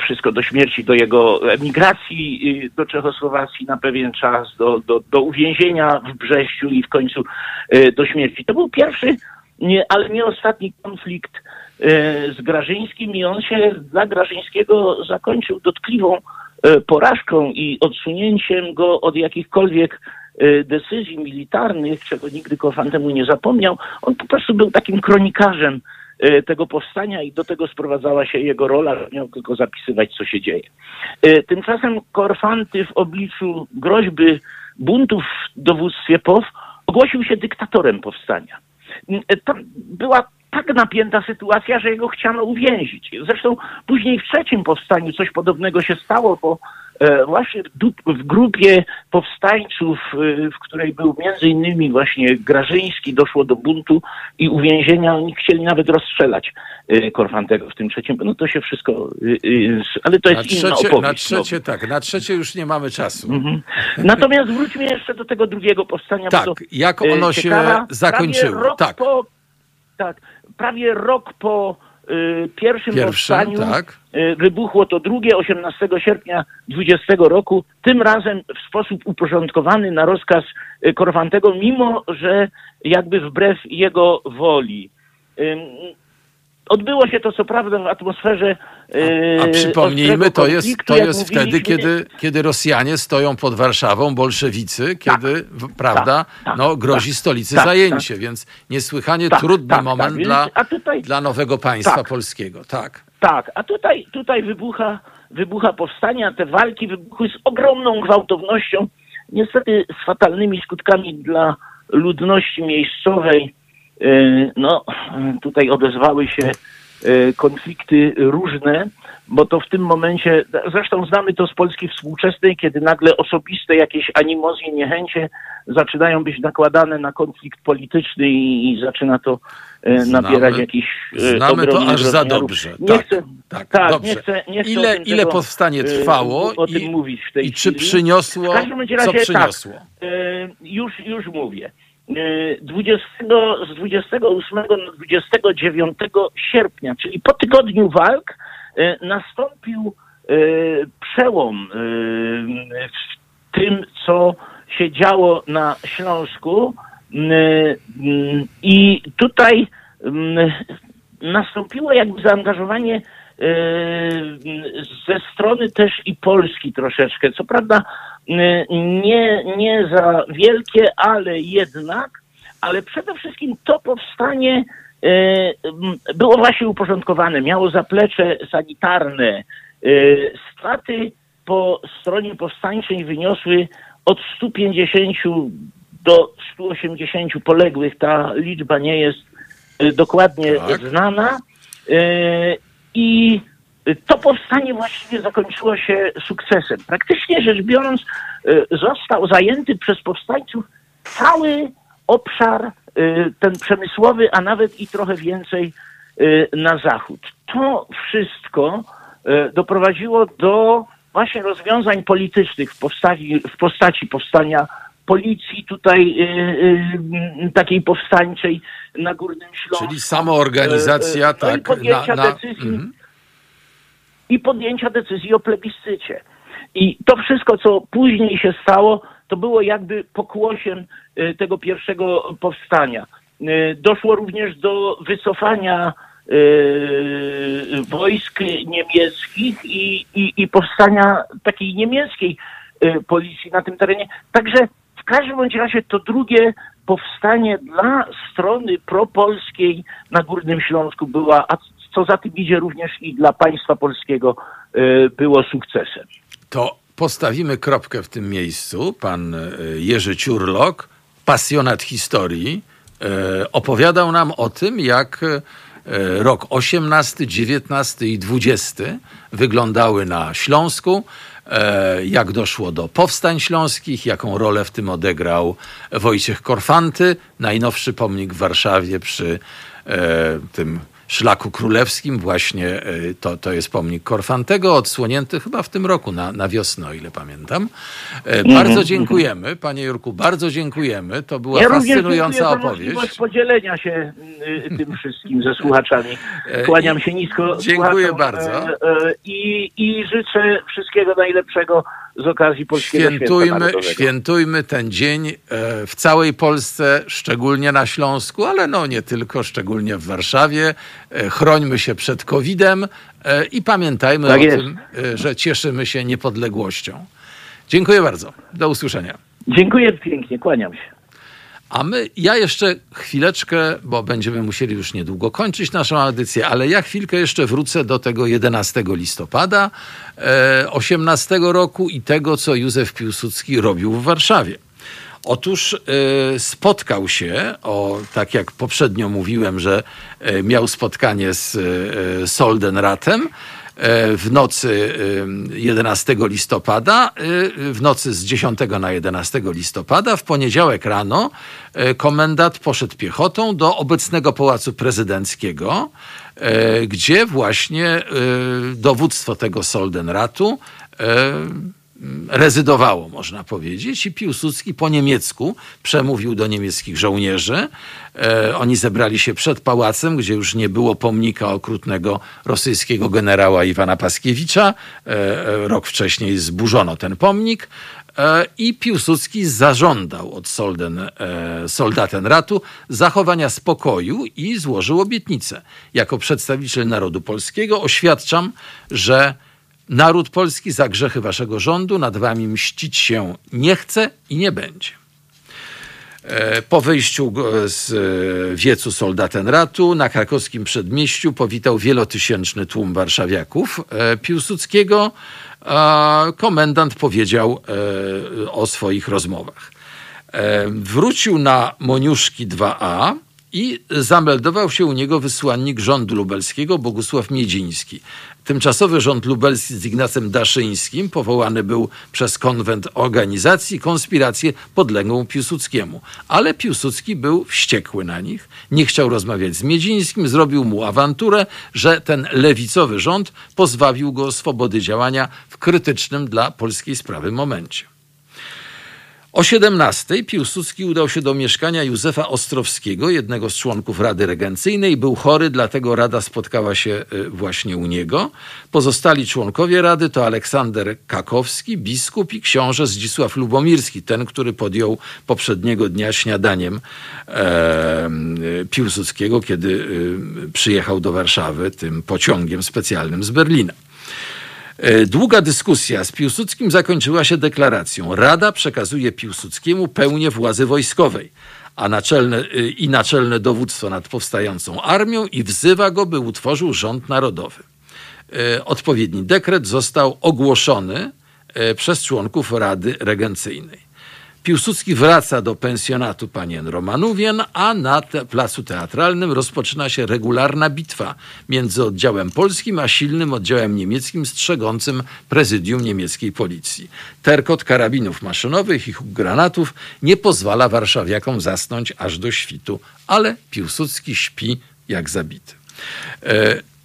wszystko do śmierci, do jego emigracji do Czechosłowacji na pewien czas, do, do, do uwięzienia w Brześciu i w końcu do śmierci. To był pierwszy, nie, ale nie ostatni konflikt z Grażyńskim i on się dla Grażyńskiego zakończył dotkliwą porażką i odsunięciem go od jakichkolwiek e, decyzji militarnych, czego nigdy Korfantemu nie zapomniał, on po prostu był takim kronikarzem e, tego powstania i do tego sprowadzała się jego rola, że miał tylko zapisywać, co się dzieje. Tymczasem Korfanty w obliczu groźby buntów w dowództwie POW ogłosił się dyktatorem powstania. Tam była tak napięta sytuacja, że jego chciano uwięzić. Zresztą później w trzecim powstaniu coś podobnego się stało, bo e, właśnie w, grupie powstańców, e, w której był między innymi właśnie Grażyński, doszło do buntu i uwięzienia. Oni chcieli nawet rozstrzelać e, Korfantego w tym trzecim. No to się wszystko, ale to jest na trzecie, inna opowieść. Na trzecie, no. tak, na trzecie już nie mamy czasu. Mhm. Natomiast wróćmy jeszcze do tego drugiego powstania. Tak, jak ono się zakończyło. Tak. Po, tak, prawie rok po y, pierwszym Pierwsze, powstaniu tak. y, wybuchło to drugie 18 sierpnia 20 roku, tym razem w sposób uporządkowany na rozkaz y, Korfantego, mimo że jakby wbrew jego woli. Odbyło się to co prawda w atmosferze. A, a przypomnijmy, to jest, to jest wtedy, kiedy, kiedy Rosjanie stoją pod Warszawą, bolszewicy, kiedy, tak, prawda, tak, tak, no, grozi tak, stolicy tak, zajęcie, więc niesłychanie trudny moment dla, tutaj, dla nowego państwa polskiego. Tak. Tak, a tutaj, tutaj wybucha, wybucha powstanie, a te walki wybuchły z ogromną gwałtownością, niestety z fatalnymi skutkami dla ludności miejscowej. E, no, tutaj odezwały się e, konflikty różne, bo to w tym momencie, zresztą znamy to z Polski współczesnej, kiedy nagle osobiste jakieś animozje, niechęcie zaczynają być nakładane na konflikt polityczny i, zaczyna to znamy, nabierać jakiś Znamy to aż za dobrze. Nie tak, chcę, tak, tak dobrze. Nie chcę, nie chcę ile, ile tego, powstanie trwało i, i czy przyniosło, co tak, przyniosło? Tak, już, już mówię. 20, z 28 na 29 sierpnia, czyli po tygodniu walk, e, nastąpił e, przełom w tym, co się działo na Śląsku. I tutaj nastąpiło jakby zaangażowanie ze strony też i Polski troszeczkę. Co prawda nie, nie za wielkie, ale jednak, ale przede wszystkim to powstanie e, było właśnie uporządkowane, miało zaplecze sanitarne. E, straty po stronie powstańczej wyniosły od 150 do 180 poległych. Ta liczba nie jest dokładnie tak. znana. I to powstanie właściwie zakończyło się sukcesem. Praktycznie rzecz biorąc, y, został zajęty przez powstańców cały obszar y, ten przemysłowy, a nawet i trochę więcej y, na zachód. To wszystko doprowadziło do właśnie rozwiązań politycznych w postaci, w postaci powstania policji tutaj takiej powstańczej na Górnym Śląsku. Czyli samoorganizacja, no tak. podjęcia na, na... decyzji. Mm i podjęcia decyzji o plebiscycie. I to wszystko, co później się stało, to było jakby pokłosiem y, tego pierwszego powstania. Y, doszło również do wycofania y, wojsk niemieckich i, i, i powstania takiej niemieckiej policji na tym terenie. Także w każdym bądź razie to drugie powstanie dla strony propolskiej na Górnym Śląsku była co za tym idzie również i dla państwa polskiego e, było sukcesem. To postawimy kropkę w tym miejscu. Pan e, Jerzy Ciurlok, pasjonat historii, e, opowiadał nam o tym, jak rok 18, 19 i 20 wyglądały na Śląsku, jak doszło do powstań śląskich, jaką rolę w tym odegrał Wojciech Korfanty, najnowszy pomnik w Warszawie przy tym Szlaku Królewskim. Właśnie e, to, to jest pomnik Korfantego, odsłonięty chyba w tym roku na, na wiosnę, o ile pamiętam. E, mhm, bardzo mhm. dziękujemy, panie Jurku, bardzo dziękujemy. To była ja fascynująca opowieść. podzielenia się y, tym wszystkim ze słuchaczami. E, Kłaniam się nisko. Dziękuję bardzo. I, I życzę wszystkiego najlepszego z okazji Polskiego świętujmy, świętujmy ten dzień w całej Polsce, szczególnie na Śląsku, ale no nie tylko, szczególnie w Warszawie. E, chrońmy się przed COVID-em e, i pamiętajmy tak o jest. tym, e, że cieszymy się niepodległością. Dziękuję bardzo. Do usłyszenia. Dziękuję pięknie, kłaniam się. A my, ja jeszcze chwileczkę, bo będziemy musieli już niedługo kończyć naszą audycję, ale ja chwilkę jeszcze wrócę do tego 11 listopada e, 18 roku i tego, co Józef Piłsudski robił w Warszawie. Otóż y, spotkał się, o, tak jak poprzednio mówiłem, że y, miał spotkanie z y, Soldenratem w nocy 11 listopada, w nocy z 10 na 11 listopada. W poniedziałek rano komendant poszedł piechotą do obecnego Pałacu Prezydenckiego, gdzie właśnie dowództwo tego Soldenratu rezydowało, można powiedzieć, i Piłsudski po niemiecku przemówił do niemieckich żołnierzy. E, oni zebrali się przed pałacem, gdzie już nie było pomnika okrutnego rosyjskiego generała Iwana Paskiewicza. E, e rok wcześniej zburzono ten pomnik. i Piłsudski zażądał od Solden, Soldatenratu zachowania spokoju i złożył obietnicę. Jako przedstawiciel narodu polskiego oświadczam, że naród polski za grzechy waszego rządu nad wami mścić się nie chce i nie będzie. E, po wyjściu z e, wiecu Soldatenratu na krakowskim przedmieściu powitał wielotysięczny tłum warszawiaków e, Piłsudskiego. Komendant powiedział o swoich rozmowach. Wrócił na Moniuszki 2a i zameldował się u niego wysłannik rządu lubelskiego Bogusław Miedziński. Tymczasowy rząd lubelski z Ignacem Daszyńskim powołany był przez konwent organizacji konspirację podległą Piłsudskiemu. Ale Piłsudski był wściekły na nich, nie chciał rozmawiać z Miedzińskim, zrobił mu awanturę, że ten lewicowy rząd pozbawił go swobody działania w krytycznym dla polskiej sprawy momencie. O 17 Piłsudski udał się do mieszkania Józefa Ostrowskiego, jednego z członków Rady Regencyjnej. Był chory, dlatego Rada spotkała się y, właśnie u niego. Pozostali członkowie Rady to Aleksander Kakowski, biskup i książę Zdzisław Lubomirski, ten, który podjął poprzedniego dnia śniadaniem e, Piłsudskiego, kiedy y, przyjechał do Warszawy tym pociągiem specjalnym z Berlina. E, długa dyskusja z Piłsudskim zakończyła się deklaracją. Rada przekazuje Piłsudskiemu pełnię władzy wojskowej a naczelne, e, i naczelne dowództwo nad powstającą armią i wzywa go, by utworzył rząd narodowy. E, odpowiedni dekret został ogłoszony przez członków Rady Regencyjnej. Piłsudski wraca do pensjonatu panien Romanówien, a na te placu teatralnym rozpoczyna się regularna bitwa między oddziałem polskim a silnym oddziałem niemieckim strzegącym prezydium niemieckiej policji. Terkot karabinów maszynowych i granatów nie pozwala warszawiakom zasnąć aż do świtu, ale Piłsudski śpi jak zabity.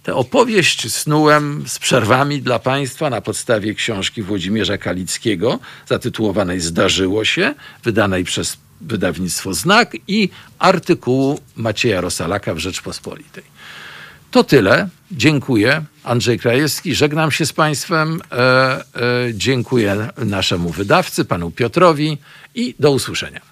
Tę opowieść snułem z przerwami dla Państwa na podstawie książki Włodzimierza Kalickiego zatytułowanej Zdarzyło się, wydanej przez wydawnictwo Znak i artykułu Macieja Rosalaka w Rzeczpospolitej. To tyle. Dziękuję. Andrzej Krajewski. Żegnam się z Państwem. E, e, dziękuję naszemu wydawcy, panu Piotrowi i do usłyszenia.